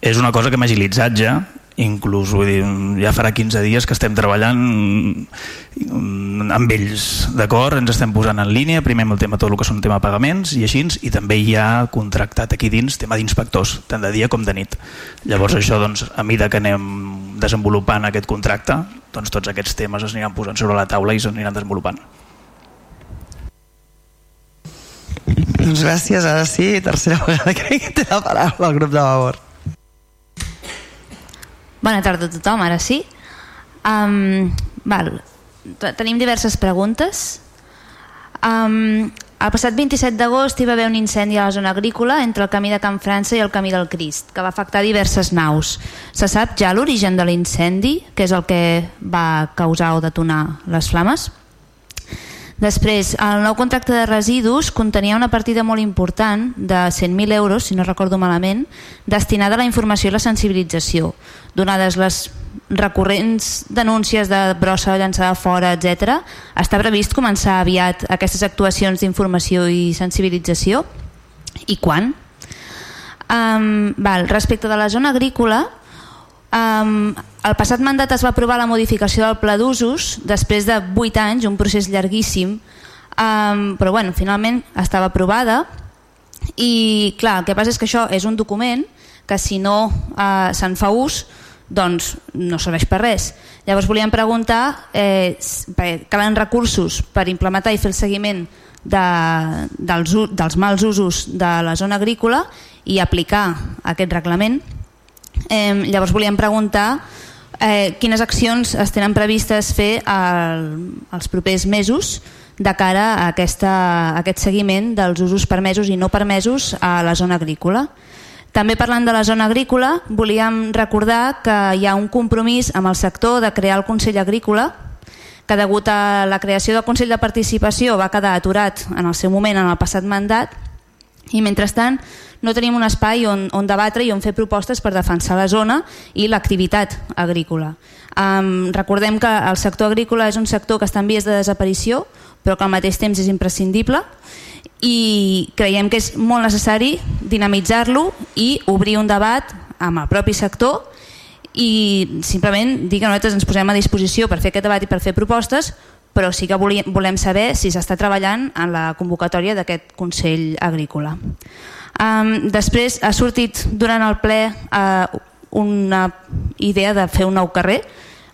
És una cosa que hem agilitzat ja, inclús vull dir, ja farà 15 dies que estem treballant amb ells, d'acord? Ens estem posant en línia, primer amb el tema tot el que són tema pagaments i així, i també hi ha contractat aquí dins tema d'inspectors, tant de dia com de nit. Llavors això, doncs, a mida que anem desenvolupant aquest contracte, doncs tots aquests temes es aniran posant sobre la taula i s'aniran desenvolupant. Doncs gràcies, ara sí, tercera vegada crec que té la paraula el grup de Vavor. Bona tarda a tothom, ara sí. Um, val. Tenim diverses preguntes. Um, el passat 27 d'agost hi va haver un incendi a la zona agrícola entre el camí de Can França i el camí del Crist, que va afectar diverses naus. Se sap ja l'origen de l'incendi, que és el que va causar o detonar les flames? Després, el nou contracte de residus contenia una partida molt important de 100.000 euros, si no recordo malament, destinada a la informació i la sensibilització. Donades les recurrents denúncies de brossa llançada fora, etc, està previst començar aviat aquestes actuacions d'informació i sensibilització? I quan? Um, val, respecte de la zona agrícola, Um, el passat mandat es va aprovar la modificació del pla d'usos després de 8 anys, un procés llarguíssim, um, però bueno, finalment estava aprovada. I clar, el que passa és que això és un document que si no uh, se'n fa ús doncs no serveix per res. Llavors volíem preguntar, eh, calen recursos per implementar i fer el seguiment de, dels, dels mals usos de la zona agrícola i aplicar aquest reglament Eh, llavors volíem preguntar eh, quines accions es tenen previstes fer al, als propers mesos de cara a, aquesta, a aquest seguiment dels usos permesos i no permesos a la zona agrícola. També parlant de la zona agrícola, volíem recordar que hi ha un compromís amb el sector de crear el Consell Agrícola, que degut a la creació del Consell de Participació va quedar aturat en el seu moment en el passat mandat i mentrestant no tenim un espai on, on debatre i on fer propostes per defensar la zona i l'activitat agrícola. Um, recordem que el sector agrícola és un sector que està en vies de desaparició, però que al mateix temps és imprescindible i creiem que és molt necessari dinamitzar-lo i obrir un debat amb el propi sector i simplement dir que nosaltres ens posem a disposició per fer aquest debat i per fer propostes però sí que volem saber si s'està treballant en la convocatòria d'aquest Consell Agrícola. Um, després ha sortit durant el ple uh, una idea de fer un nou carrer.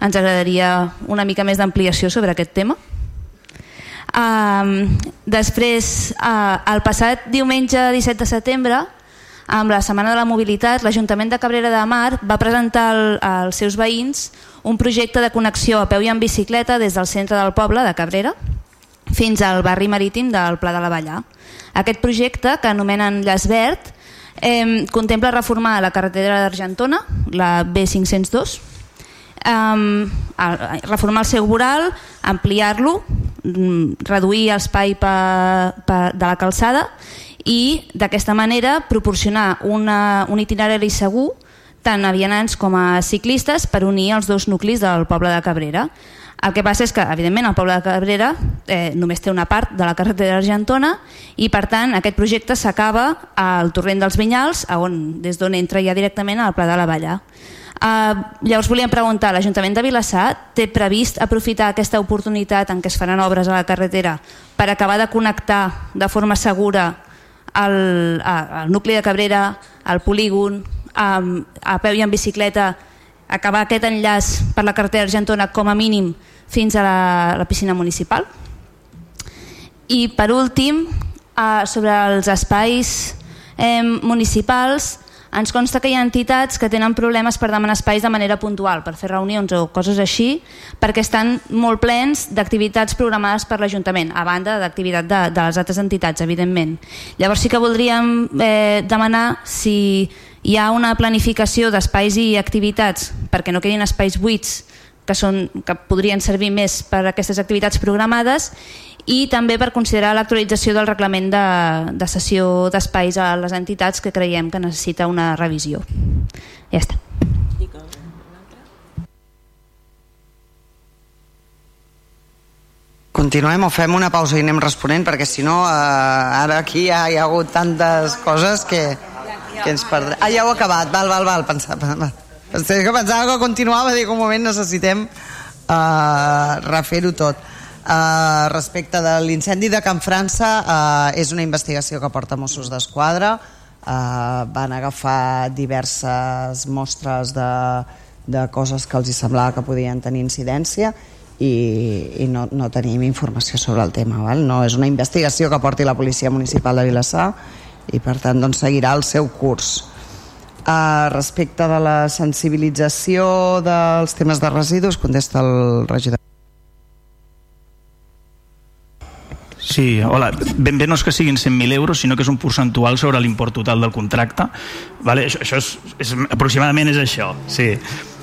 Ens agradaria una mica més d'ampliació sobre aquest tema. Um, després, uh, el passat diumenge 17 de setembre, amb la Setmana de la Mobilitat, l'Ajuntament de Cabrera de Mar va presentar al, als seus veïns un projecte de connexió a peu i en bicicleta des del centre del poble de Cabrera fins al barri marítim del Pla de la Vallà. Aquest projecte, que anomenen Llaç Verd, eh, contempla reformar la carretera d'Argentona, la B502, eh, reformar el seu voral, ampliar-lo, mm, reduir l'espai de la calçada i d'aquesta manera proporcionar una, un itinerari segur tant a vianants com a ciclistes per unir els dos nuclis del poble de Cabrera. El que passa és que, evidentment, el poble de Cabrera eh, només té una part de la carretera argentona i, per tant, aquest projecte s'acaba al torrent dels Vinyals, on, des d'on entra ja directament al Pla de la Valla. Uh, llavors volíem preguntar, l'Ajuntament de Vilassar té previst aprofitar aquesta oportunitat en què es faran obres a la carretera per acabar de connectar de forma segura el, el nucli de Cabrera, el polígon, um, a peu i en bicicleta acabar aquest enllaç per la carretera Argentona com a mínim fins a la, la piscina municipal. I per últim, eh, sobre els espais eh, municipals, ens consta que hi ha entitats que tenen problemes per demanar espais de manera puntual, per fer reunions o coses així, perquè estan molt plens d'activitats programades per l'Ajuntament, a banda d'activitat de, de les altres entitats, evidentment. Llavors sí que voldríem eh, demanar si hi ha una planificació d'espais i activitats perquè no quedin espais buits que, són, que podrien servir més per a aquestes activitats programades i també per considerar l'actualització del reglament de, de sessió d'espais a les entitats que creiem que necessita una revisió. Ja està. Continuem o fem una pausa i anem responent perquè si no eh, ara aquí ja hi ha hagut tantes coses que, que ens perdrem. Ah, ja ho he acabat, val, val, val. Pensava, val. Que pensava que continuava, dic un moment necessitem eh, refer-ho tot. Uh, respecte de l'incendi de Can França uh, és una investigació que porta Mossos d'Esquadra uh, van agafar diverses mostres de, de coses que els hi semblava que podien tenir incidència i, i no, no tenim informació sobre el tema val? no és una investigació que porti la policia municipal de Vilassar i per tant doncs, seguirà el seu curs uh, respecte de la sensibilització dels temes de residus contesta el regidor Sí, hola. Ben bé no és que siguin 100.000 euros, sinó que és un percentual sobre l'import total del contracte. Vale? Això, això és, és, aproximadament és això, sí.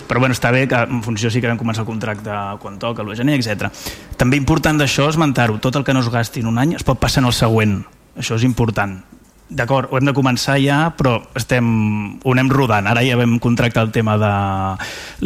Però bueno, està bé que en funció sí que vam començar el contracte quan toca, el gener, etc. També important d'això esmentar-ho, tot el que no es gasti en un any es pot passar en el següent. Això és important. D'acord, ho hem de començar ja, però estem, ho anem rodant. Ara ja vam contractar el tema de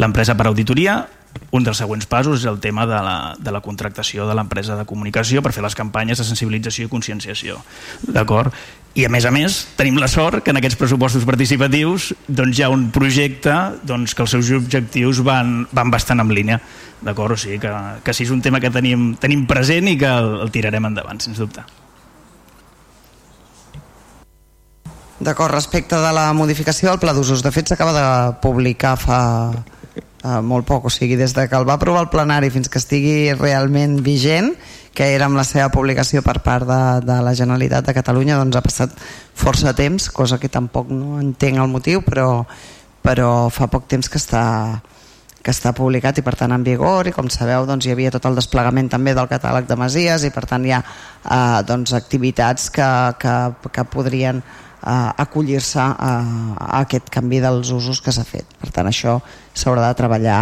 l'empresa per auditoria, un dels següents passos és el tema de la, de la contractació de l'empresa de comunicació per fer les campanyes de sensibilització i conscienciació. D'acord? I a més a més tenim la sort que en aquests pressupostos participatius doncs, hi ha un projecte doncs, que els seus objectius van, van bastant en línia. D'acord? O sigui que, que sí és un tema que tenim, tenim present i que el, el tirarem endavant, sens dubte. D'acord, respecte de la modificació del pla d'usos, de fet s'acaba de publicar fa eh, molt poc, o sigui, des de que el va aprovar el plenari fins que estigui realment vigent, que era amb la seva publicació per part de, de la Generalitat de Catalunya, doncs ha passat força temps, cosa que tampoc no entenc el motiu, però, però fa poc temps que està, que està publicat i per tant en vigor i com sabeu doncs, hi havia tot el desplegament també del catàleg de Masies i per tant hi ha eh, doncs, activitats que, que, que podrien acollir-se a, a aquest canvi dels usos que s'ha fet. Per tant, això s'haurà de treballar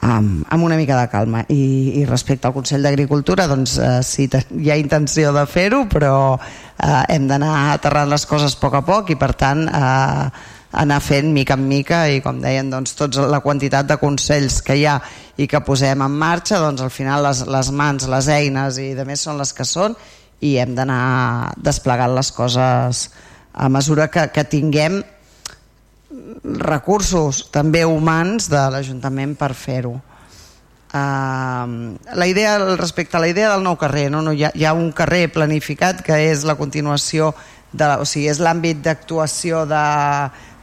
amb, amb una mica de calma. I, i respecte al Consell d'Agricultura, doncs eh, sí, hi ha intenció de fer-ho, però eh, hem d'anar aterrant les coses a poc a poc i per tant eh, anar fent mica en mica i com deien doncs, tots la quantitat de consells que hi ha i que posem en marxa doncs al final les, les mans, les eines i de més són les que són i hem d'anar desplegant les coses a mesura que, que tinguem recursos també humans de l'Ajuntament per fer-ho. Uh, la idea respecte a la idea del nou carrer no, no, hi, ha, hi ha un carrer planificat que és la continuació de, o sigui, és l'àmbit d'actuació de,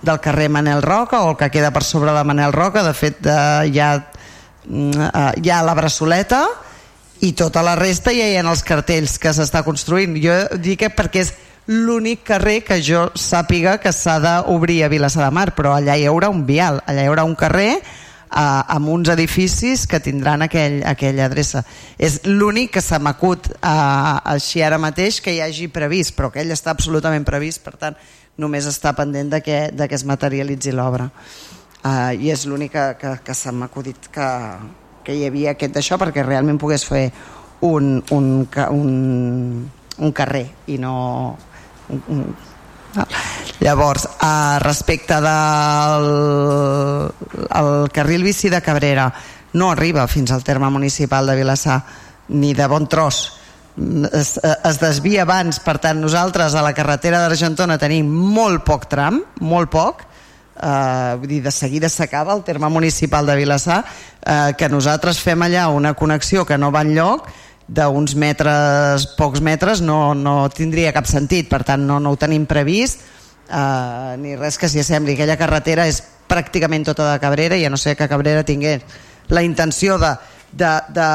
del carrer Manel Roca o el que queda per sobre de Manel Roca de fet uh, hi, ha, uh, hi ha la braçoleta i tota la resta ja hi ha els cartells que s'està construint jo dic que perquè és l'únic carrer que jo sàpiga que s'ha d'obrir a Vilassar de Mar, però allà hi haurà un vial, allà hi haurà un carrer eh, amb uns edificis que tindran aquell, aquella adreça. És l'únic que se m'acut eh, així ara mateix que hi hagi previst, però aquell està absolutament previst, per tant només està pendent de que, de que es materialitzi l'obra. Eh, I és l'únic que, que, que se m'ha acudit que, que hi havia aquest d'això perquè realment pogués fer un, un, un, un carrer i no Llavors, eh, respecte del el carril bici de Cabrera, no arriba fins al terme municipal de Vilassar, ni de bon tros. Es, es desvia abans, per tant nosaltres a la carretera d'Argentona tenim molt poc tram, molt poc, eh, vull dir, de seguida s'acaba el terme municipal de Vilassar, eh, que nosaltres fem allà una connexió que no va enlloc, d'uns metres, pocs metres, no, no tindria cap sentit, per tant no, no ho tenim previst eh, ni res que s'hi assembli. Aquella carretera és pràcticament tota de Cabrera i a no sé que Cabrera tingués la intenció de, de, de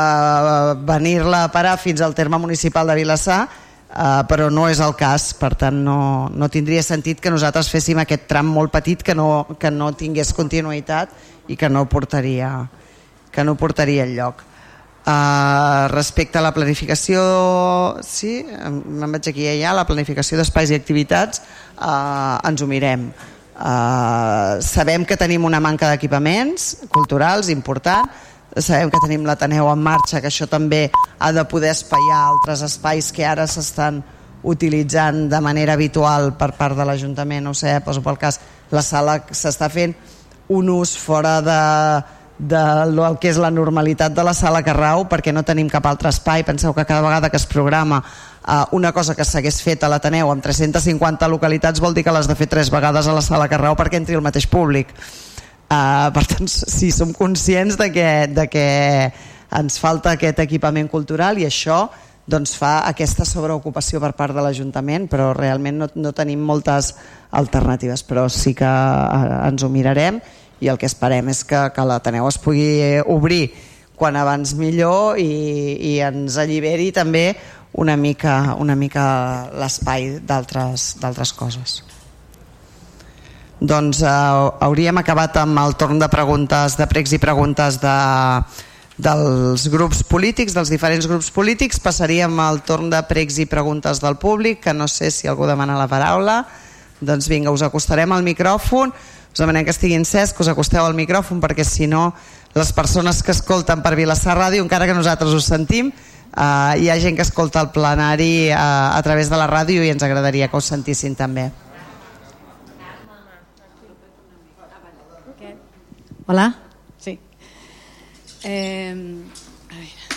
venir-la a parar fins al terme municipal de Vilassar Uh, però no és el cas, per tant no, no tindria sentit que nosaltres féssim aquest tram molt petit que no, que no tingués continuïtat i que no portaria, que no portaria el lloc. Uh, respecte a la planificació, sí, me'n vaig aquí ja, la planificació d'espais i activitats, uh, ens ho mirem. Uh, sabem que tenim una manca d'equipaments culturals important, sabem que tenim l'Ateneu en marxa, que això també ha de poder espaiar altres espais que ara s'estan utilitzant de manera habitual per part de l'Ajuntament, no sé, poso pel cas, la sala s'està fent un ús fora de, de el que és la normalitat de la sala Carrau perquè no tenim cap altre espai. Penseu que cada vegada que es programa uh, una cosa que s'hagués fet a l'Ateneu amb 350 localitats vol dir que l'has de fer tres vegades a la sala Carrau perquè entri el mateix públic. Uh, per tant, sí, som conscients de que, de que ens falta aquest equipament cultural i això doncs, fa aquesta sobreocupació per part de l'Ajuntament, però realment no, no tenim moltes alternatives, però sí que uh, ens ho mirarem i el que esperem és que, que l'Ateneu es pugui obrir quan abans millor i, i ens alliberi també una mica, una mica l'espai d'altres coses. Doncs eh, hauríem acabat amb el torn de preguntes, de pregs i preguntes de, dels grups polítics, dels diferents grups polítics. Passaríem al torn de pregs i preguntes del públic, que no sé si algú demana la paraula. Doncs vinga, us acostarem al micròfon. Us demanem que estiguin encès, que us acosteu al micròfon, perquè si no, les persones que escolten per Vilassar Ràdio, encara que nosaltres us sentim, eh, hi ha gent que escolta el plenari eh, a través de la ràdio i ens agradaria que us sentissin també. Hola? Sí. Eh, a veure.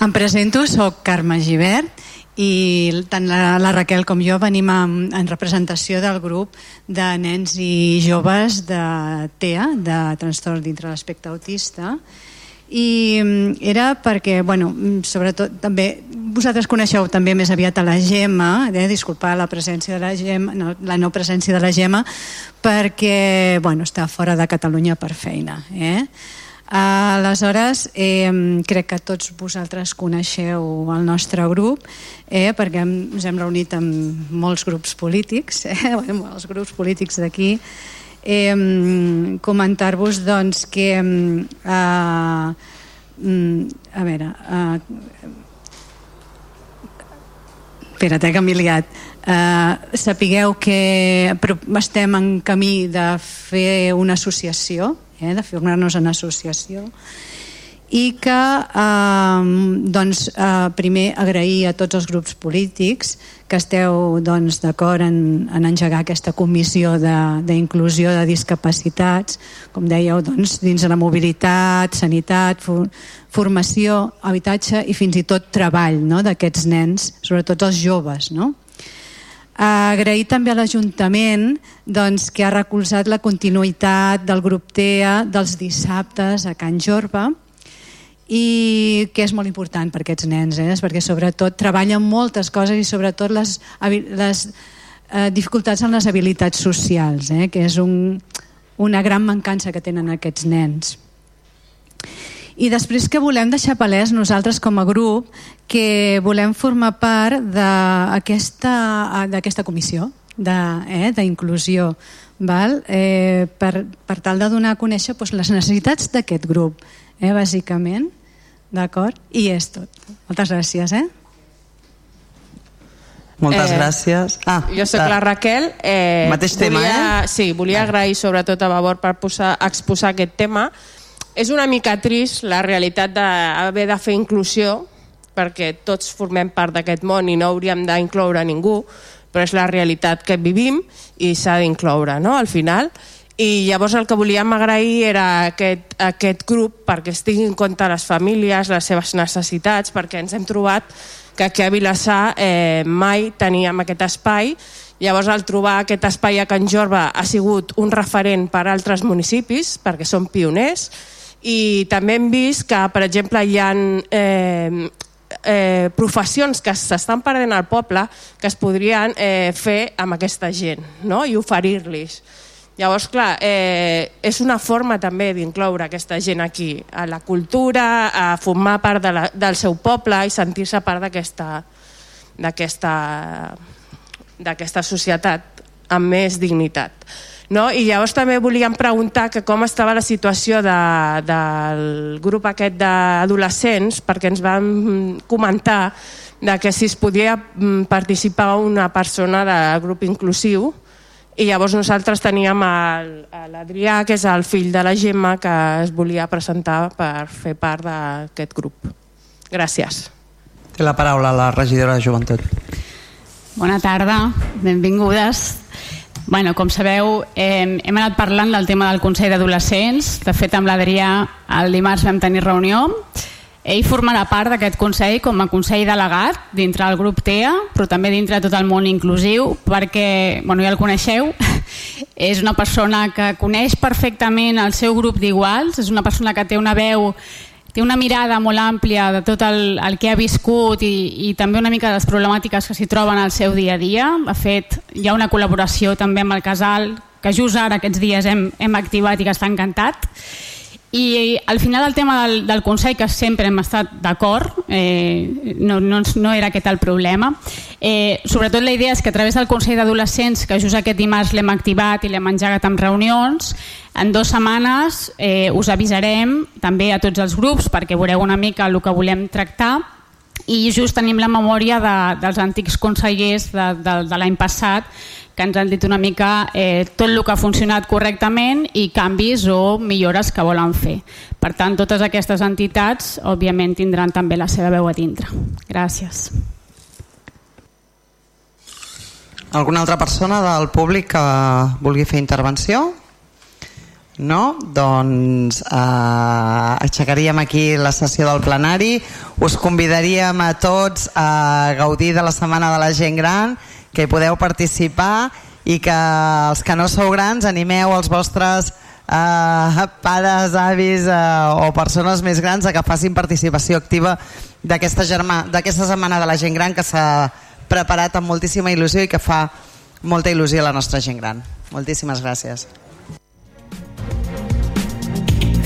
Em presento, sóc Carme Givert i tant la, la Raquel com jo venim en, en representació del grup de nens i joves de TEA, de trastorn dintre l'aspecte autista, i mm, era perquè, bueno, mm, sobretot també vosaltres coneixeu també més aviat a la Gemma, eh, disculpar la presència de la Gemma, no, la no presència de la Gemma, perquè, bueno, està fora de Catalunya per feina, eh? Aleshores, eh, crec que tots vosaltres coneixeu el nostre grup, eh, perquè ens hem reunit amb molts grups polítics, eh, els grups polítics d'aquí, eh, comentar-vos doncs, que eh, a veure eh, espera't eh, que m'he liat. Eh, sapigueu que estem en camí de fer una associació eh, de formar-nos en associació i que eh, doncs, eh, primer agrair a tots els grups polítics que esteu doncs, d'acord en, en engegar aquesta comissió d'inclusió de, de discapacitats, com dèieu, doncs, dins de la mobilitat, sanitat, for, formació, habitatge i fins i tot treball no? d'aquests nens, sobretot els joves. No? Agrair també a l'Ajuntament doncs, que ha recolzat la continuïtat del grup TEA dels dissabtes a Can Jorba, i que és molt important per aquests nens, eh? perquè sobretot treballen moltes coses i sobretot les, les eh, dificultats en les habilitats socials, eh? que és un, una gran mancança que tenen aquests nens. I després que volem deixar palès nosaltres com a grup que volem formar part d'aquesta comissió d'inclusió eh, val? Eh, per, per tal de donar a conèixer doncs, les necessitats d'aquest grup, eh, bàsicament D'acord? I és tot. Moltes gràcies, eh? Moltes eh, gràcies. Ah, jo sóc la Raquel. Eh, mateix tema, volia, eh? Sí, volia agrair sobretot a Vavor per posar, exposar aquest tema. És una mica trist la realitat d'haver de fer inclusió, perquè tots formem part d'aquest món i no hauríem d'incloure ningú, però és la realitat que vivim i s'ha d'incloure, no?, al final i llavors el que volíem agrair era aquest, aquest grup perquè es tinguin en compte les famílies, les seves necessitats, perquè ens hem trobat que aquí a Vilassar eh, mai teníem aquest espai Llavors, al trobar aquest espai a Can Jorba ha sigut un referent per a altres municipis, perquè són pioners, i també hem vist que, per exemple, hi ha eh, eh, professions que s'estan perdent al poble que es podrien eh, fer amb aquesta gent no? i oferir-los. Llavors, clar, eh, és una forma també d'incloure aquesta gent aquí, a la cultura, a formar part de la, del seu poble i sentir-se part d'aquesta societat amb més dignitat. No? I llavors també volíem preguntar que com estava la situació de, del grup aquest d'adolescents, perquè ens van comentar de que si es podia mm, participar una persona del grup inclusiu, i llavors nosaltres teníem l'Adrià, que és el fill de la Gemma, que es volia presentar per fer part d'aquest grup. Gràcies. Té la paraula la regidora de Joventut. Bona tarda, benvingudes. Bueno, com sabeu, eh, hem anat parlant del tema del Consell d'Adolescents. De fet, amb l'Adrià el dimarts vam tenir reunió. Ell formarà part d'aquest Consell com a Consell delegat dintre del grup TEA, però també dintre de tot el món inclusiu, perquè, bueno, ja el coneixeu, és una persona que coneix perfectament el seu grup d'iguals, és una persona que té una veu té una mirada molt àmplia de tot el, el que ha viscut i, i també una mica de les problemàtiques que s'hi troben al seu dia a dia. De fet, hi ha una col·laboració també amb el Casal que just ara aquests dies hem, hem activat i que està encantat i al final el tema del, del Consell, que sempre hem estat d'acord, eh, no, no, no era aquest el problema. Eh, sobretot la idea és que a través del Consell d'Adolescents, que just aquest dimarts l'hem activat i l'hem engegat amb reunions, en dues setmanes eh, us avisarem també a tots els grups perquè veureu una mica el que volem tractar i just tenim la memòria de, dels antics consellers de, de, de l'any passat que ens han dit una mica eh, tot el que ha funcionat correctament i canvis o millores que volen fer. Per tant, totes aquestes entitats, òbviament, tindran també la seva veu a dintre. Gràcies. Alguna altra persona del públic que vulgui fer intervenció? No? Doncs eh, aixecaríem aquí la sessió del plenari. Us convidaríem a tots a gaudir de la Setmana de la Gent Gran que hi podeu participar i que els que no sou grans animeu els vostres eh, pares, avis eh, o persones més grans a que facin participació activa d'aquesta setmana de la gent gran que s'ha preparat amb moltíssima il·lusió i que fa molta il·lusió a la nostra gent gran. Moltíssimes gràcies.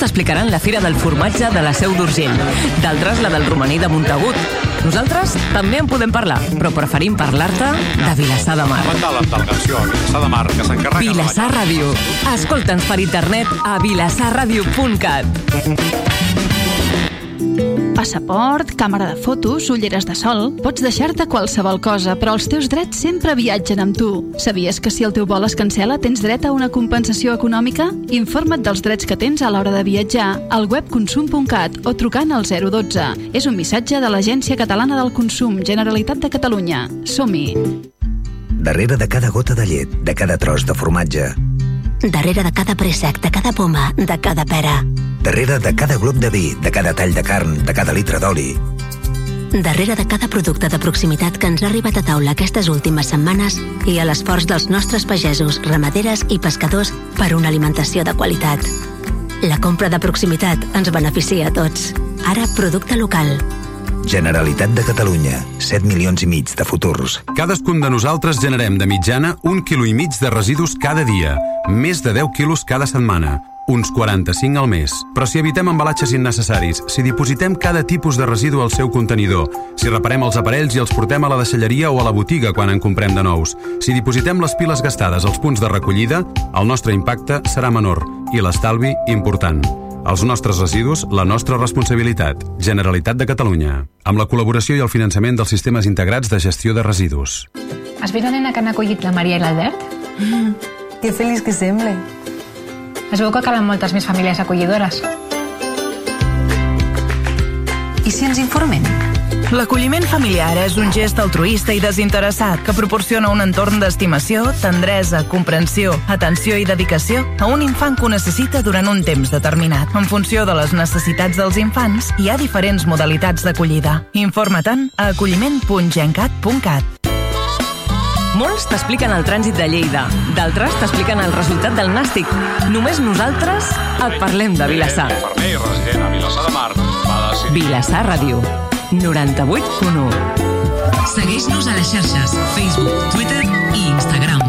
T'explicaran la Fira del Formatge de la Seu d'Urgell, d'altres la del romaní de Montagut. Nosaltres també en podem parlar, però preferim parlar-te de Vilassar de Mar. Vilassar de Mar, que s'encarrega... Vilassar Ràdio. Escolta'ns per internet a vilassarradio.cat. Passaport, càmera de fotos, ulleres de sol... Pots deixar-te qualsevol cosa, però els teus drets sempre viatgen amb tu. Sabies que si el teu vol es cancela tens dret a una compensació econòmica? Informa't dels drets que tens a l'hora de viatjar al web consum.cat o trucant al 012. És un missatge de l'Agència Catalana del Consum, Generalitat de Catalunya. Som-hi! Darrere de cada gota de llet, de cada tros de formatge, Darrere de cada préssec, de cada poma, de cada pera. darrere de cada glop de vi, de cada tall de carn, de cada litre d'oli, Darrere de cada producte de proximitat que ens ha arribat a taula aquestes últimes setmanes i a l'esforç dels nostres pagesos, ramaderes i pescadors per una alimentació de qualitat. La compra de proximitat ens beneficia a tots. Ara, producte local. Generalitat de Catalunya, 7 milions i mig de futurs. Cadascun de nosaltres generem de mitjana un quilo i mig de residus cada dia, més de 10 quilos cada setmana, uns 45 al mes. Però si evitem embalatges innecessaris, si dipositem cada tipus de residu al seu contenidor, si reparem els aparells i els portem a la deixalleria o a la botiga quan en comprem de nous, si dipositem les piles gastades als punts de recollida, el nostre impacte serà menor i l'estalvi important. Els nostres residus, la nostra responsabilitat. Generalitat de Catalunya. Amb la col·laboració i el finançament dels sistemes integrats de gestió de residus. Has vist la nena que han acollit la Maria i l'Albert? Mm, que feliç que sembla. Es veu que calen moltes més famílies acollidores. I si ens informem? L'acolliment familiar és un gest altruista i desinteressat que proporciona un entorn d'estimació, tendresa, comprensió, atenció i dedicació a un infant que ho necessita durant un temps determinat. En funció de les necessitats dels infants, hi ha diferents modalitats d'acollida. Informa-te'n a acolliment.gencat.cat. Molts t'expliquen el trànsit de Lleida, d'altres t'expliqen el resultat del nàstic. Només nosaltres et parlem de Vilassar. Vilassar Ràdio, 98.1. Segueix-nos a les xarxes Facebook, Twitter i Instagram.